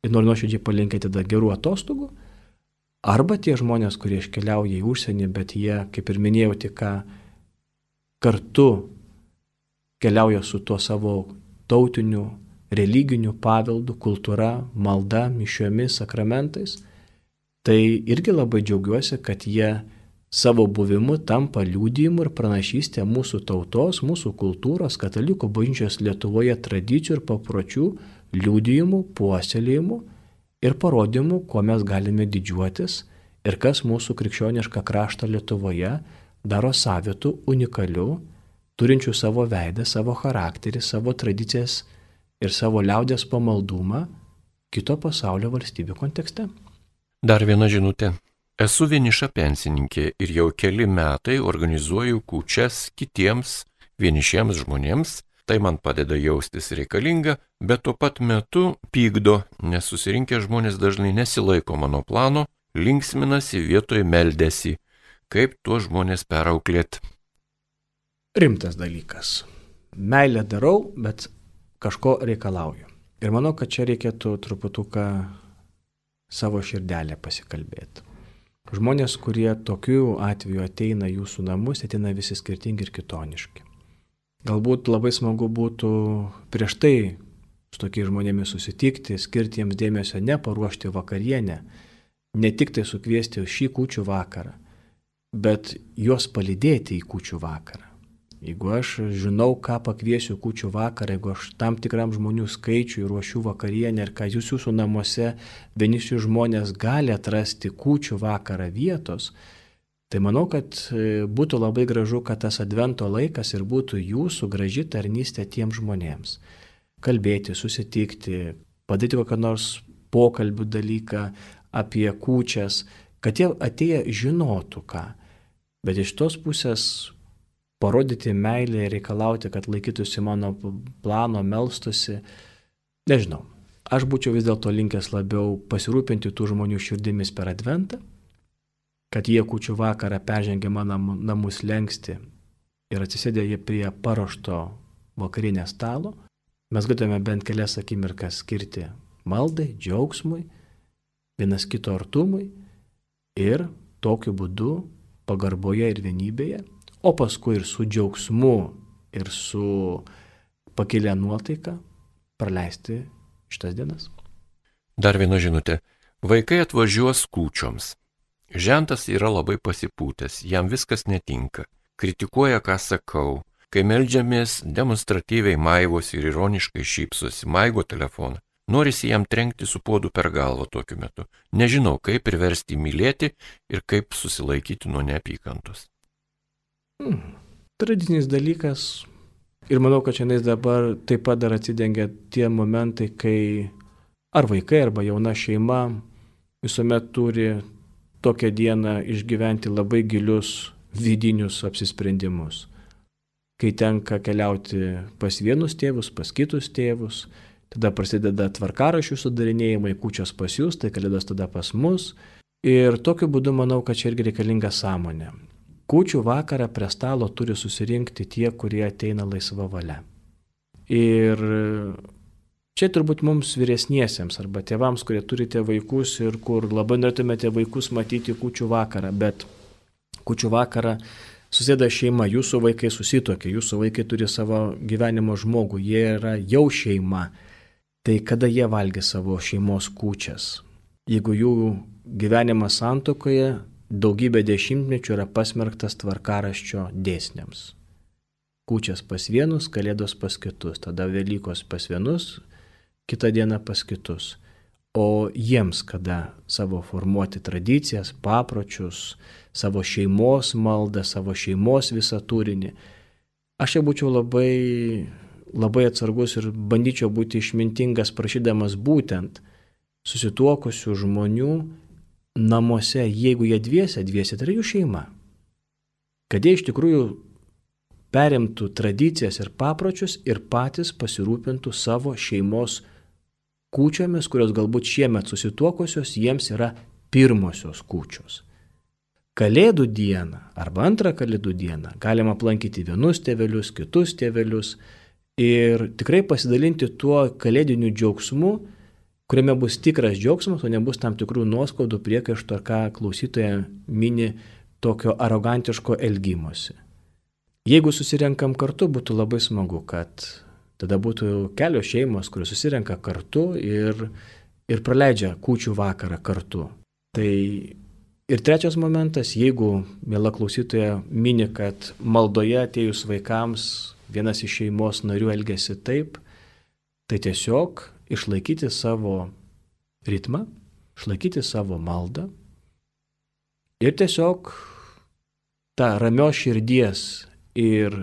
Ir noriu nuoširdžiai palinkėti tada gerų atostogų. Arba tie žmonės, kurie iškeliauja į užsienį, bet jie, kaip ir minėjau, tik kartu keliauja su tuo savo tautiniu, religiniu paveldu, kultūra, malda, mišiomis, sakramentais, tai irgi labai džiaugiuosi, kad jie savo buvimu tampa liūdėjimu ir pranašystė mūsų tautos, mūsų kultūros, katalikų bažnyčios Lietuvoje tradicijų ir papročių liūdėjimu, puoselėjimu ir parodymu, kuo mes galime didžiuotis ir kas mūsų krikščionišką kraštą Lietuvoje daro savitų, unikalių turinčių savo veidą, savo charakterį, savo tradicijas ir savo liaudės pamaldumą kito pasaulio valstybių kontekste. Dar viena žinutė. Esu vieniša pensininkė ir jau keli metai organizuoju kūčias kitiems vienišiems žmonėms. Tai man padeda jaustis reikalinga, bet tuo pat metu pykdo, nes susirinkę žmonės dažnai nesilaiko mano plano, linksminasi vietoje meldėsi. Kaip tuos žmonės perauklėt? rimtas dalykas. Meilę darau, bet kažko reikalauju. Ir manau, kad čia reikėtų truputuką savo širdelę pasikalbėti. Žmonės, kurie tokiu atveju ateina jūsų namus, ateina visi skirtingi ir kitoniški. Galbūt labai smagu būtų prieš tai su tokiais žmonėmis susitikti, skirti jiems dėmesio, ne paruošti vakarienę, ne tik tai sukviesti šį kūčių vakarą, bet juos palydėti į kūčių vakarą. Jeigu aš žinau, ką pakviesiu kučių vakarą, jeigu aš tam tikram žmonių skaičiui ruošiu vakarienę ir ką jūs jūsų namuose vienišių žmonės gali atrasti kučių vakarą vietos, tai manau, kad e, būtų labai gražu, kad tas advento laikas ir būtų jūsų graži tarnystė tiem žmonėms. Kalbėti, susitikti, padaryti kokią nors pokalbių dalyką apie kūčias, kad jie atėję žinotų ką. Bet iš tos pusės parodyti meilę ir reikalauti, kad laikytųsi mano plano, melstusi. Nežinau, aš būčiau vis dėlto linkęs labiau pasirūpinti tų žmonių širdimis per adventą, kad jie kučių vakarą peržengė mano namus lengsti ir atsisėdė jie prie paruošto vakarinės stalo, mes galėtume bent kelias akimirkas skirti maldai, džiaugsmui, vienas kito artumui ir tokiu būdu pagarboje ir vienybėje o paskui ir su džiaugsmu, ir su pakilę nuotaika praleisti šitas dienas. Dar viena žinutė. Vaikai atvažiuos kūčioms. Žentas yra labai pasipūtęs, jam viskas netinka. Kritikuoja, ką sakau. Kai melžiamės, demonstratyviai maivos ir ironiškai šypsosi, maigo telefoną. Norisi jam trenkti su podu per galvą tokiu metu. Nežinau, kaip priversti mylėti ir kaip susilaikyti nuo neapykantos. Hmm. Tradicinis dalykas. Ir manau, kad šiandien dabar taip pat dar atsidengia tie momentai, kai ar vaikai, arba jauna šeima visuomet turi tokią dieną išgyventi labai gilius vidinius apsisprendimus. Kai tenka keliauti pas vienus tėvus, pas kitus tėvus, tada prasideda tvarkarašių sudarinėjimai, kučios pas jūs, tai kalėdos tada pas mus. Ir tokiu būdu manau, kad čia irgi reikalinga sąmonė. Kūčių vakarą prie stalo turi susirinkti tie, kurie ateina laisva valia. Ir čia turbūt mums vyresniesiems arba tėvams, kurie turite vaikus ir kur labai norėtumėte vaikus matyti kūčių vakarą, bet kučių vakarą susėda šeima, jūsų vaikai susitokia, jūsų vaikai turi savo gyvenimo žmogų, jie yra jau šeima. Tai kada jie valgė savo šeimos kūčias? Jeigu jų gyvenimas santokoje daugybę dešimtmečių yra pasmerktas tvarkaraščio dėsniams. Kūčias pas vienus, kalėdos pas kitus, tada Velykos pas vienus, kitą dieną pas kitus o jiems kada savo formuoti tradicijas, papročius, savo šeimos maldą, savo šeimos visą turinį. Aš jau būčiau labai, labai atsargus ir bandyčiau būti išmintingas, prašydamas būtent susituokusių žmonių namuose, jeigu jie dviese, dviese tai yra jų šeima. Kad jie iš tikrųjų perimtų tradicijas ir papročius ir patys pasirūpintų savo šeimos kūčiomis, kurios galbūt šiemet susituokusios, jiems yra pirmosios kūčios. Kalėdų dieną arba antrą kalėdų dieną galima aplankyti vienus tėvelius, kitus tėvelius ir tikrai pasidalinti tuo kalėdiniu džiaugsmu, kuriame bus tikras džiaugsmas, o nebus tam tikrų nuoskaudų priekaištų ar ką klausytoje mini tokio arogantiško elgimosi. Jeigu susirenkam kartu, būtų labai smagu, kad Tada būtų kelios šeimos, kurios susirenka kartu ir, ir praleidžia kūčių vakarą kartu. Tai ir trečias momentas, jeigu mėla klausytoja mini, kad maldoje atėjus vaikams vienas iš šeimos narių elgesi taip, tai tiesiog išlaikyti savo ritmą, išlaikyti savo maldą ir tiesiog tą ramios širdies ir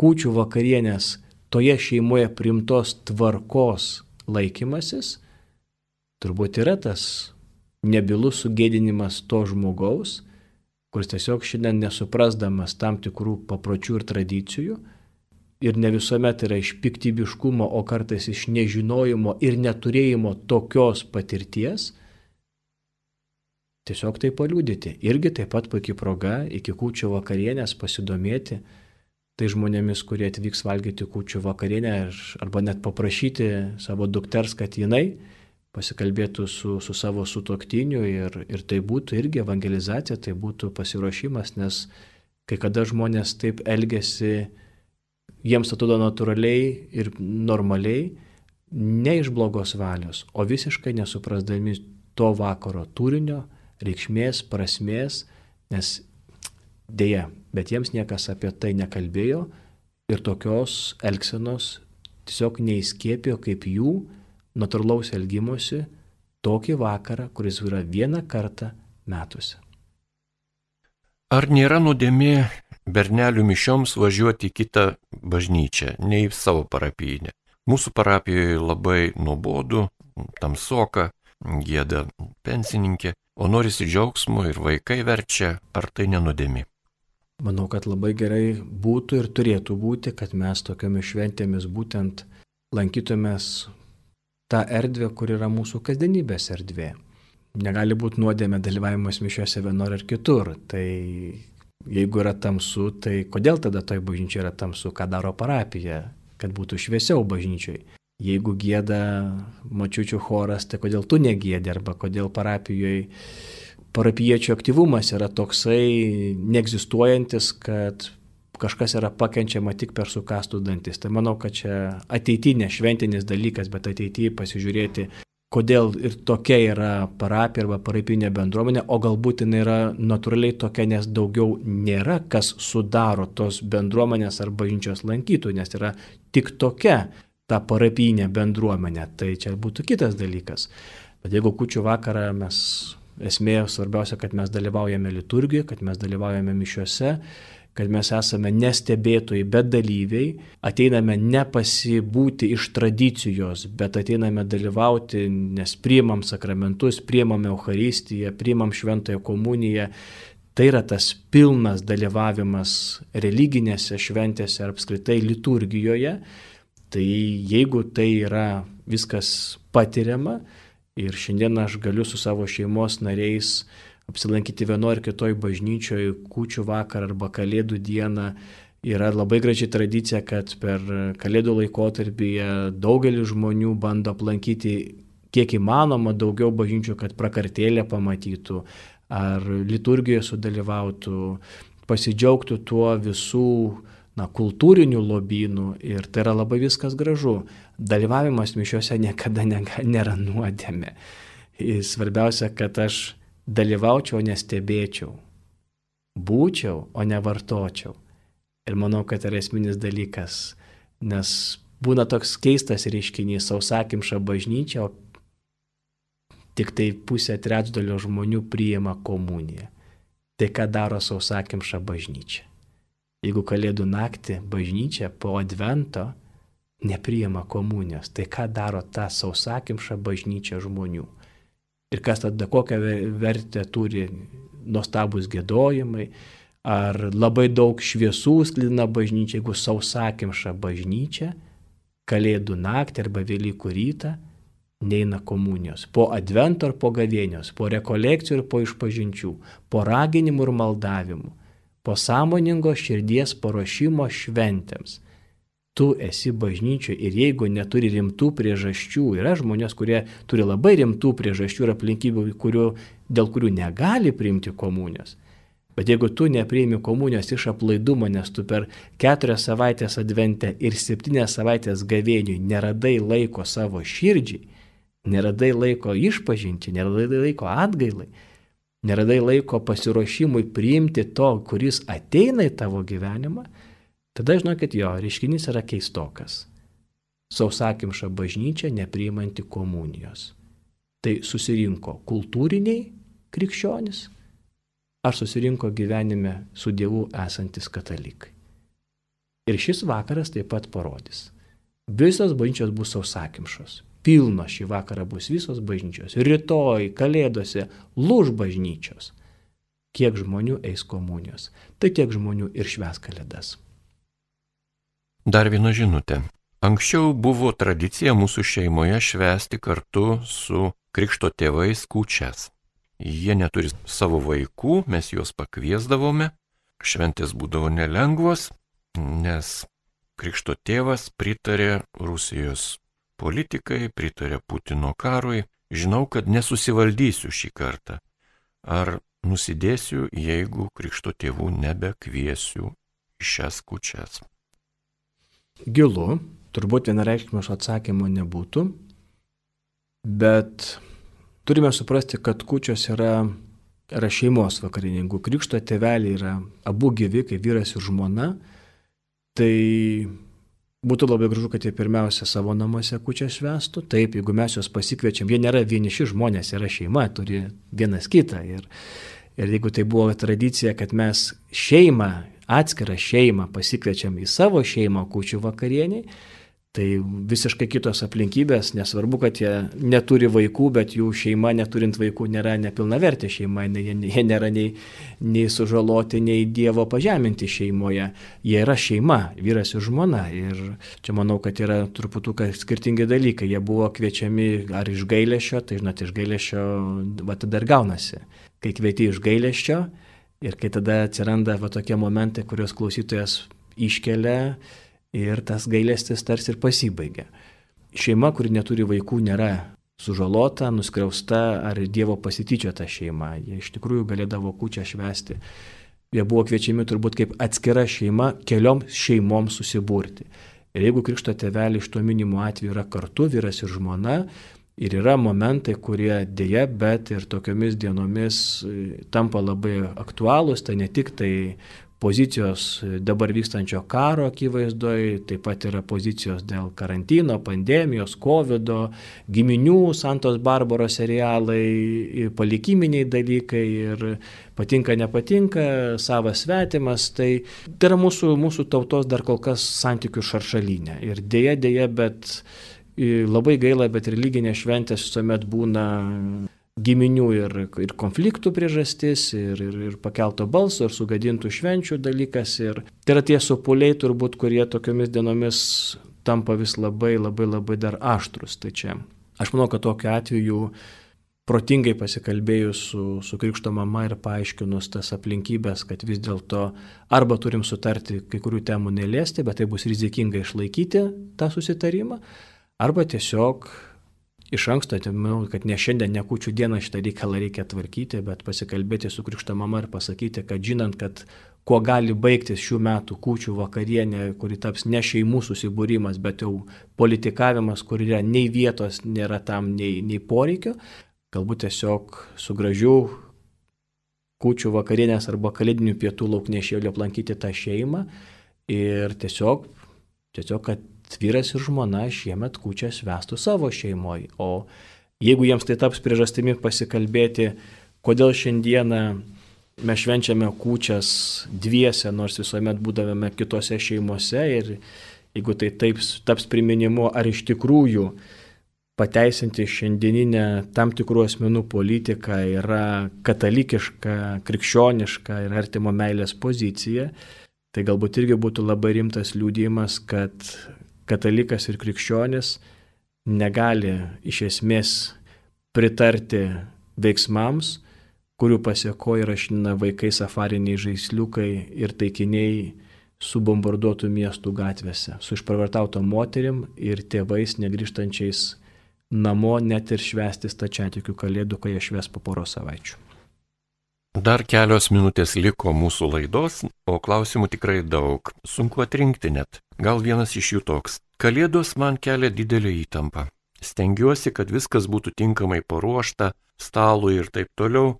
kūčių vakarienės toje šeimoje primtos tvarkos laikymasis, turbūt yra tas nebilus sugėdinimas to žmogaus, kuris tiesiog šiandien nesuprasdamas tam tikrų papročių ir tradicijų ir ne visuomet yra iš piktybiškumo, o kartais iš nežinojimo ir neturėjimo tokios patirties, tiesiog tai paliūdyti. Irgi taip pat puikiai proga iki kūčio vakarienės pasidomėti, tai žmonėmis, kurie atvyks valgyti kūčių vakarienę arba net paprašyti savo dukters, kad jinai pasikalbėtų su, su savo sutoktiniu ir, ir tai būtų irgi evangelizacija, tai būtų pasiruošimas, nes kai kada žmonės taip elgesi, jiems atrodo natūraliai ir normaliai, ne iš blogos valios, o visiškai nesuprasdami to vakaro turinio, reikšmės, prasmės, nes Deja, bet jiems niekas apie tai nekalbėjo ir tokios elgsenos tiesiog neįskėpėjo kaip jų natūralaus elgimosi tokį vakarą, kuris yra vieną kartą metuose. Ar nėra nuodėmė bernelių mišioms važiuoti į kitą bažnyčią, ne į savo parapijinę? Mūsų parapijoje labai nuobodu, tamsoka, gėda pensininkė, o norisi džiaugsmo ir vaikai verčia, ar tai nenudėmi? Manau, kad labai gerai būtų ir turėtų būti, kad mes tokiamis šventėmis būtent lankytumės tą erdvę, kur yra mūsų kasdienybės erdvė. Negali būti nuodėmė dalyvavimas mišiuose vienur ar kitur. Tai jeigu yra tamsu, tai kodėl tada toj bažnyčiai yra tamsu, ką daro parapija, kad būtų šviesiau bažnyčiai. Jeigu gėda mačiučių choras, tai kodėl tu negėdė arba kodėl parapijoje parapiečių aktyvumas yra toksai neegzistuojantis, kad kažkas yra pakenčiama tik per sukastų dantis. Tai manau, kad čia ateitinė šventinis dalykas, bet ateityje pasižiūrėti, kodėl ir tokia yra parapija arba parapinė bendruomenė, o galbūt jinai yra natūraliai tokia, nes daugiau nėra, kas sudaro tos bendruomenės ar bažnyčios lankytojų, nes yra tik tokia ta parapinė bendruomenė. Tai čia būtų kitas dalykas. Bet jeigu kučių vakarą mes esmė svarbiausia, kad mes dalyvaujame liturgijoje, kad mes dalyvaujame mišiuose kad mes esame nestebėtojai, bet dalyviai, ateiname nepasibūti iš tradicijos, bet ateiname dalyvauti, nes priimam sakramentus, priimam Euharistiją, priimam Šventąją komuniją. Tai yra tas pilnas dalyvavimas religinėse šventėse ar apskritai liturgijoje. Tai jeigu tai yra viskas patiriama ir šiandien aš galiu su savo šeimos nariais apsilankyti vienoje ar kitoje bažnyčioje, kučių vakarą arba kalėdų dieną. Yra labai graži tradicija, kad per kalėdų laikotarpį daugelis žmonių bando aplankyti kiek įmanoma daugiau bažnyčių, kad prakartėlę pamatytų ar liturgijoje sudalyvautų, pasidžiaugtų tuo visų na, kultūrinių lobynų ir tai yra labai viskas gražu. Dalyvavimas mišiuose niekada nėra nuodėmė. Svarbiausia, kad aš dalyvaučiau, o nestebėčiau. Būčiau, o nevartočiau. Ir manau, kad yra esminis dalykas, nes būna toks keistas reiškinys sausakimša bažnyčia, o tik tai pusė trečdalio žmonių priima komuniją. Tai ką daro sausakimša bažnyčia? Jeigu kalėdų naktį bažnyčia po advento nepriima komunijos, tai ką daro ta sausakimša bažnyčia žmonių? ir kas tada kokią vertę turi nuostabus gėdojimai, ar labai daug šviesų sklina bažnyčia, jeigu sausakimša bažnyčia, kalėdų naktį arba Velykų rytą neina komunijos. Po advento ar po gavėnios, po rekolekcijų ir po išpažinčių, po raginimų ir maldavimų, po sąmoningo širdies paruošimo šventėms tu esi bažnyčioje ir jeigu neturi rimtų priežasčių, yra žmonės, kurie turi labai rimtų priežasčių ir aplinkybių, kurių, dėl kurių negali priimti komunijos. Bet jeigu tu nepriimi komunijos iš aplaidumo, nes tu per keturias savaitės adventę ir septynias savaitės gavėniui neradai laiko savo širdžiai, neradai laiko išpažinti, neradai laiko atgailai, neradai laiko pasiruošimui priimti to, kuris ateina į tavo gyvenimą, Tada žinokit, jo, reiškinys yra keistokas. Sausakimša bažnyčia nepriimanti komunijos. Tai susirinko kultūriniai krikščionis, ar susirinko gyvenime su Dievu esantis katalikai. Ir šis vakaras taip pat parodys. Visos bažnyčios bus sausakimšos. Pilno šį vakarą bus visos bažnyčios. Rytoj, kalėdose, lūž bažnyčios. Kiek žmonių eis komunijos, tai tiek žmonių ir šves kalėdas. Dar viena žinutė. Anksčiau buvo tradicija mūsų šeimoje švęsti kartu su krikšto tėvais kūčias. Jie neturi savo vaikų, mes juos pakviesdavome. Šventės būdavo nelengvos, nes krikšto tėvas pritarė Rusijos politikai, pritarė Putino karui. Žinau, kad nesusivaldysiu šį kartą. Ar nusidėsiu, jeigu krikšto tėvų nebekviesiu į šias kučias gilu, turbūt vienareikšmiško atsakymo nebūtų, bet turime suprasti, kad kučios yra, yra šeimos vakarininkų. Krikšto tėveliai yra abu gyvi, kaip vyras ir žmona. Tai būtų labai gražu, kad jie pirmiausia savo namuose kučią švestų. Taip, jeigu mes juos pasikviečiam, jie nėra vieniši žmonės, yra šeima, turi vienas kitą. Ir, ir jeigu tai buvo tradicija, kad mes šeimą atskirą šeimą pasikviečiam į savo šeimą kučių vakarieniai, tai visiškai kitos aplinkybės, nesvarbu, kad jie neturi vaikų, bet jų šeima neturint vaikų nėra nepilnavertė šeima, jie, nėra nei, nei sužaloti, nei Dievo pažeminti šeimoje. Jie yra šeima, vyras ir žmona. Ir čia manau, kad yra truputų skirtingi dalykai. Jie buvo kviečiami ar iš gailėšio, tai žinot, iš gailėšio, va tada ir gaunasi. Kai kvieti iš gailėšio, Ir kai tada atsiranda va tokie momentai, kuriuos klausytojas iškelia ir tas gailestis tarsi ir pasibaigia. Šeima, kuri neturi vaikų, nėra sužalota, nuskriausta ar Dievo pasityčiota šeima. Jie iš tikrųjų galėdavo kučią švesti. Jie buvo kviečiami turbūt kaip atskira šeima keliom šeimom susiburti. Ir jeigu krikšto tėveliai iš to minimo atveju yra kartu, vyras ir žmona, Ir yra momentai, kurie dėja, bet ir tokiomis dienomis e, tampa labai aktualūs, tai ne tik tai pozicijos dabar vykstančio karo akivaizdoje, taip pat yra pozicijos dėl karantino, pandemijos, COVID, giminių, Santos Barbaros serialai, palikiminiai dalykai ir patinka, nepatinka, savas svetimas. Tai, tai yra mūsų, mūsų tautos dar kol kas santykių šaršalinė. Ir dėja, dėja, bet labai gaila, bet religinė šventė visuomet būna giminių ir, ir konfliktų priežastis, ir, ir, ir pakelto balso, ir sugadintų švenčių dalykas. Ir tai yra tie supuliai turbūt, kurie tokiomis dienomis tampa vis labai labai labai dar aštrus. Tai čia aš manau, kad tokiu atveju protingai pasikalbėjus su, su krikšto mama ir paaiškinus tas aplinkybės, kad vis dėlto arba turim sutarti kai kurių temų neliesti, bet tai bus rizikinga išlaikyti tą susitarimą, arba tiesiog iš anksto, manau, kad ne šiandien, ne kučių dieną šitą reikalą reikia tvarkyti, bet pasikalbėti su krikšto mama ir pasakyti, kad žinant, kad kuo gali baigtis šių metų kučių vakarienė, kuri taps ne šeimų susibūrimas, bet jau politikavimas, kur yra nei vietos, nėra tam nei, nei poreikio, galbūt tiesiog su gražiu kučių vakarienės arba kalėdinių pietų lauknešėliu aplankyti tą šeimą ir tiesiog, tiesiog, kad vyras ir žmona šiemet kučias vestų savo šeimoje. O jeigu jiems tai taps priežastimi pasikalbėti, kodėl šiandieną mes švenčiame kučias dviese, nors visuomet būdavome kitose šeimose ir jeigu tai taip taps priminimu, ar iš tikrųjų pateisinti šiandieninę tam tikrų asmenų politiką yra katalikiška, krikščioniška ir artimo meilės pozicija, tai galbūt irgi būtų labai rimtas liūdėjimas, kad katalikas ir krikščionis negali iš esmės pritarti veiksmams, kurių pasiekoja rašina vaikai safariniai žaisliukai ir taikiniai subombarduotų miestų gatvėse, su išpravartauto moterim ir tėvais negryžtančiais namo net ir švesti stačiatikių kalėdų, kai jie šves po poro savaičių. Dar kelios minutės liko mūsų laidos, o klausimų tikrai daug. Sunku atrinkti net. Gal vienas iš jų toks. Kalėdos man kelia didelį įtampą. Stengiuosi, kad viskas būtų tinkamai paruošta, stalui ir taip toliau,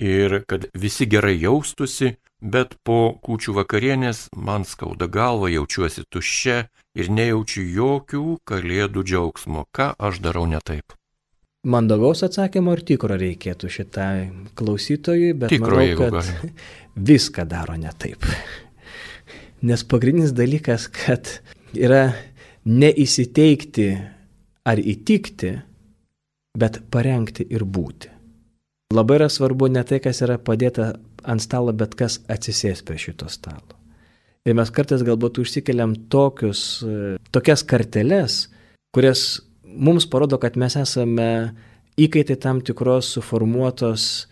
ir kad visi gerai jaustusi, bet po kūčių vakarienės man skauda galva, jaučiuosi tuščia ir nejaučiu jokių kalėdų džiaugsmo. Ką aš darau ne taip? Mandagaus atsakymo ir tikro reikėtų šitai klausytojui, bet tikro, manau, kad gali. viską daro ne taip. Nes pagrindinis dalykas, kad yra neįsiteikti ar įtikti, bet parengti ir būti. Labai yra svarbu ne tai, kas yra padėta ant stalo, bet kas atsisės prie šito stalo. Ir mes kartais galbūt užsikeliam tokius, tokias karteles, kurias mums parodo, kad mes esame įkaitai tam tikros suformuotos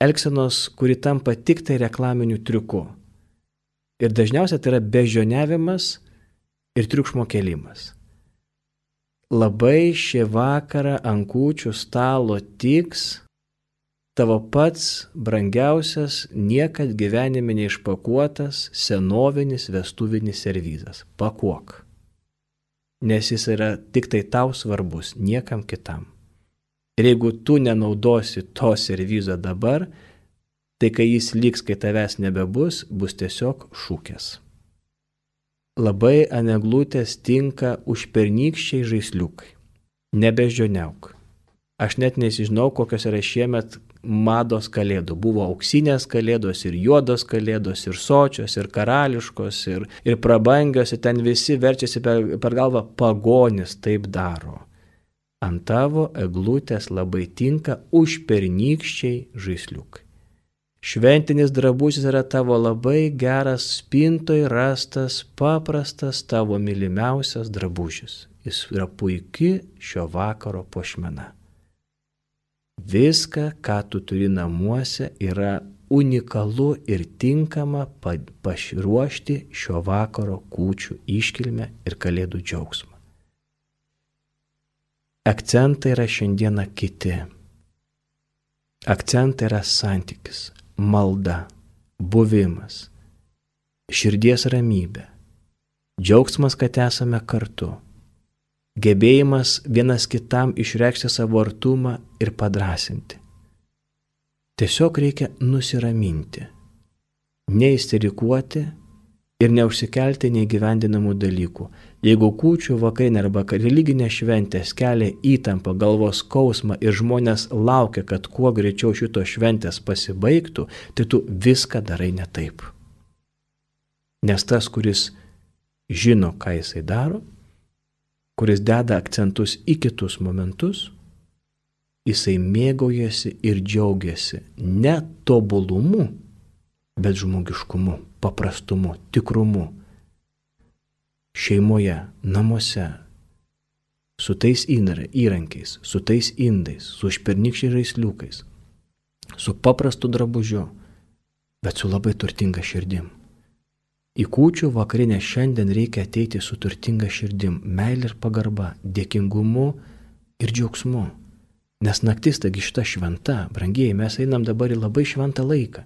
elgsenos, kuri tampa tik tai reklaminiu triuku. Ir dažniausiai tai yra bežioniavimas ir triukšmo kelimas. Labai šį vakarą ant kūčių stalo tiks tavo pats brangiausias, niekad gyvenime neišpakuotas senovinis vestuvinis servizas. Pakuok. Nes jis yra tik tai tau svarbus, niekam kitam. Ir jeigu tu nenaudosi to servizo dabar, tai kai jis liks, kai tavęs nebebus, bus tiesiog šūkės. Labai aneglutės tinka užpernykščiai žaisliukai. Nebeždžioniauk. Aš net nesižinau, kokios yra šiemet mados kalėdų. Buvo auksinės kalėdos ir juodos kalėdos ir sočios ir karališkos ir, ir prabangios ir ten visi verčiasi per, per galvą pagonis taip daro. Ant tavo eglutės labai tinka užpernykščiai žaisliukai. Šventinis drabužis yra tavo labai geras spintoj rastas, paprastas tavo mylimiausias drabužis. Jis yra puikia šio vakaro pošmena. Viską, ką tu turi namuose, yra unikalu ir tinkama paširuošti šio vakaro kūčių iškilmę ir kalėdų džiaugsmą. Akcentai yra šiandieną kiti. Akcentai yra santykis, malda, buvimas, širdies ramybė, džiaugsmas, kad esame kartu, gebėjimas vienas kitam išreikšti savo artumą ir padrasinti. Tiesiog reikia nusiraminti. neįsterikuoti ir neužsikelti neįgyvendinamų dalykų. Jeigu kūčių vakarinė arba religinė šventė kelia įtampą, galvos skausmą ir žmonės laukia, kad kuo greičiau šitos šventės pasibaigtų, tai tu viską darai ne taip. Nes tas, kuris žino, ką jisai daro, kuris deda akcentus į kitus momentus, jisai mėgaujasi ir džiaugiasi ne tobulumu, bet žmogiškumu, paprastumu, tikrumu. Šeimoje, namuose, su tais įrankiais, su tais indais, su špernykščiais žaisliukais, su paprastu drabužiu, bet su labai turtinga širdim. Į kūčių vakarinę šiandien reikia ateiti su turtinga širdim, meilė ir pagarba, dėkingumu ir džiaugsmu. Nes naktis taigi šita šventa, brangieji, mes einam dabar į labai šventą laiką.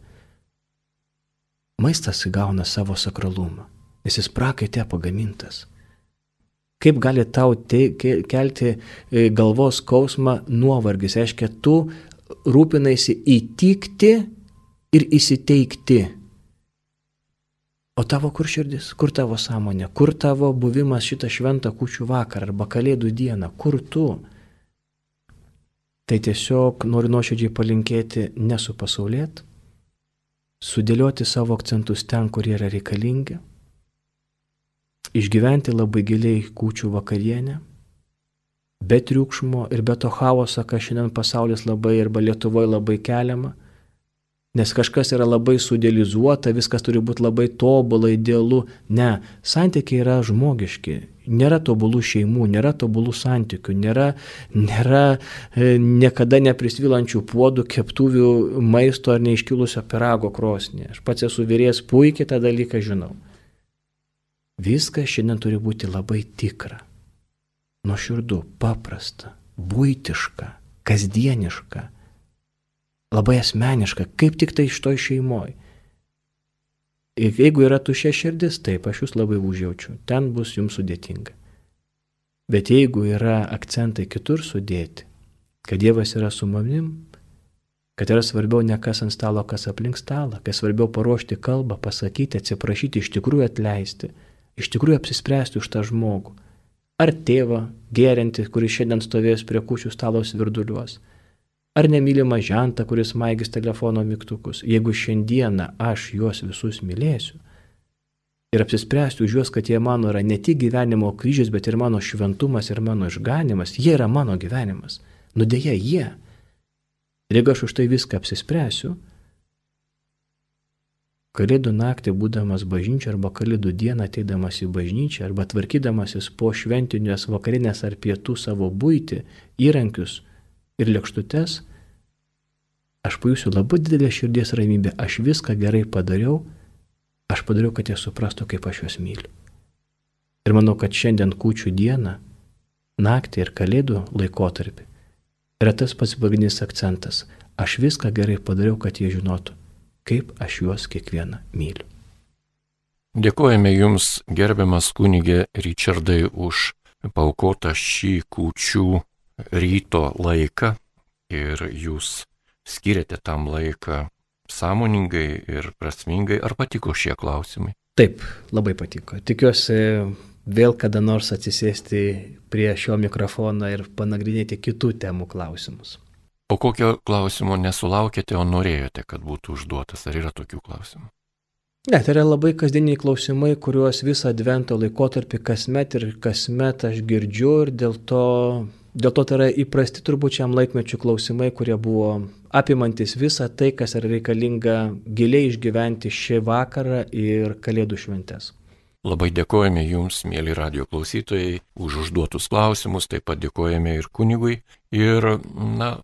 Maistas įgauna savo sakralumą, nes jis prakaitė pagamintas. Kaip gali tau te, kelti e, galvos skausmą nuovargis? Reiškia, tu rūpinaisi įtikti ir įsiteikti O tavo kur širdis, kur tavo sąmonė, kur tavo buvimas šitą šventą kučių vakarą arba kalėdų dieną, kur tu? Tai tiesiog noriu nuoširdžiai palinkėti nesupasaulėt, sudėlioti savo akcentus ten, kur yra reikalingi, išgyventi labai giliai kūčių vakarienę, be triukšmo ir be to chaoso, ką šiandien pasaulis labai arba Lietuvoje labai keliama, Nes kažkas yra labai sudėlizuota, viskas turi būti labai tobulai, idealu. Ne, santykiai yra žmogiški. Nėra tobulų šeimų, nėra tobulų santykių, nėra, nėra e, niekada neprisvilančių puodų, keptuvių, maisto ar neiškilusio pirago krosnė. Aš pats esu vyrės, puikiai tą dalyką žinau. Viskas šiandien turi būti labai tikra, nuoširdu, paprasta, būtiška, kasdieniška labai asmeniška, kaip tik tai iš to šeimoje. Jeigu yra tušia širdis, taip, aš jūs labai užjaučiu, ten bus jums sudėtinga. Bet jeigu yra akcentai kitur sudėti, kad Dievas yra su manim, kad yra svarbiau ne kas ant stalo, kas aplink stalą, kas svarbiau paruošti kalbą, pasakyti, atsiprašyti, iš tikrųjų atleisti, iš tikrųjų apsispręsti už tą žmogų. Ar tėvą gerinti, kuris šiandien stovės prie kučių stalos virduliuos ar nemylimą žentą, kuris maigis telefono mygtukus, jeigu šiandieną aš juos visus mylėsiu ir apsispręsiu už juos, kad jie mano yra ne tik gyvenimo kryžius, bet ir mano šventumas ir mano išganimas, jie yra mano gyvenimas. Nudėja jie. Ir jeigu aš už tai viską apsispręsiu, Kalėdų naktį būdamas bažnyčia arba kalėdų dieną ateidamas į bažnyčią arba tvarkydamasis po šventinės vakarinės ar pietų savo būti, įrankius, ir lėkštutes, aš pajusiu labai didelę širdies ramybę, aš viską gerai padariau, aš padariau, kad jie suprastų, kaip aš juos myliu. Ir manau, kad šiandien kūčių dieną, naktį ir kalėdų laikotarpį yra tas pats pagrindinis akcentas. Aš viską gerai padariau, kad jie žinotų, kaip aš juos kiekvieną myliu. Dėkojame Jums, gerbiamas kunigė Richardai, už paukotą šį kūčių ryto laiką ir jūs skiriate tam laiką sąmoningai ir prasmingai, ar patiko šie klausimai? Taip, labai patiko. Tikiuosi vėl kada nors atsisėsti prie šio mikrofono ir panagrinėti kitų temų klausimus. O kokio klausimo nesulaukėte, o norėjote, kad būtų užduotas? Ar yra tokių klausimų? Ne, tai yra labai kasdieniai klausimai, kuriuos visą advento laikotarpį kasmet ir kasmet aš girdžiu ir dėl to Dėl to tai yra įprasti turbūt šiam laikmečių klausimai, kurie buvo apimantis visą tai, kas yra reikalinga giliai išgyventi šį vakarą ir kalėdų šventes. Labai dėkojame Jums, mėly radio klausytojai, už užduotus klausimus, taip pat dėkojame ir kunigui. Ir, na,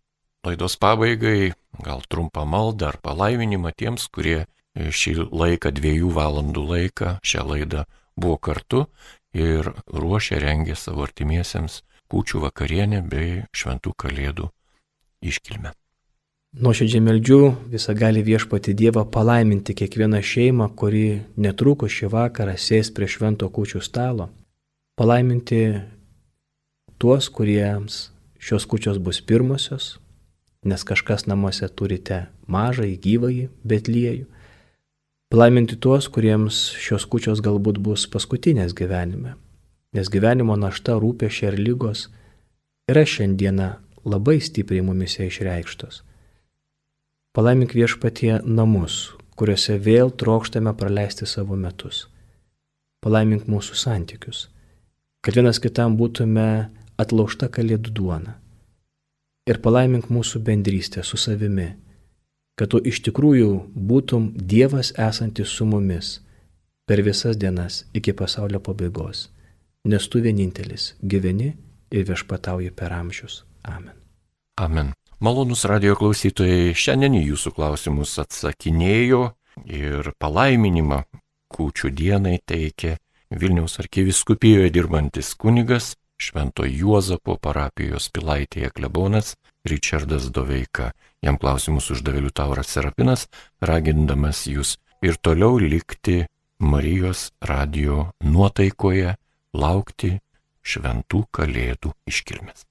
laidos pabaigai gal trumpą maldą ar palaiminimą tiems, kurie šį laiką, dviejų valandų laiką, šią laidą buvo kartu ir ruošė, rengė savo artimiesiems kūčių vakarienę bei šventų kalėdų iškilmę. Nuoširdžiai meldžiu visą gali viešpati Dievą palaiminti kiekvieną šeimą, kuri netrukus šį vakarą sės prie švento kūčių stalo. Palaiminti tuos, kuriems šios kūčios bus pirmosios, nes kažkas namuose turite mažai gyvąjį betliejų. Palaiminti tuos, kuriems šios kučios galbūt bus paskutinės gyvenime, nes gyvenimo našta, rūpešė ir lygos yra šiandieną labai stipriai mumise išreikštos. Palaimink viešpatie namus, kuriuose vėl trokštame praleisti savo metus. Palaimink mūsų santykius, kad vienas kitam būtume atlaužta kalėdų duona. Ir palaimink mūsų bendrystę su savimi kad tu iš tikrųjų būtum Dievas esantis su mumis per visas dienas iki pasaulio pabaigos, nes tu vienintelis gyveni ir viešpatauji per amžius. Amen. Amen. Malonus radio klausytojai, šiandien į jūsų klausimus atsakinėjo ir palaiminimą kūčių dienai teikė Vilniaus arkiviskupijoje dirbantis kunigas Švento Juozapo parapijos pilaitėje klebonas Richardas Doveika. Jam klausimus uždavė Liutauras Serapinas, ragindamas jūs ir toliau likti Marijos radio nuotaikoje, laukti šventų kalėdų iškilmės.